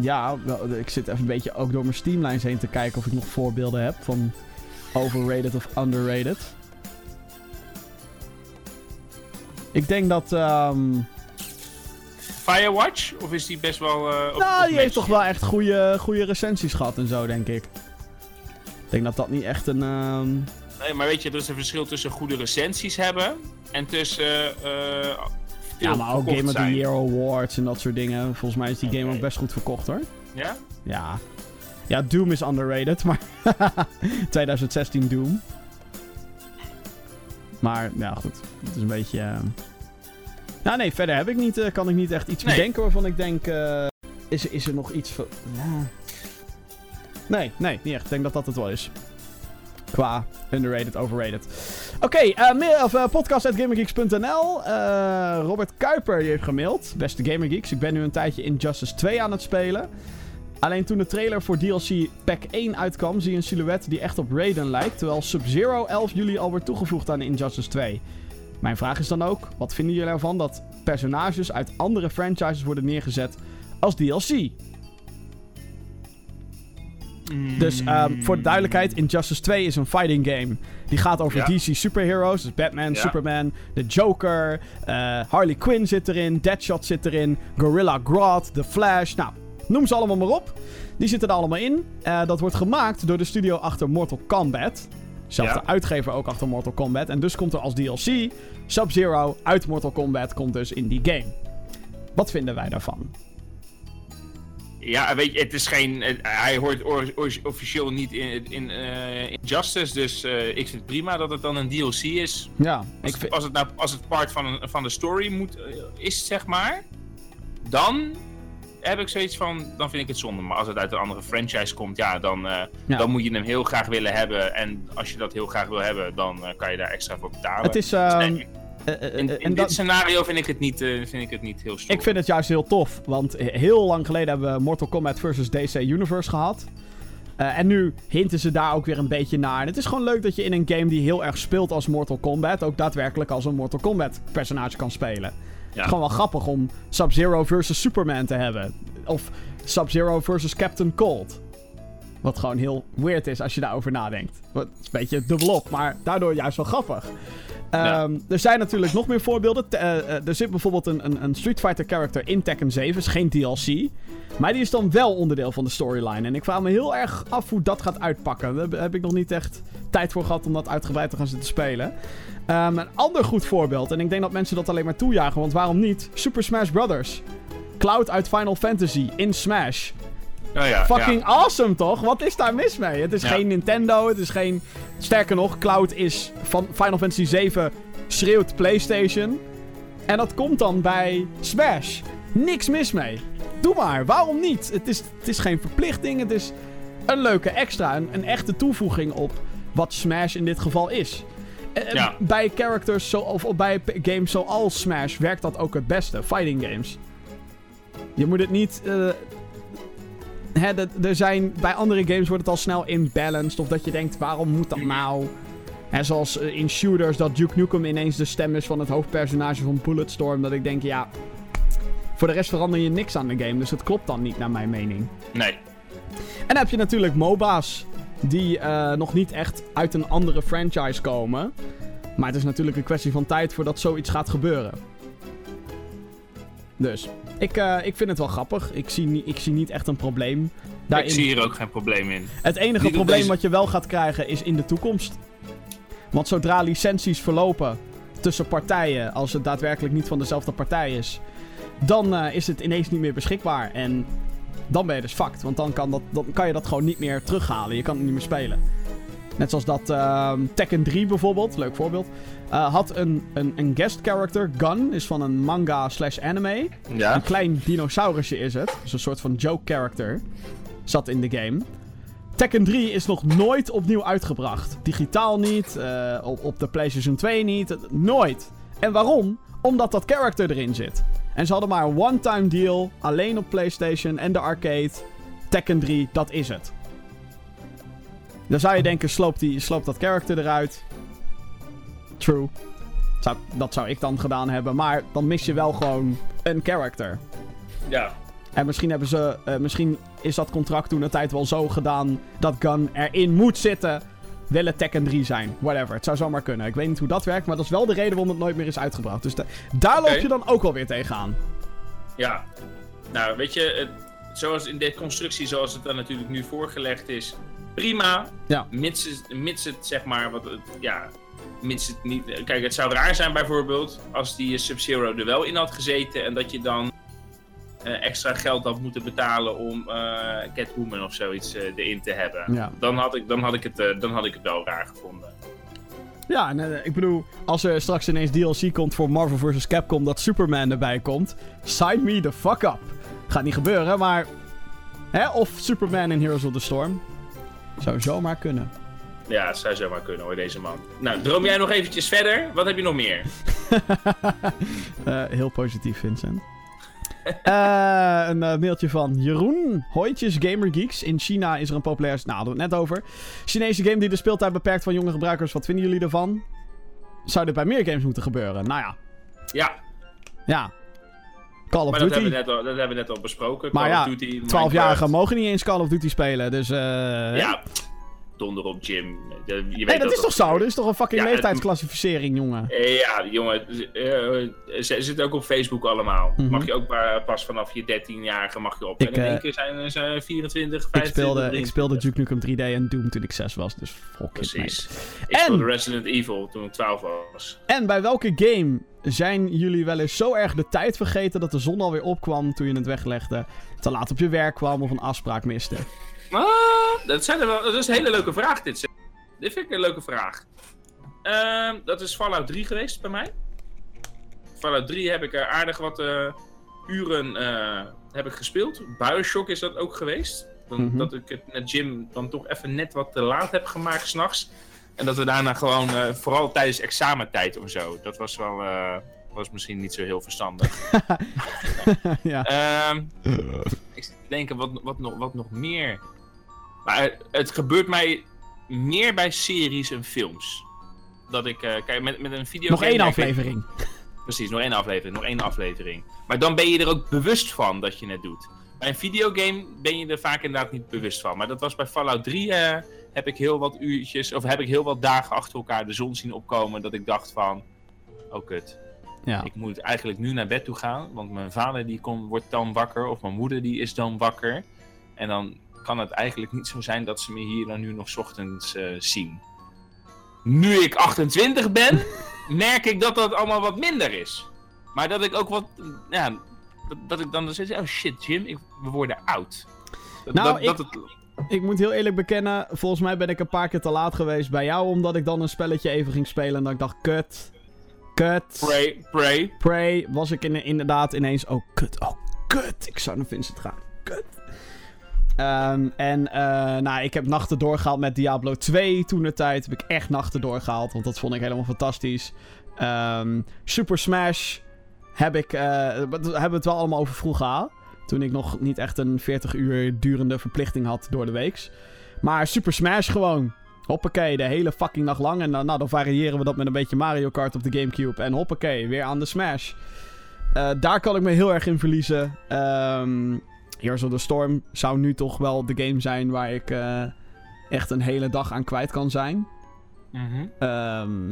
ja, wel, ik zit even een beetje ook door mijn Steamlines heen te kijken of ik nog voorbeelden heb van overrated of underrated. Ik denk dat, ehm, Firewatch? Of is die best wel... op- nou, op die heeft toch wel echt goede, goede recensies gehad en zo, denk ik. Ik denk dat dat niet echt een, ehm, Nee, maar weet je, er is een verschil tussen goede recensies hebben en tussen. eh, eh, Ja, maar ook Game of the. Year Awards en dat soort dingen. Volgens mij is die game ook best goed verkocht hoor. Ja? Ja. Ja, Doom is underrated, maar 2016 Doom. Maar ja, goed. Het is een beetje. eh, Nou, nee, verder heb ik niet, eh, kan ik niet echt iets Nee. bedenken waarvan ik denk. eh, is, er- is er nog iets van. Ja. Nee, nee, niet echt. Ik denk dat dat het wel is. Qua underrated, overrated. Oké, mail- of, podcast.gamergeeks.nl. Robert Kuiper die heeft gemaild. Beste Gamergeeks, ik ben nu een tijdje Injustice 2 aan het spelen. Alleen toen de trailer voor DLC Pack 1 uitkwam, zie je een silhouet die echt op Raiden lijkt. Terwijl Sub-Zero 11 juli al wordt toegevoegd aan Injustice 2. Mijn vraag is dan ook: wat vinden jullie ervan dat personages uit andere franchises worden neergezet als DLC? Dus ehm, voor de duidelijkheid, Injustice 2 is een fighting game. Die gaat over Ja. DC superheroes. Dus Batman, Ja. Superman, de Joker, eh, Harley Quinn zit erin, Deadshot zit erin, Gorilla Grodd, The Flash. Nou, noem ze allemaal maar op. Die zitten er allemaal in. Eh, dat wordt gemaakt door de studio achter Mortal Kombat. Zelfde Ja. uitgever ook achter Mortal Kombat. En dus komt er als DLC Sub-Zero uit Mortal Kombat komt dus in die game. Wat vinden wij daarvan? Ja, weet je, het is geen. hij hoort or- or- officieel niet in, in eh, Injustice. Dus eh, ik vind het prima dat het dan een DLC is. Ja, Als, ik vind... als, het, nou, als het part van, een- van de story moet, is, zeg maar. Dan heb ik zoiets van. Dan vind ik het zonde. Maar als het uit een andere franchise komt, ja, dan, eh, Ja. dan moet je hem heel graag willen hebben. En als je dat heel graag wil hebben, dan eh, kan je daar extra voor betalen. Het is... Dus ehm, nee, eh, in in en dit dat- scenario vind ik het niet, vind ik het niet heel stoer. Ik vind het juist heel tof, want heel lang geleden hebben we Mortal Kombat vs. DC Universe gehad. Eh, en nu hinten ze daar ook weer een beetje naar. En het is gewoon leuk dat je in een game die heel erg speelt als Mortal Kombat... ook daadwerkelijk als een Mortal Kombat personage kan spelen. Is gewoon wel grappig om Sub-Zero versus Superman te hebben. Of Sub-Zero versus Captain Cold. Wat gewoon heel weird is als je daarover nadenkt. Wat is een beetje dubbelop, maar daardoor juist wel grappig. Ja. Ehm, er zijn natuurlijk nog meer voorbeelden. T- eh, eh, er zit bijvoorbeeld een, een, een Street Fighter character in Tekken 7. is geen DLC. Maar die is dan wel onderdeel van de storyline. En ik vraag me heel erg af hoe dat gaat uitpakken. Daar heb ik nog niet echt tijd voor gehad om dat uitgebreid te gaan zitten spelen. Ehm, een ander goed voorbeeld. En ik denk dat mensen dat alleen maar toejagen. Want waarom niet? Super Smash Bros. Cloud uit Final Fantasy in Smash. Oh ja, Fucking ja. awesome, toch? Wat is daar mis mee? Het is Ja. geen Nintendo, het is geen... Sterker nog, Cloud is van Final Fantasy 7 schreeuwt PlayStation. En dat komt dan bij Smash. Niks mis mee. Doe maar, waarom niet? Het is, het is geen verplichting, het is een leuke extra. Een, een echte toevoeging op wat Smash in dit geval is. Eh, Ja. Bij characters zo, of, of bij games zoals Smash werkt dat ook het beste. Fighting games. Je moet het niet. eh, hè, dat- er zijn, bij andere games wordt het al snel imbalanced. Of dat je denkt, waarom moet dat nou? Hè, zoals eh, in shooters dat Duke Nukem ineens de stem is van het hoofdpersonage van Bulletstorm. Dat ik denk, ja. Voor de rest verander je niks aan de game. Dus het klopt dan niet, naar mijn mening. Nee. En dan heb je natuurlijk MOBA's. Die eh, nog niet echt uit een andere franchise komen. Maar het is natuurlijk een kwestie van tijd voordat zoiets gaat gebeuren. Dus, ik, eh, ik vind het wel grappig. Ik zie, ik zie niet echt een probleem daarin. Ik zie hier ook geen probleem in. Het enige probleem deze- wat je wel gaat krijgen is in de toekomst. Want zodra licenties verlopen tussen partijen, als het daadwerkelijk niet van dezelfde partij is, dan eh, is het ineens niet meer beschikbaar. En dan ben je dus fucked. Want dan kan, dat, dan kan je dat gewoon niet meer terughalen. Je kan het niet meer spelen. Net zoals dat ehm, Tekken 3 bijvoorbeeld, leuk voorbeeld, eh, had een, een, een guest character, Gun, is van een manga slash anime. Ja? Een klein dinosaurusje is het. Dus een soort van joke character. Zat in de game. Tekken 3 is nog nooit opnieuw uitgebracht. Digitaal niet, eh, op, op de PlayStation 2 niet. Nooit. En waarom? Omdat dat character erin zit. En ze hadden maar een one-time deal. Alleen op PlayStation en de arcade. Tekken 3, dat is het. Dan zou je denken, sloop, die, sloop dat character eruit. True. Zou, dat zou ik dan gedaan hebben. Maar dan mis je wel gewoon een character. Ja. En misschien, hebben ze, eh, misschien is dat contract toen een tijd wel zo gedaan dat Gun erin moet zitten. Wil het Tekken 3 zijn. Whatever. Het zou zomaar kunnen. Ik weet niet hoe dat werkt, maar dat is wel de reden waarom het nooit meer is uitgebracht. Dus da- daar loop je dan ook wel weer tegenaan. Ja. Nou, weet je, het, zoals in de constructie zoals het dan natuurlijk nu voorgelegd is, prima. Ja. Mits, het- mits het, zeg maar, wat, ja, mits het niet... Kijk, het zou raar zijn bijvoorbeeld als die Sub-Zero er wel in had gezeten en dat je dan extra geld had moeten betalen om eh, Catwoman of zoiets eh, erin te hebben. Ja. Dan, had ik, dan, had ik het, eh, dan had ik het wel raar gevonden. Ja, en eh, ik bedoel, als er straks ineens DLC komt voor Marvel vs. Capcom dat Superman erbij komt, sign me the fuck up. Gaat niet gebeuren, maar. Hè? Of Superman in Heroes of the Storm. Zou zomaar kunnen. Ja, zou zomaar kunnen hoor, deze man. Nou, droom jij nog eventjes verder? Wat heb je nog meer? Eh, heel positief, Vincent. Eh, een eh, mailtje van Jeroen. Hooitjes Gamer Geeks. In China is er een populair... Nou, hadden we het net over. Chinese game die de speeltijd beperkt van jonge gebruikers. Wat vinden jullie ervan? Zou dit bij meer games moeten gebeuren? Nou ja. Ja, Ja. Call of maar dat Duty. hebben, we net al, dat hebben we net al besproken. Maar Call ja, of Duty, 12-jarigen Minecraft. mogen niet eens Call of Duty spelen. Dus eh. Ja, donder op Jim. Je weet Nee, dat is toch zo? Dat is toch een fucking Ja, leeftijdsclassificering, jongen. Eh, Ja, jongen, eh, ze zitten ook op Facebook allemaal. Mhm. Mag je ook pas vanaf je 13-jarige mag je op. Ik, en in één eh, keer zijn ze 24, Ik 25, speelde, ik 23. speelde Duke Nukem 3D en Doom toen ik 6 was. Dus fuck it, Precies. Ik En- speelde Resident Evil toen ik 12 was. En bij welke game zijn jullie wel eens zo erg de tijd vergeten dat de zon alweer opkwam toen je het weglegde, te laat op je werk kwam of een afspraak miste? Ah, dat, zijn er wel, dat is een hele leuke vraag dit. zeg. Dit vind ik een leuke vraag. Ehm, dat is Fallout 3 geweest bij mij. Fallout 3 heb ik er aardig wat eh, uren eh, heb ik gespeeld. Bioshock is dat ook geweest. Dan, Mhm. Dat ik het met Jim dan toch even net wat te laat heb gemaakt s'nachts. En dat we daarna gewoon, eh, vooral tijdens examentijd of zo. Dat was wel, eh, was misschien niet zo heel verstandig. ja. Ehm, ik zit te denken, wat, wat, nog, wat nog meer? Maar het, gebeurt mij meer bij series en films. Dat ik, eh, kijk, met, met een video. Nog één aflevering. Precies, nog één aflevering, nog één aflevering. Maar dan ben je er ook bewust van dat je het doet. Bij een videogame ben je er vaak inderdaad niet bewust van. Maar dat was bij Fallout 3, eh, heb ik heel wat uurtjes, of heb ik heel wat dagen achter elkaar de zon zien opkomen. Dat ik dacht van, oh kut, Ja. ik moet eigenlijk nu naar bed toe gaan, want mijn vader die komt, wordt dan wakker of mijn moeder die is dan wakker. En dan kan het eigenlijk niet zo zijn dat ze me hier dan nu nog ochtends eh, zien. Nu ik 28 ben, merk ik dat dat allemaal wat minder is. Maar dat ik ook wat, ja, dat, dat ik dan zeg, oh shit Jim, ik, we worden oud. Dat, Nou, dat, ik- dat het, Ik moet heel eerlijk bekennen, volgens mij ben ik een paar keer te laat geweest bij jou, omdat ik dan een spelletje even ging spelen en dat ik dacht, kut, kut, pray, pray. Prey, was ik in, inderdaad ineens, oh kut, oh kut, ik zou naar Vincent gaan, kut. Ehm, en eh, nou, ik heb nachten doorgehaald met Diablo 2 toen de tijd. Heb ik echt nachten doorgehaald, want dat vond ik helemaal fantastisch. Ehm, Super Smash heb ik, eh, we hebben we het wel allemaal over vroeger gehaald. Toen ik nog niet echt een 40 uur durende verplichting had door de weeks. Maar Super Smash gewoon. Hoppakee, de hele fucking nacht lang. En dan, nou, dan variëren we dat met een beetje Mario Kart op de Gamecube. En hoppakee, weer aan de Smash. Eh, daar kan ik me heel erg in verliezen. Ehm Heroes of the Storm zou nu toch wel de game zijn waar ik eh, echt een hele dag aan kwijt kan zijn. Mhm. Ehm,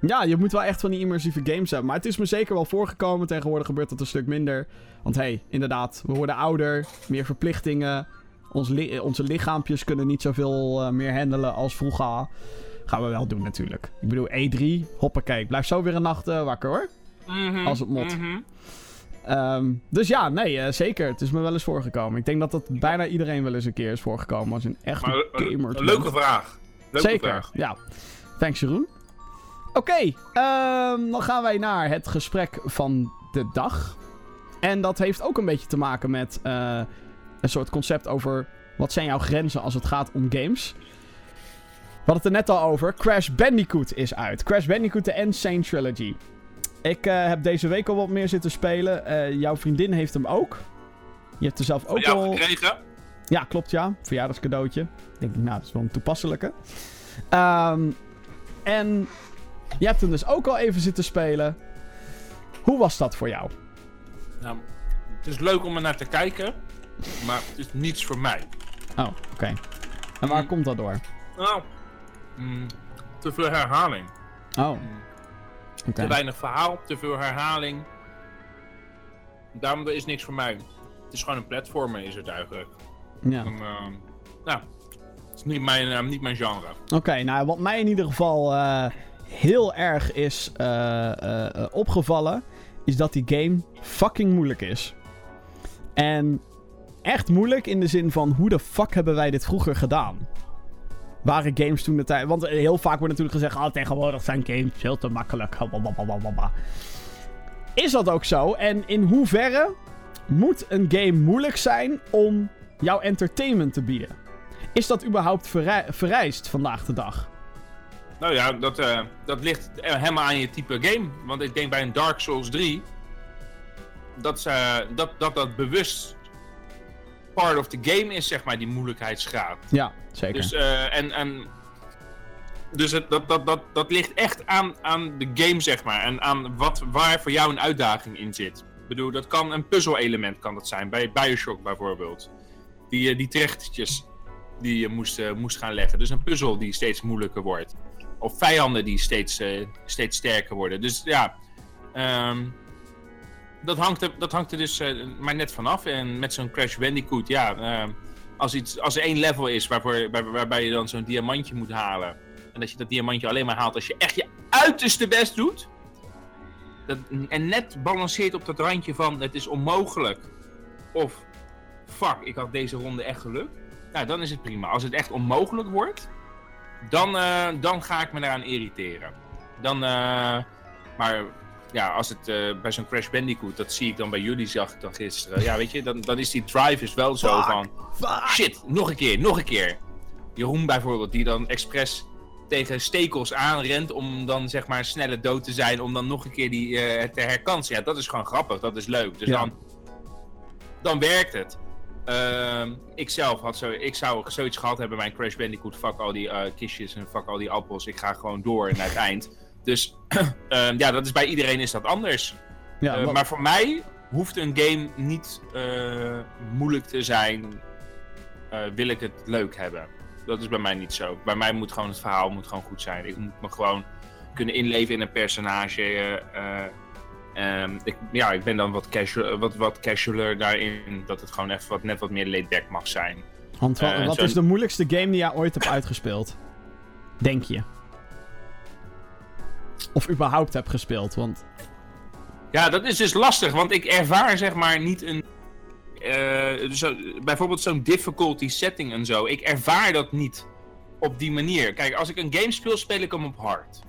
ja, je moet wel echt van die immersieve games hebben. Maar het is me zeker wel voorgekomen. Tegenwoordig gebeurt dat een stuk minder. Want hé, hey, inderdaad, we worden ouder. Meer verplichtingen. Ons li- onze lichaampjes kunnen niet zoveel eh, meer handelen als vroeger. Gaan we wel doen natuurlijk. Ik bedoel, E3, hoppakee. Ik blijf zo weer een nacht wakker hoor. Mhm. Als het mot. Mhm. Ehm, dus ja, nee, eh, zeker. Het is me wel eens voorgekomen. Ik denk dat dat bijna iedereen wel eens een keer is voorgekomen als een echte Maar een, gamer. een leuke vraag. Leuke Zeker, vraag. ja. Thanks Jeroen. Oké, ehm, dan gaan wij naar het gesprek van de dag. En dat heeft ook een beetje te maken met eh, een soort concept over... wat zijn jouw grenzen als het gaat om games? We hadden het er net al over. Crash Bandicoot is uit. Crash Bandicoot, de Insane Trilogy. Ik eh, heb deze week al wat meer zitten spelen. Eh, jouw vriendin heeft hem ook. Je hebt er zelf ook al... gekregen? Ja, klopt ja. Verjaardagscadeautje. Ik denk, nou, dat is wel een toepasselijke. Ehm, en je hebt hem dus ook al even zitten spelen. Hoe was dat voor jou? Nou, het is leuk om er naar te kijken. Maar het is niets voor mij. Oh, oké. En waar Mm. komt dat door? Nou, mm, te veel herhaling. Oh, Te weinig verhaal, te veel herhaling. Daarom is niks voor mij. Het is gewoon een platformer, is het eigenlijk. Ja. En, ehm, nou, het is niet mijn, eh, niet mijn genre. Oké, nou wat mij in ieder geval eh, heel erg is eh, eh, opgevallen, is dat die game fucking moeilijk is. En echt moeilijk in de zin van hoe de fuck hebben wij dit vroeger gedaan? Waren games toen de tijd. Want heel vaak wordt natuurlijk gezegd: oh, tegenwoordig zijn games veel te makkelijk. Is dat ook zo? En in hoeverre moet een game moeilijk zijn om jouw entertainment te bieden? Is dat überhaupt vereist vandaag de dag? Nou ja, dat, eh, dat ligt eh, helemaal aan je type game. Want ik denk bij een Dark Souls 3... Dat ze, dat, dat dat bewust part of the game is, zeg maar, die moeilijkheidsgraad. Ja, zeker. Dus, eh, en, en, dus het, dat, dat, dat, dat ligt echt aan, aan de game, zeg maar. En aan wat, waar voor jou een uitdaging in zit. Ik bedoel, dat kan een puzzel-element kan dat zijn. Bij Bioshock bijvoorbeeld. Die, eh, die trechtertjes die je moest, eh, moest gaan leggen. Dus een puzzel die steeds moeilijker wordt. Of vijanden die steeds, steeds sterker worden. Dus ja, ehm, dat, hangt er, dat hangt er dus eh, maar net vanaf. En met zo'n Crash Bandicoot, ja... ehm, als, iets, als er één level is waarvoor, waar, waarbij je dan zo'n diamantje moet halen. En dat je dat diamantje alleen maar haalt als je echt je uiterste best doet. Dat, en net balanceert op dat randje van het is onmogelijk. Of fuck, ik had deze ronde echt geluk. Nou, dan is het prima. Als het echt onmogelijk wordt, dan, eh, dan ga ik me eraan irriteren. Dan, eh, maar ja, als het eh, bij zo'n Crash Bandicoot, dat zie ik dan bij jullie, zag ik dan gisteren. Ja, weet je, dan, dan is die drive is wel zo van... Shit, nog een keer, nog een keer. Jeroen bijvoorbeeld, die dan expres tegen stekels aanrent om dan zeg maar sneller dood te zijn, om dan nog een keer die eh, te herkansen. Ja, dat is gewoon grappig, dat is leuk. Dus Ja. dan, dan werkt het. Ehm, ik zelf had zo, ik zou zoiets gehad hebben bij mijn Crash Bandicoot. Fuck al die eh, kistjes en fuck al die appels. Ik ga gewoon door naar het eind. Dus ehm, ja, dat is bij iedereen is dat anders. ja, Eh, maar voor mij hoeft een game niet eh, moeilijk te zijn. eh, wil ik het leuk hebben. Dat is bij mij niet zo. Bij mij moet gewoon het verhaal moet gewoon goed zijn. Ik moet me gewoon kunnen inleven in een personage. eh, eh, ehm, ik, ja, ik ben dan wat, casual, wat, wat casualer daarin. Dat het gewoon even wat, net wat meer laid back mag zijn. Want wa- wat is de moeilijkste game die jij ooit hebt uitgespeeld? Denk je? Of überhaupt hebt gespeeld? Want Ja, dat is dus lastig, want ik ervaar zeg maar niet een. eh, zo, bijvoorbeeld zo'n difficulty setting en zo. Ik ervaar dat niet op die manier. Kijk, als ik een game speel, speel ik hem op hard.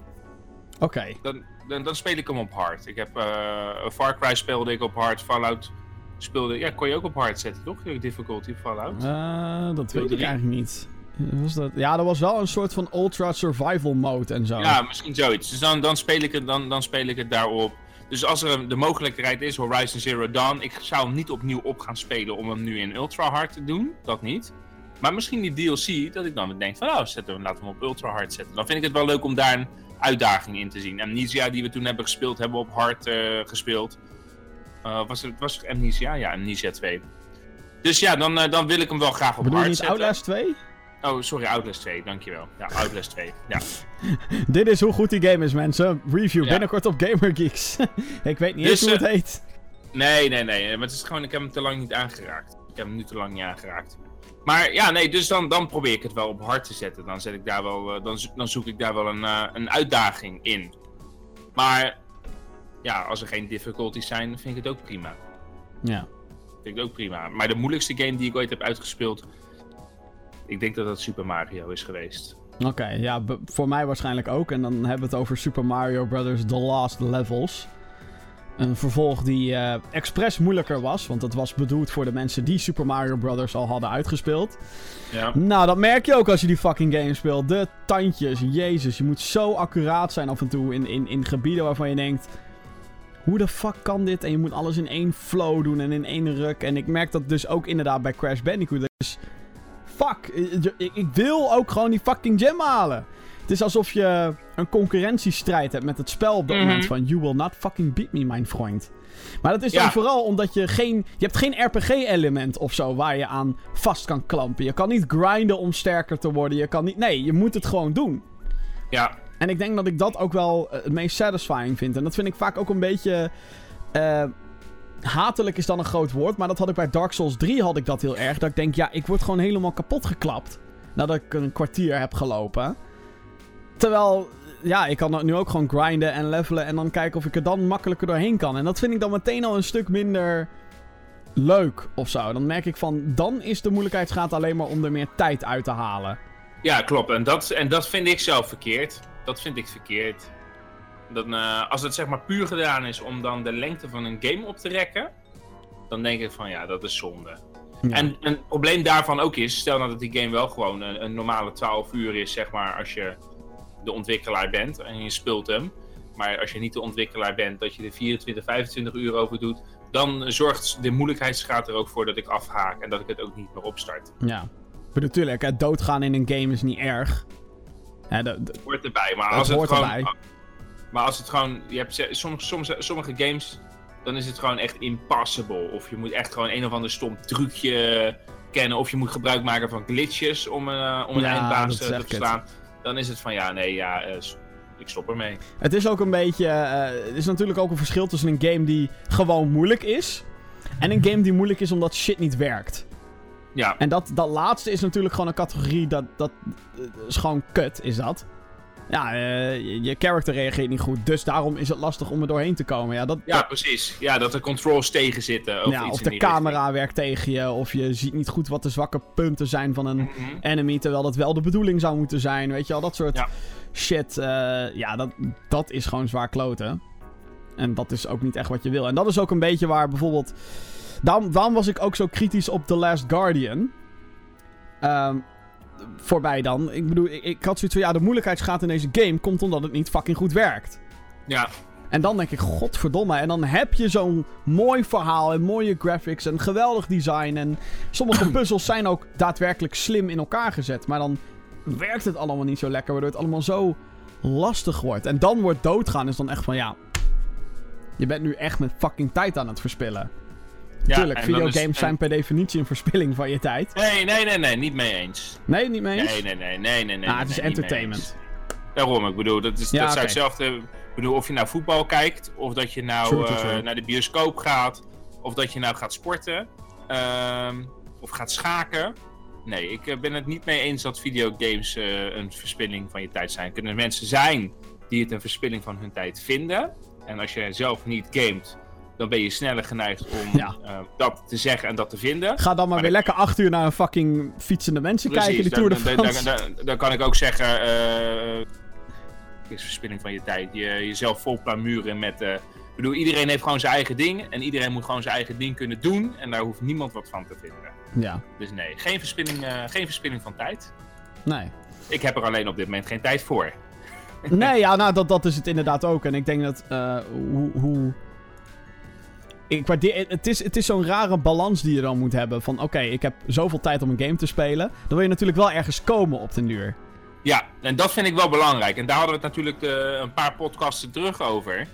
Oké. Dan, dan, dan speel ik hem op hard. Ik heb eh Far Cry speelde ik op hard, Fallout speelde, ja, kon je ook op hard zetten, toch? Je difficulty Fallout. Eh, dat weet ik eigenlijk niet. Was dat? Ja, er was wel een soort van ultra survival mode en zo. Ja, misschien zoiets. Dus dan, dan, speel ik het, dan, dan speel ik het daarop. Dus als er de mogelijkheid is, Horizon Zero Dawn, ik zou hem niet opnieuw op gaan spelen om hem nu in ultra hard te doen. Dat niet. Maar misschien die DLC, dat ik dan denk van, oh, zetten we, laten we hem op ultra hard zetten. Dan vind ik het wel leuk om daar een uitdaging in te zien. Amnesia, die we toen hebben gespeeld, hebben we op hard eh, gespeeld. Eh, was, het, was het Amnesia? Ja, Amnesia 2. Dus ja, dan, eh, dan wil ik hem wel graag op Bedoel je hard niet zetten. Outlast 2? Oh, sorry, Outlast 2, dankjewel. Ja, Outlast 2. Ja. Dit is hoe goed die game is, mensen. Review Ja. binnenkort op GamerGeeks. ik weet niet Dus, eens hoe het eh, heet. Nee, nee, nee. Maar het is gewoon, ik heb hem te lang niet aangeraakt. Ik heb hem nu te lang niet aangeraakt. Maar ja, nee, dus dan, dan probeer ik het wel op hard te zetten. Dan, zet ik daar wel, eh, dan, zo- dan zoek ik daar wel een, eh, een uitdaging in. Maar ja, als er geen difficulties zijn, vind ik het ook prima. Ja. Vind ik het ook prima. Maar de moeilijkste game die ik ooit heb uitgespeeld, ik denk dat dat Super Mario is geweest. Oké, ja, voor mij waarschijnlijk ook. En dan hebben we het over Super Mario Bros. The Last Levels. Een vervolg die eh expres moeilijker was, want het was bedoeld voor de mensen die Super Mario Bros. al hadden uitgespeeld. Ja. Nou, dat merk je ook als je die fucking game speelt. De tandjes, jezus, je moet zo accuraat zijn af en toe in, in, in gebieden waarvan je denkt... Hoe de fuck kan dit? En je moet alles in één flow doen en in één ruk. En ik merk dat dus ook inderdaad bij Crash Bandicoot. Dus, fuck, ik, ik- wil ook gewoon die fucking gem halen. Het is alsof je een concurrentiestrijd hebt met het spel op dat Mhm. moment van... You will not fucking beat me, mijn vriend. Maar dat is dan vooral omdat je geen... Je hebt geen RPG-element of zo waar je aan vast kan klampen. Je kan niet grinden om sterker te worden. Je kan niet... Nee, je moet het gewoon doen. Ja, En ik denk dat ik dat ook wel eh, het meest satisfying vind. En dat vind ik vaak ook een beetje... eh, hatelijk is dan een groot woord. Maar dat had ik bij Dark Souls 3 had ik dat heel erg. Dat ik denk, ja, ik word gewoon helemaal kapot geklapt. Nadat ik een kwartier heb gelopen. Terwijl, ja, ik kan nu ook gewoon grinden en levelen. En dan kijken of ik er dan makkelijker doorheen kan. En dat vind ik dan meteen al een stuk minder leuk of zo. Dan merk ik van, dan is de moeilijkheidsgraad alleen maar om er meer tijd uit te halen. Ja, klopt. En dat, en dat vind ik zelf verkeerd. Dat vind ik verkeerd. Dan, eh, als het zeg maar puur gedaan is om dan de lengte van een game op te rekken, dan denk ik van ja, dat is zonde. Ja. En een probleem daarvan ook is, stel nou dat die game wel gewoon een, een normale 12 uur is, zeg maar, als je de ontwikkelaar bent en je speelt hem. Maar als je niet de ontwikkelaar bent, dat je er 24, 25 uur over doet, dan zorgt de moeilijkheidsgraad er ook voor dat ik afhaak en dat ik het ook niet meer opstart. Ja. Bedoel, natuurlijk, het doodgaan in een game is niet erg. De- de- hoort erbij. Maar als het gewoon. erbij. Maar als het gewoon. Je hebt soms, soms, sommige games. Dan is het gewoon echt impossible. Of je moet echt gewoon een of ander stom trucje kennen. Of je moet gebruik maken van glitches om, een eh, om een Ja, eindbaas eh, te verslaan. Dan is het van ja, nee, ja, eh, ik stop ermee. het is ook een beetje... eh, het is natuurlijk ook een verschil tussen een game die gewoon moeilijk is... en een game die moeilijk is omdat shit niet werkt. Ja, En dat, dat laatste is natuurlijk gewoon een categorie dat... dat is gewoon kut, is dat. Ja, eh, je, character reageert niet goed, dus daarom is het lastig om er doorheen te komen. Ja, dat, ja precies. Ja, dat de controls tegen zitten. Of, ja, iets of in de die camera werkt tegen je, of je ziet niet goed wat de zwakke punten zijn van een. Mhm. enemy, terwijl dat wel de bedoeling zou moeten zijn. Weet je al, dat soort Ja. shit. eh, ja, dat, dat is gewoon zwaar kloten. En dat is ook niet echt wat je wil. En dat is ook een beetje waar bijvoorbeeld... Daarom, daarom was ik ook zo kritisch op The Last Guardian. Ehm, voorbij dan. Ik bedoel, ik, ik had zoiets van... Ja, de moeilijkheidsgraad in deze game komt omdat het niet fucking goed werkt. Ja, En dan denk ik, godverdomme. En dan heb je zo'n mooi verhaal en mooie graphics en geweldig design. En sommige puzzels zijn ook daadwerkelijk slim in elkaar gezet. Maar dan werkt het allemaal niet zo lekker, waardoor het allemaal zo lastig wordt. En dan wordt doodgaan is dan echt van, ja... Je bent nu echt met fucking tijd aan het verspillen. Ja Tuurlijk, en dan is- videogames zijn per definitie een verspilling van je tijd. Nee, nee, nee, nee, niet mee eens. Nee, niet mee eens? Nee, nee, nee, nee, nee. nee Ah, het is nee, entertainment. Daarom, ik bedoel, dat is, Ja, dat oké. hetzelfde. Ik bedoel, of je nou voetbal kijkt, of dat je nou eh, naar de bioscoop gaat, of dat je nou gaat sporten, ehm, of gaat schaken. Nee, ik eh, ben het niet mee eens dat videogames eh, een verspilling van je tijd zijn. Er kunnen mensen zijn die het een verspilling van hun tijd vinden. En als je zelf niet gamet, dan ben je sneller geneigd om Ja. eh, dat te zeggen en dat te vinden. Ga dan maar Maar weer lekker acht uur naar een fucking fietsende mensen kijken, die Tour de dan, dan, France. dan, dan- dan kan ik ook zeggen, eh, is verspilling van je tijd. Je, jezelf vol plamuren met, eh, bedoel, iedereen heeft gewoon zijn eigen ding. En iedereen moet gewoon zijn eigen ding kunnen doen. En daar hoeft niemand wat van te vinden. Ja, Dus nee, geen verspilling, geen verspilling van tijd. nee. Ik heb er alleen op dit moment geen tijd voor. Nee, ja, nou, dat, dat is het inderdaad ook. En ik denk dat, hoe... hoe... Ik waardeer, het is, het is zo'n rare balans die je dan moet hebben. Van, oké, ik heb zoveel tijd om een game te spelen. Dan wil je natuurlijk wel ergens komen op den duur. Ja, en dat vind ik wel belangrijk. En daar hadden we het natuurlijk eh, een paar podcasten terug over.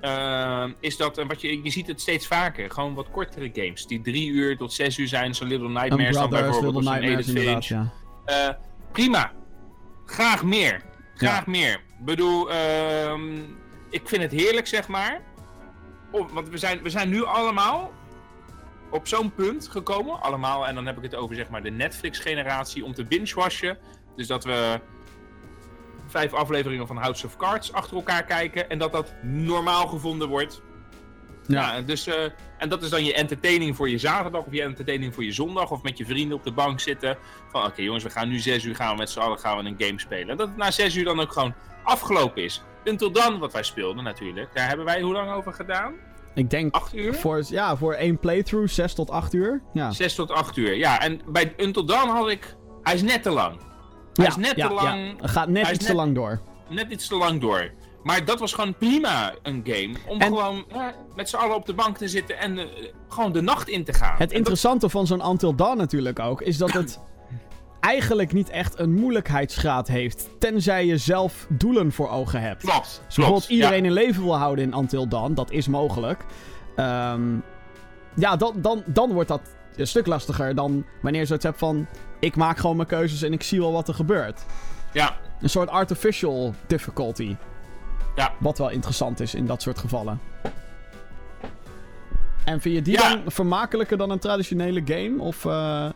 Eh, is dat, en wat je, je ziet het steeds vaker, gewoon wat kortere games. Die drie uur tot zes uur zijn, zo'n Little Nightmares dan bijvoorbeeld. Little Nightmares, inderdaad, ja. Eh, prima. Graag meer. Graag Ja. meer. Ik bedoel, ehm, ik vind het heerlijk, zeg maar. Of, want we zijn, we zijn nu allemaal op zo'n punt gekomen. Allemaal, en dan heb ik het over zeg maar de Netflix-generatie om te binge-washen. Dus dat we vijf afleveringen van House of Cards achter elkaar kijken. En dat dat normaal gevonden wordt. Ja, en dus, eh, en dat is dan je entertaining voor je zaterdag of je entertaining voor je zondag. Of met je vrienden op de bank zitten. Van oké jongens, we gaan nu zes uur gaan we met z'n allen gaan we een game spelen. En dat het na zes uur dan ook gewoon afgelopen is. Until dan, wat wij speelden natuurlijk. Daar hebben wij hoe lang over gedaan? Ik denk Acht uur? voor, ja, voor één playthrough 6 tot 8 uur. Ja, Zes tot acht uur. Ja, en bij Until Dawn had ik... Hij is net te lang. Hij ja, is net ja, te lang. ja. Gaat net iets net- te lang door. Net iets te lang door. Maar dat was gewoon prima een game. Om En- gewoon met z'n allen op de bank te zitten en eh, gewoon de nacht in te gaan. Het En dat- interessante van zo'n Until Dawn natuurlijk ook, is dat het eigenlijk niet echt een moeilijkheidsgraad heeft. Tenzij je zelf doelen voor ogen hebt. Klopt. Dus klopt. bijvoorbeeld iedereen Ja. in leven wil houden in Until Dawn, dat is mogelijk. Ehm, ja, dan, dan, dan wordt dat een stuk lastiger dan wanneer je zoiets hebt van... Ik maak gewoon mijn keuzes en ik zie wel wat er gebeurt. Ja, Een soort artificial difficulty. Ja. Wat wel interessant is in dat soort gevallen. En vind je die Ja. dan vermakelijker dan een traditionele game? Of, eh,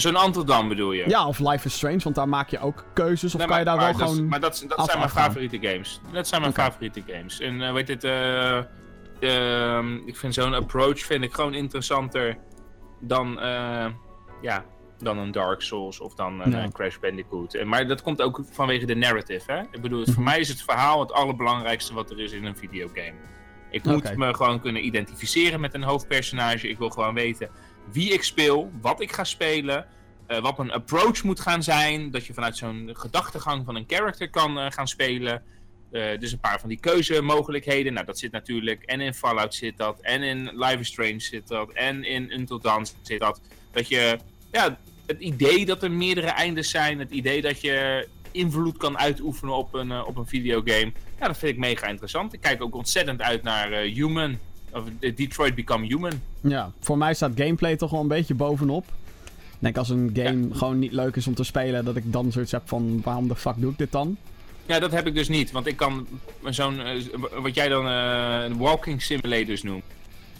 zo'n Dawn bedoel je? ja, of Life is Strange, want daar maak je ook keuzes. Of Nee, kan je daar maar, wel gewoon... Maar dat, dat zijn mijn favoriete games. Dat zijn mijn favoriete games. En eh weet het, eh, ehm, ik vind zo'n approach vind ik gewoon interessanter dan, eh, ja, dan een Dark Souls of dan een, eh, Crash Bandicoot. En, maar dat komt ook vanwege de narrative, hè? Ik bedoel, het- Mhm. voor mij is het verhaal het allerbelangrijkste wat er is in een videogame. Ik moet me gewoon kunnen identificeren met een hoofdpersonage. Ik wil gewoon weten wie ik speel, wat ik ga spelen, eh, wat mijn approach moet gaan zijn. Dat je vanuit zo'n gedachtegang van een character kan eh, gaan spelen. Eh, dus een paar van die keuzemogelijkheden. Nou, dat zit natuurlijk. En in Fallout zit dat. En in Life is Strange zit dat. En in Until Dawn zit dat. Dat je. Ja, het idee dat er meerdere eindes zijn. Het idee dat je invloed kan uitoefenen op een, op een videogame. Ja, dat vind ik mega interessant. Ik kijk ook ontzettend uit naar Human. Of eh, Detroit Become Human. Ja, voor mij staat gameplay toch wel een beetje bovenop. Ik denk als een game gewoon niet leuk is om te spelen, dat ik dan zoiets heb van waarom de fuck doe ik dit dan? Ja, dat heb ik dus niet. Want ik kan zo'n, eh, wat jij dan eh, een walking simulators noemt,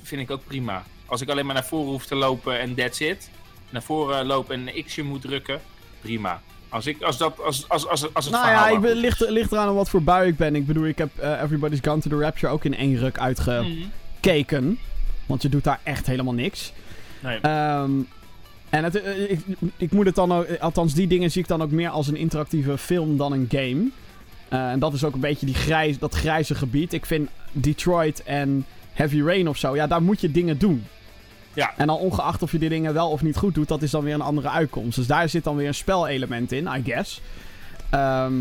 vind ik ook prima. Als ik alleen maar naar voren hoef te lopen en that's it. Naar voren lopen en een x'je moet drukken, prima. Als, ik, als, dat, als, als, als, als het nou ja, ik ben, ligt, eraan wat voor bui ik ben. Ik bedoel, ik heb eh, Everybody's Gone to the Rapture ook in één ruk uitgekeken. Want je doet daar echt helemaal niks. Nee. Ehm, en het, eh, ik, ik moet het dan ook, eh, althans die dingen zie ik dan ook meer als een interactieve film dan een game. Eh, en dat is ook een beetje die grijs, dat grijze gebied. Ik vind Detroit en Heavy Rain of zo, ja, daar moet je dingen doen. Ja. En dan ongeacht of je die dingen wel of niet goed doet, dat is dan weer een andere uitkomst. Dus daar zit dan weer een spelelement in, I guess. Ehm,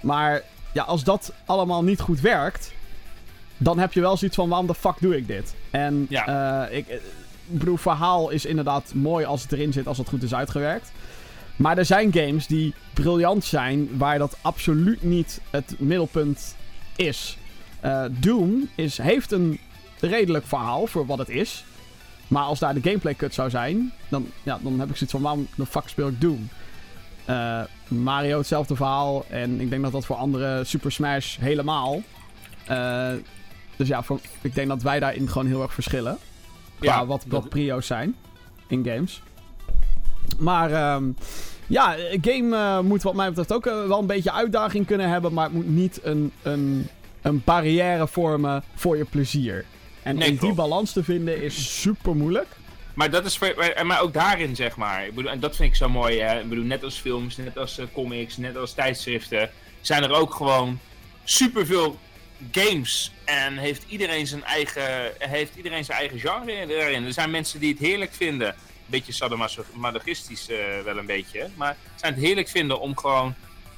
maar ja, als dat allemaal niet goed werkt, dan heb je wel zoiets van waarom de fuck doe ik dit? En Ja. eh, ik, ik bedoel, verhaal is inderdaad mooi als het erin zit, als het goed is uitgewerkt. Maar er zijn games die briljant zijn, waar dat absoluut niet het middelpunt is. Eh, Doom is, heeft een redelijk verhaal voor wat het is. Maar als daar de gameplay kut zou zijn, dan, ja, dan heb ik zoiets van waarom de fuck speel ik Doom? Eh, Mario hetzelfde verhaal. En ik denk dat dat voor andere Super Smash helemaal. Eh, dus ja, voor, ik denk dat wij daarin gewoon heel erg verschillen. Qua Ja, wat, wat prio's zijn in games. Maar ehm, ja, een game eh, moet wat mij betreft ook eh, wel een beetje uitdaging kunnen hebben. Maar het moet niet een, een, een barrière vormen voor je plezier. En Nee, om die balans te vinden is super moeilijk. Maar dat is maar ook daarin, zeg maar. Ik bedoel, en dat vind ik zo mooi. Hè? Ik bedoel, net als films, net als eh, comics, net als tijdschriften, zijn er ook gewoon superveel games en heeft iedereen zijn eigen, heeft iedereen zijn eigen genre erin. Er zijn mensen die het heerlijk vinden, een beetje sadomasochistisch uh, wel een beetje, maar zijn het heerlijk vinden om gewoon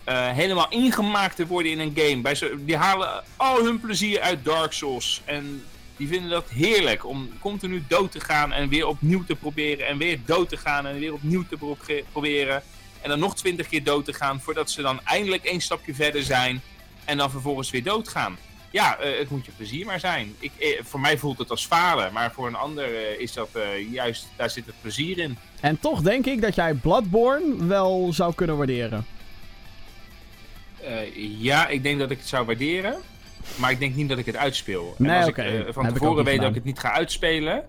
uh, helemaal ingemaakt te worden in een game. Bij die halen al hun plezier uit Dark Souls en die vinden dat heerlijk om continu dood te gaan en weer opnieuw te proberen en weer dood te gaan en weer opnieuw te pro proberen. En dan nog twintig keer dood te gaan voordat ze dan eindelijk één stapje verder zijn en dan vervolgens weer doodgaan. Ja, uh, het moet je plezier maar zijn. Ik, eh, voor mij voelt het als falen, maar voor een ander uh, is dat juist, daar zit het plezier in. En toch denk ik dat jij Bloodborne wel zou kunnen waarderen. ja, ik denk dat ik het zou waarderen. Maar ik denk niet dat ik het uitspeel. Nee, en als okay. ik van tevoren weet dat ik het niet ga uitspelen,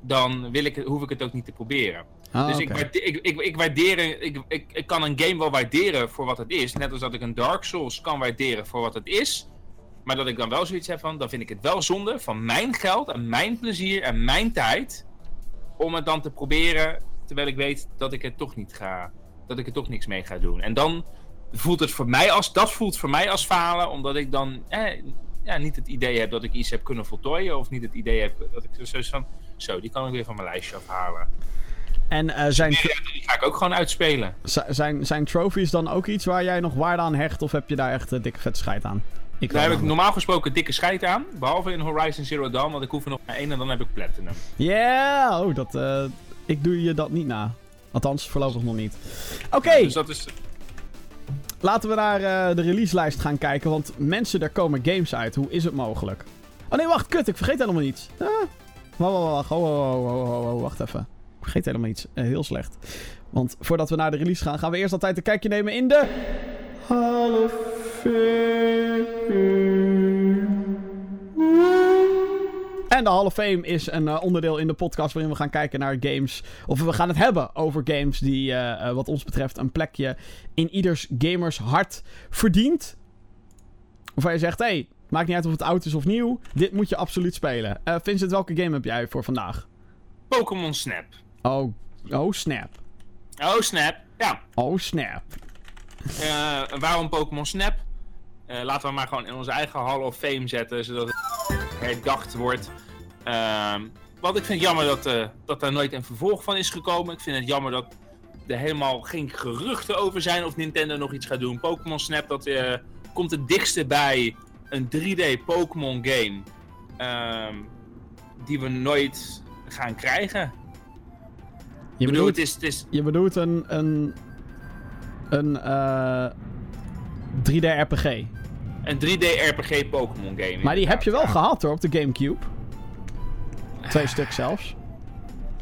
dan wil ik, hoef ik het ook niet te proberen. Ah, dus okay. ik, waardeer, ik, ik, ik, waardeer, ik, ik, ik kan een game wel waarderen voor wat het is. Net als dat ik een Dark Souls kan waarderen voor wat het is. Maar dat ik dan wel zoiets heb van, dan vind ik het wel zonde van mijn geld en mijn plezier en mijn tijd. Om het dan te proberen, terwijl ik weet dat ik het toch niet ga, dat ik er toch niks mee ga doen. En dan voelt het voor mij als, dat voelt voor mij als falen, omdat ik dan eh, ja, niet het idee heb dat ik iets heb kunnen voltooien. Of niet het idee heb dat ik dus van, zo, die kan ik weer van mijn lijstje afhalen. En uh, zijn... Die ga ik ook gewoon uitspelen. Zijn, zijn trophies dan ook iets waar jij nog waarde aan hecht? Of heb je daar echt uh, dikke vet scheid aan? Ik Daar heb ik normaal gesproken dikke scheid aan. Behalve in Horizon Zero Dawn, want ik hoef er nog maar één en dan heb ik Platinum. Ja, yeah! oh, dat, uh, ik doe je dat niet na. Althans, voorlopig nog niet. Oké. Okay. Ja, dus dat is... Laten we naar uh, de releaselijst gaan kijken, want mensen, daar komen games uit. Hoe is het mogelijk? Oh nee, wacht, kut, ik vergeet helemaal iets. Ah. Wacht, wacht, wacht, wacht, wacht, wacht even. Ik vergeet helemaal iets. Uh, heel slecht. Want voordat we naar de release gaan, gaan we eerst altijd een kijkje nemen in de... Hall of En de Hall of Fame is een uh, onderdeel in de podcast waarin we gaan kijken naar games. Of we gaan het hebben over games die, uh, uh, wat ons betreft, een plekje in ieders gamers hart verdient. Waarvan je zegt: hey, maakt niet uit of het oud is of nieuw. Dit moet je absoluut spelen. Vincent, welke game heb jij voor vandaag? Pokémon Snap. Oh, oh, snap. Oh, snap. Ja. Oh, snap. waarom Pokémon Snap? Uh, laten we maar gewoon in onze eigen Hall of Fame zetten, zodat het herdacht wordt. Uh, want ik vind het jammer dat, eh, dat daar nooit een vervolg van is gekomen. Ik vind het jammer dat er helemaal geen geruchten over zijn of Nintendo nog iets gaat doen. Pokémon Snap, dat eh, komt het dichtste bij een 3D Pokémon game. Ehm, die we nooit gaan krijgen. Je bedoelt, is, het is... Je bedoelt een... een... Een, 3D-RPG. Een 3D-RPG Pokémon game. Maar die heb je wel gehad hoor, op de Gamecube. Twee stuk zelfs.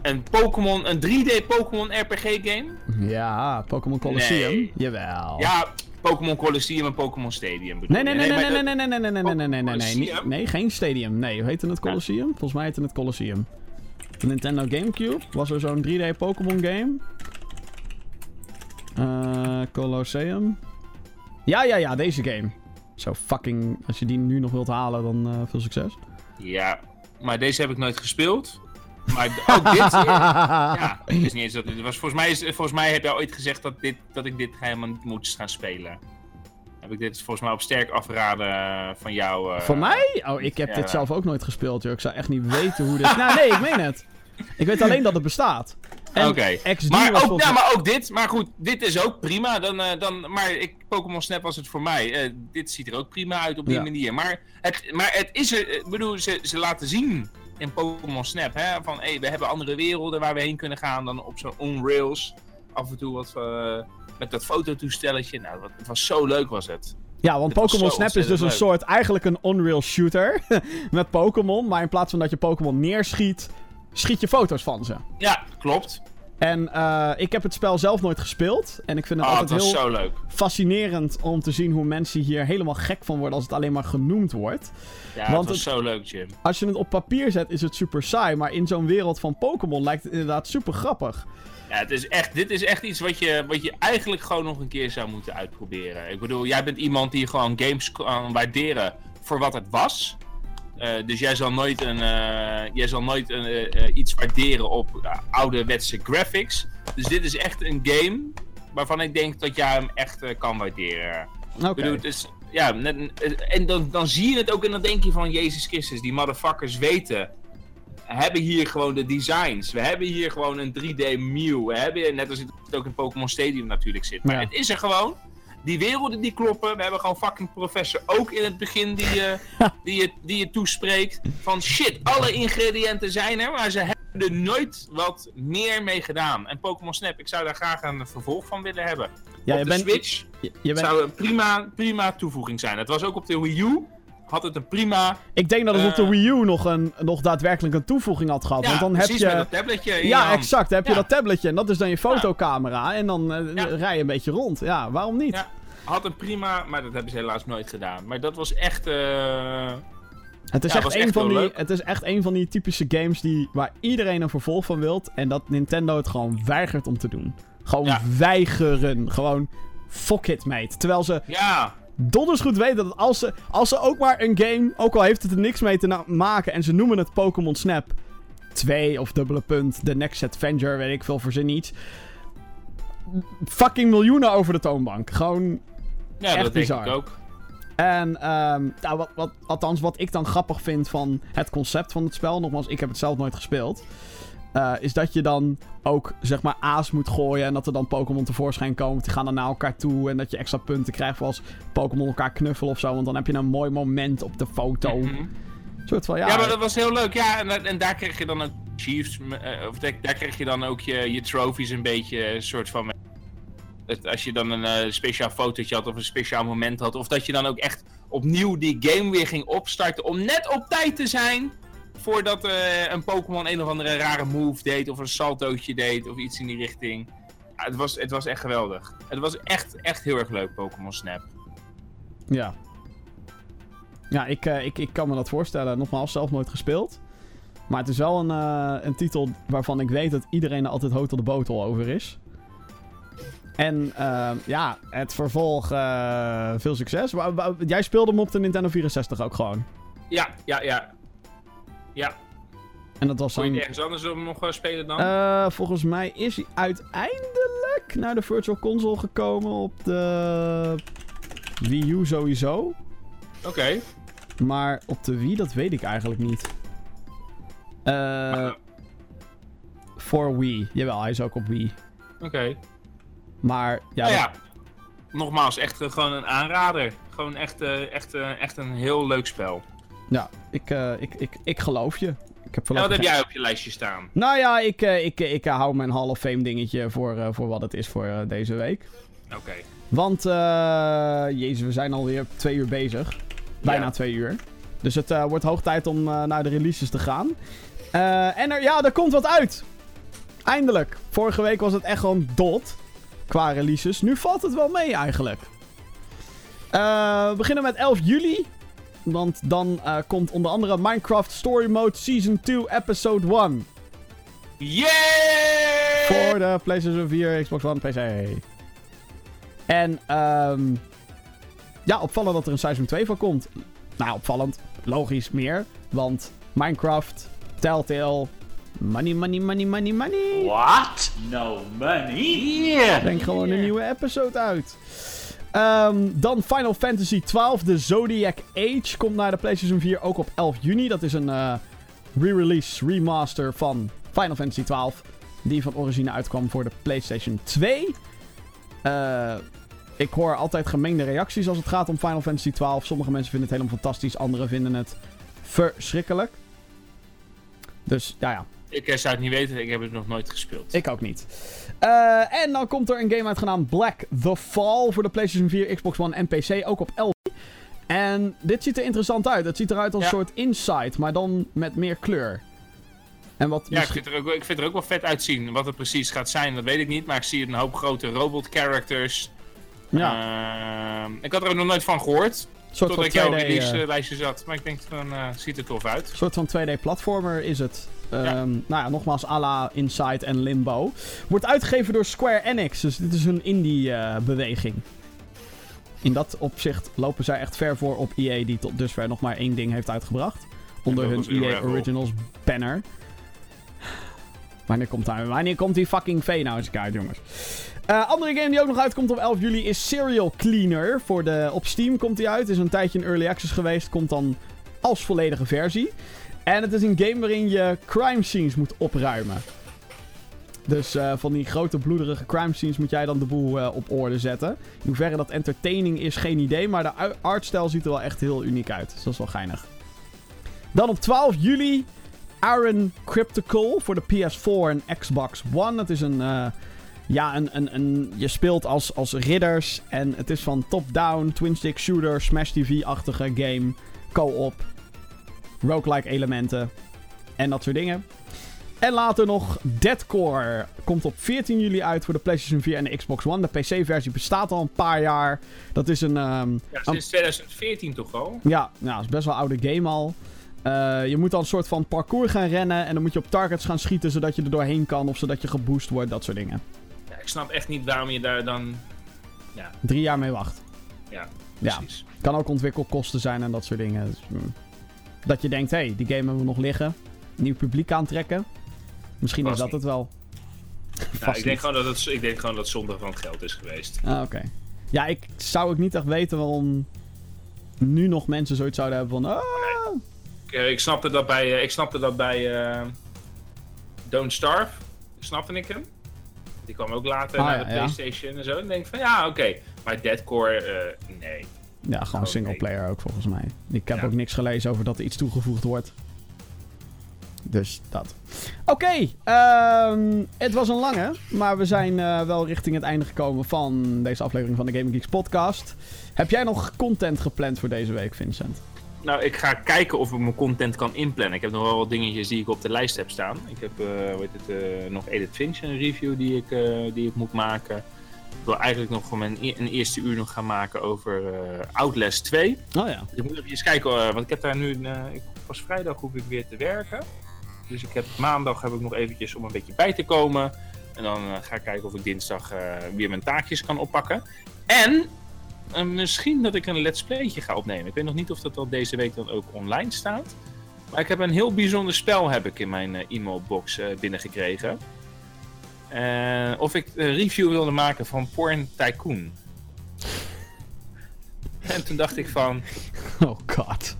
Een Pokémon, een 3D Pokémon RPG game? Ja, Pokémon Colosseum. Nee. Jawel. Ja, Pokémon Colosseum en Pokémon Stadium Nee, nee, nee, nee, nee, nee, nee, nee, nee, nee, nee, nee, nee, nee, nee, nee, nee, geen Stadium. Nee, hoe heette het Colosseum? Volgens mij heette het Colosseum. De Nintendo Gamecube was er zo'n 3D Pokémon game. Uh, Colosseum. Ja, ja, ja, deze game. Zo fucking... Als je die nu nog wilt halen, dan uh, veel succes. Ja, maar deze heb ik nooit gespeeld. Maar ook dit... ja, het is niet eens dat... Het was, volgens, mij is, volgens mij heb jij ooit gezegd dat, dit, dat ik dit helemaal niet moet gaan spelen. Heb ik dit volgens mij op sterk afraden van jou... Uh, Voor mij? Oh, ik heb ja. dit zelf ook nooit gespeeld, joh. Ik zou echt niet weten hoe dit... nou, nee, ik meen het. Ik weet alleen dat het bestaat. Oké, okay. maar, ook, ja, maar ook dit. Maar goed, dit is ook prima. Dan, uh, dan, maar ik, Pokémon Snap was het voor mij. Uh, dit ziet er ook prima uit op die ja. manier. Maar het, maar het is er... Ik bedoel, ze, ze laten zien in Pokémon Snap, hè. Van, hé, hey, we hebben andere werelden waar we heen kunnen gaan dan op zo'n on-rails. Af en toe wat... Uh, met dat fototoestelletje. Nou, wat, het was zo leuk was het. Ja, want Pokémon Snap is dus leuk. een soort... Eigenlijk een on-rail shooter. met Pokémon. Maar in plaats van dat je Pokémon neerschiet schiet je foto's van ze. Ja, klopt. En uh, ik heb het spel zelf nooit gespeeld. En ik vind het oh, altijd het heel zo leuk. fascinerend om te zien hoe mensen hier helemaal gek van worden als het alleen maar genoemd wordt. Ja, Want het was zo leuk, Jim. Als je het op papier zet, is het super saai. Maar in zo'n wereld van Pokémon lijkt het inderdaad super grappig. Ja, het is echt, dit is echt iets wat je, wat je eigenlijk gewoon nog een keer zou moeten uitproberen. Ik bedoel, jij bent iemand die gewoon games kan waarderen voor wat het was. Uh, dus jij zal nooit, een, uh, jij zal nooit een, uh, iets waarderen op ouderwetse graphics. Dus dit is echt een game waarvan ik denk dat jij hem echt kan waarderen. Okay. Bedoel, het is, ja, net, en dan, dan zie je het ook en dan denk je van Jezus Christus, die motherfuckers weten. We hebben hier gewoon de designs. We hebben hier gewoon een 3D Mew. We hebben, net als het ook in Pokémon Stadium natuurlijk zit. Maar Ja. het is er gewoon. Die werelden die kloppen. We hebben gewoon fucking professor ook in het begin die, je die, je, die je toespreekt. Van shit, alle ingrediënten zijn er, maar ze hebben er nooit wat meer mee gedaan. En Pokémon Snap, ik zou daar graag een vervolg van willen hebben. Ja, op je de bent, Switch je, je bent, zou een prima, prima toevoeging zijn. Het was ook op de Wii U. Had het een prima. ik denk dat het op de eh, Wii U nog, een, nog daadwerkelijk een toevoeging had gehad. Ja, want dan heb precies je. met dat tabletje. Ja, exact. Dan heb je dat tabletje en dat is dan je fotocamera. En dan eh, rij je een beetje rond. Ja, waarom niet? Had een prima, maar dat hebben ze helaas nooit gedaan. Maar dat was echt. eh, Het is, Ja, echt een echt van die, leuk. het is echt een van die typische games die, waar iedereen een vervolg van wilt. En dat Nintendo het gewoon weigert om te doen. Gewoon Ja. weigeren. Gewoon fuck it, mate. Terwijl ze Ja, donders goed weten dat als ze, als ze ook maar een game, ook al heeft het er niks mee te maken, en ze noemen het Pokémon Snap 2 of dubbele punt, The Next Adventure, weet ik veel, verzin iets. Fucking miljoenen over de toonbank. Gewoon ja Echt dat denk bizar. ik ook. En ehm, nou, wat, wat, althans, wat ik dan grappig vind van het concept van het spel, nogmaals, ik heb het zelf nooit gespeeld, eh, is dat je dan ook, zeg maar, A's moet gooien en dat er dan Pokémon tevoorschijn komen. Die gaan dan naar elkaar toe en dat je extra punten krijgt voor als Pokémon elkaar knuffelen of zo, want dan heb je een mooi moment op de foto. Een soort van, ja, Ja, maar dat was heel leuk. Ja, en, en daar kreeg je dan ook Chiefs, eh, of daar, daar kreeg je dan ook je, je trophies een beetje, een soort van. Het, als je dan een eh, speciaal fotootje had of een speciaal moment had, of dat je dan ook echt opnieuw die game weer ging opstarten om net op tijd te zijn voordat eh, een Pokémon een of andere rare move deed of een saltootje deed of iets in die richting. Ja, het, was, het was echt geweldig. Het was echt, echt heel erg leuk, Pokémon Snap. Ja. Ja, ik, eh, ik, ik kan me dat voorstellen. Nogmaals, zelf nooit gespeeld. Maar het is wel een, eh, een titel waarvan ik weet dat iedereen er altijd hoog tot de botel over is. En eh, ja, het vervolg, veel succes. Jij speelde hem op de Nintendo 64 ook gewoon. Ja, ja, ja. Ja, En dat was zou je ergens anders hem nog eh, spelen dan? Eh, volgens mij is hij uiteindelijk naar de Virtual Console gekomen op de Wii U sowieso. Oké. Maar op de Wii, dat weet ik eigenlijk niet. Eh voor Wii. Jawel, hij is ook op Wii. Oké. Maar ja, Nou dat- nogmaals, echt gewoon een aanrader. Gewoon echt, eh, echt, echt een heel leuk spel. Ja ik, eh, ik, ik, ik geloof je. Ik heb En wat voorlopig heb geen- jij op je lijstje staan? Nou ja, ik, eh, ik, ik, eh, hou mijn Hall of Fame dingetje voor, voor wat het is voor deze week. Oké. Want, jezus, we zijn alweer twee uur bezig. Bijna Ja. twee uur. Dus het wordt hoog tijd om naar de releases te gaan. En er, ja, er komt wat uit. Eindelijk. Vorige week was het echt gewoon dot. Qua releases. Nu valt het wel mee eigenlijk. We beginnen met 11 juli. Want dan eh, komt onder andere Minecraft Story Mode Season 2 Episode 1. Yeah! Voor de PlayStation 4, Xbox One, PC. En ehm ja, opvallend dat er een Seizoen 2 van komt. Nou, opvallend. Logisch meer. Want Minecraft, Telltale, money, money, money, money, money. What? No money? Yeah. Breng gewoon een nieuwe episode uit. Ehm, dan Final Fantasy XII, de Zodiac Age, komt naar de PlayStation 4 ook op 11 juni. Dat is een eh, re-release, remaster van Final Fantasy XII, die van origine uitkwam voor de PlayStation 2. Eh, ik hoor altijd gemengde reacties als het gaat om Final Fantasy XII. Sommige mensen vinden het helemaal fantastisch, anderen vinden het verschrikkelijk. Dus ja, ja, Ik eh, zou het niet weten, ik heb het nog nooit gespeeld. ik ook niet. Eh, en dan komt er een game uit genaamd Black the Fall voor de PlayStation 4, Xbox One en PC, ook op 11. En dit ziet er interessant uit. Het ziet eruit als Ja. een soort Inside, maar dan met meer kleur. En wat Ja, ik vind, er ook, ik vind er ook wel vet uitzien. Wat het precies gaat zijn, dat weet ik niet. Maar ik zie een hoop grote robot characters. ja, Ehm, ik had er ook nog nooit van gehoord. een soort Totdat ik jouw 2D, release eh, eh, lijstje zat. Maar ik denk van, ziet er tof uit. soort van 2D-platformer is het. Ehm, Ja. Nou ja, nogmaals, à la Inside en Limbo. Wordt uitgegeven door Square Enix, dus dit is een indie-beweging. In dat opzicht lopen zij echt ver voor op EA, die tot dusver nog maar één ding heeft uitgebracht. Onder hun EA wel. Originals banner. Wanneer komt, hij, wanneer komt die fucking V nou eens uit, jongens? Eh, Eh, andere game die ook nog uitkomt op 11 juli is Serial Cleaner. Voor de, op Steam komt die uit. Is een tijdje in early access geweest. Komt dan als volledige versie. En het is een game waarin je crime scenes moet opruimen. Dus uh, van die grote bloederige crime scenes moet jij dan de boel uh, op orde zetten. In hoeverre dat entertaining is, geen idee. Maar de artstijl ziet er wel echt heel uniek uit. Dus dat is wel geinig. Dan op 12 juli Iron Cryptical voor de PS4 en Xbox One. Het is een... Uh, ja, een, een, een, je speelt als, als ridders. En het is van top-down, twin-stick shooter, Smash TV-achtige game. Co-op. Roguelike elementen. En dat soort dingen. En later nog Deadcore. Komt op 14 juli uit voor de PlayStation 4 en de Xbox One. De PC-versie bestaat al een paar jaar. Dat is een... Um, ja, sinds 2014 toch al? Ja, nou, dat is best wel een oude game al. Uh, je moet dan een soort van parcours gaan rennen. En dan moet je op targets gaan schieten zodat je er doorheen kan. Of zodat je geboost wordt, dat soort dingen. Ja, ik snap echt niet waarom je daar dan... Ja. Drie jaar mee wacht. Ja, precies. Ja. Kan ook ontwikkelkosten zijn en dat soort dingen. Dus, mm. Dat je denkt, hé, hey, die game hebben we nog liggen. Nieuw publiek aantrekken. Misschien is dat het wel. Nou, ik, denk gewoon dat het, ik denk gewoon dat het zonde van het geld is geweest. Ah, oké. Ja, ik zou ook niet echt weten waarom nu nog mensen zoiets zouden hebben van... Ah. Ik, ik, snapte dat bij, ik snapte dat bij uh, Don't Starve. Snapte ik hem. Die kwam ook later ah, naar de Playstation en zo. En denk van ja, oké. Maar Deadcore, nee. Ja, gewoon oh, single player ook volgens mij. Ik heb ook niks gelezen over dat er iets toegevoegd wordt. Dus dat. Oké, ehm, het was een lange, maar we zijn uh, wel richting het einde gekomen van deze aflevering van de Gaming Geeks podcast. Heb jij nog content gepland voor deze week, Vincent? Nou, ik ga kijken of ik mijn content kan inplannen. Ik heb nog wel wat dingetjes die ik op de lijst heb staan. Ik heb uh, weet het, uh, nog Edit Finch, een review die ik, die ik moet maken. Ik wil eigenlijk nog voor mijn e een eerste uur nog gaan maken over Outlast 2. Oh ja. Dus ik moet even kijken, want ik heb daar nu... ik, pas vrijdag hoef ik weer te werken. Dus ik heb maandag heb ik nog eventjes om een beetje bij te komen. En dan uh, ga ik kijken of ik dinsdag uh, weer mijn taakjes kan oppakken. En uh, misschien dat ik een let's playtje ga opnemen. Ik weet nog niet of dat al deze week dan ook online staat. Maar ik heb een heel bijzonder spel heb ik in mijn e-mailbox binnengekregen. Of ik een review wilde maken van Porn Tycoon. en toen dacht ik van... Oh god.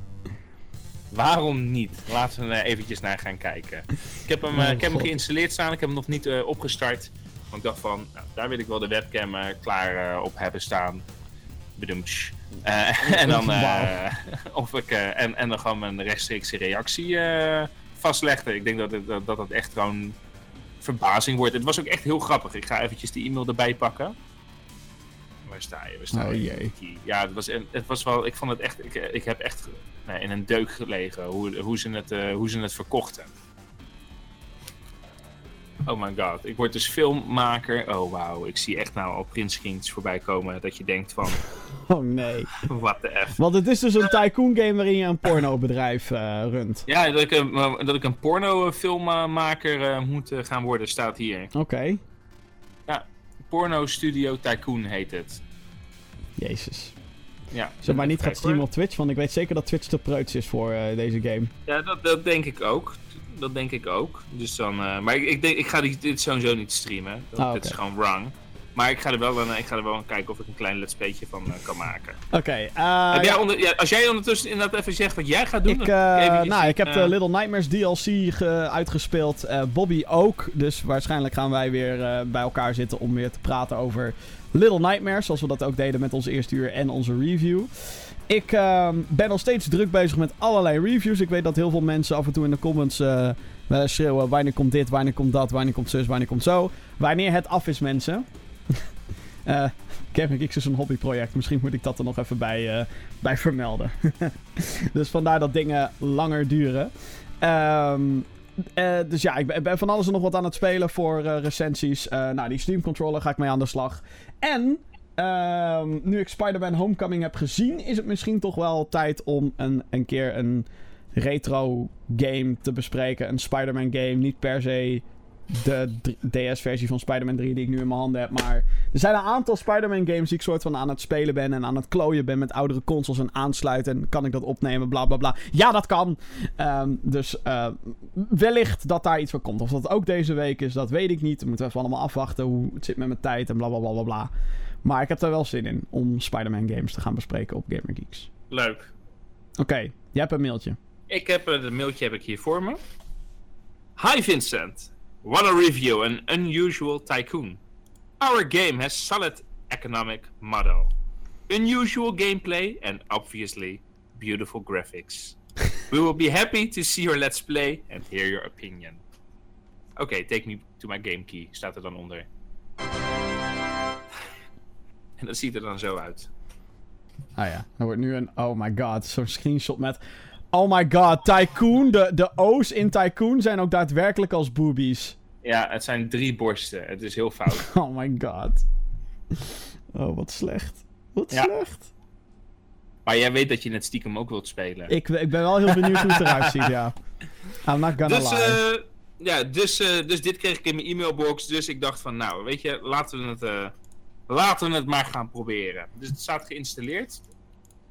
Waarom niet? Laten we er eventjes naar gaan kijken. Ik heb hem, oh, ik heb hem geïnstalleerd staan, ik heb hem nog niet uh, opgestart. Want ik dacht van, nou, daar wil ik wel de webcam uh, klaar op hebben staan. Bedoemtsch. en dan of ik en, en dan gewoon mijn rechtstreekse reactie vastleggen. Ik denk dat het, dat, dat het echt gewoon verbazing wordt. Het was ook echt heel grappig. Ik ga eventjes die e-mail erbij pakken. Waar sta je? Waar sta oh, je? Ja, het was, het was wel. Ik vond het echt. Ik, ik heb echt in een deuk gelegen hoe, hoe, ze het, uh, hoe ze het verkochten. Oh my god, ik word dus filmmaker. Oh wauw, ik zie echt nou al printscreens voorbij komen dat je denkt van... Oh nee. What the F. Want het is dus een tycoon game waarin je een pornobedrijf uh, runt. Ja, dat ik een, dat ik een pornofilmmaker uh, moet gaan worden, staat hier. Oké. Ja, Porno Studio Tycoon heet het. Jezus. Ja, Zeg maar niet gaat streamen op Twitch, want ik weet zeker dat Twitch te preuts is voor uh, deze game. Ja, dat, dat denk ik ook. Dat denk ik ook. Dus dan, uh, maar ik, ik, denk, ik ga dit sowieso niet streamen. Dat, ah, Dit is gewoon wrong. Maar ik ga er wel, ik ga er wel aan kijken of ik een klein let's playtje van uh, kan maken. Oké. Okay, ja. ja, als jij ondertussen inderdaad even zegt wat jij gaat doen. Ik, nou, ik heb de Little Nightmares DLC uitgespeeld. Bobby ook. Dus waarschijnlijk gaan wij weer bij elkaar zitten om weer te praten over Little Nightmares, zoals we dat ook deden met ons eerste uur en onze review. Ik uh, ben nog steeds druk bezig met allerlei reviews. Ik weet dat heel veel mensen af en toe in de comments uh, schreeuwen: wanneer komt dit, wanneer komt dat, wanneer komt zus, wanneer komt zo. Wanneer het af is, mensen. uh, Kevin X is een hobbyproject. Misschien moet ik dat er nog even bij, uh, bij vermelden. dus vandaar dat dingen langer duren. Uh, dus ja, ik ben, van alles en nog wat aan het spelen voor recensies. Nou, die Steam controller ga ik mee aan de slag. En ehm, nu ik Spider-Man Homecoming heb gezien, is het misschien toch wel tijd om een, een keer een retro game te bespreken. Een Spider-Man game. Niet per se de DS-versie van Spider-Man 3 die ik nu in mijn handen heb. Maar er zijn een aantal Spider-Man games die ik soort van aan het spelen ben en aan het klooien ben met oudere consoles en aansluiten. En kan ik dat opnemen, bla bla bla. Ja, dat kan. Ehm, dus eh, wellicht dat daar iets voor komt. Of dat ook deze week is, dat weet ik niet. We moeten even allemaal afwachten hoe het zit met mijn tijd en bla bla bla bla bla. Maar ik heb er wel zin in om Spider-Man games te gaan bespreken op Gamer Geeks. Leuk. Oké, jij hebt een mailtje. Ik heb het mailtje heb ik hier voor me. Hi Vincent. Wanna review an unusual tycoon. Our game has solid economic model. Unusual gameplay and obviously beautiful graphics. We will be happy to see your let's play and hear your opinion. Oké, take me to my game key, staat er dan onder. En dat ziet er dan zo uit. Ah ja, er wordt nu een... Oh my god, zo'n screenshot met... Oh my god, Tycoon. De, de O's in Tycoon zijn ook daadwerkelijk als boobies. Ja, het zijn drie borsten. Het is heel fout. Oh my god. Oh, wat slecht. Wat Ja. slecht. Maar jij weet dat je het stiekem ook wilt spelen. Ik, ik ben wel heel benieuwd hoe het eruit ziet, ja. I'm not gonna Dus, lie. eh, ja, dus, eh, dus dit kreeg ik in mijn e-mailbox. Dus ik dacht van, nou, weet je, laten we het, eh, laten we het maar gaan proberen. Dus het staat geïnstalleerd.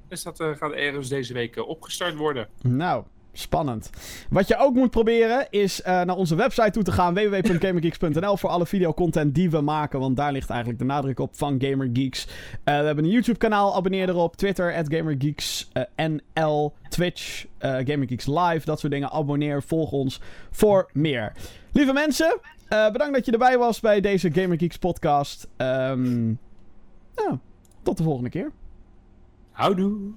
Dus dat eh, gaat ergens deze week eh, opgestart worden. Nou, spannend. Wat je ook moet proberen is eh, naar onze website toe te gaan. www.gamergeeks.nl voor alle videocontent die we maken. Want daar ligt eigenlijk de nadruk op van GamerGeeks. We hebben een YouTube kanaal. Abonneer erop. Twitter, at GamerGeeks. eh, NL, Twitch, GamerGeeks Live. Dat soort dingen. Abonneer, volg ons voor meer. Lieve mensen, eh, bedankt dat je erbij was bij deze GamerGeeks podcast. Ehm, nou, tot de volgende keer. Houdoe!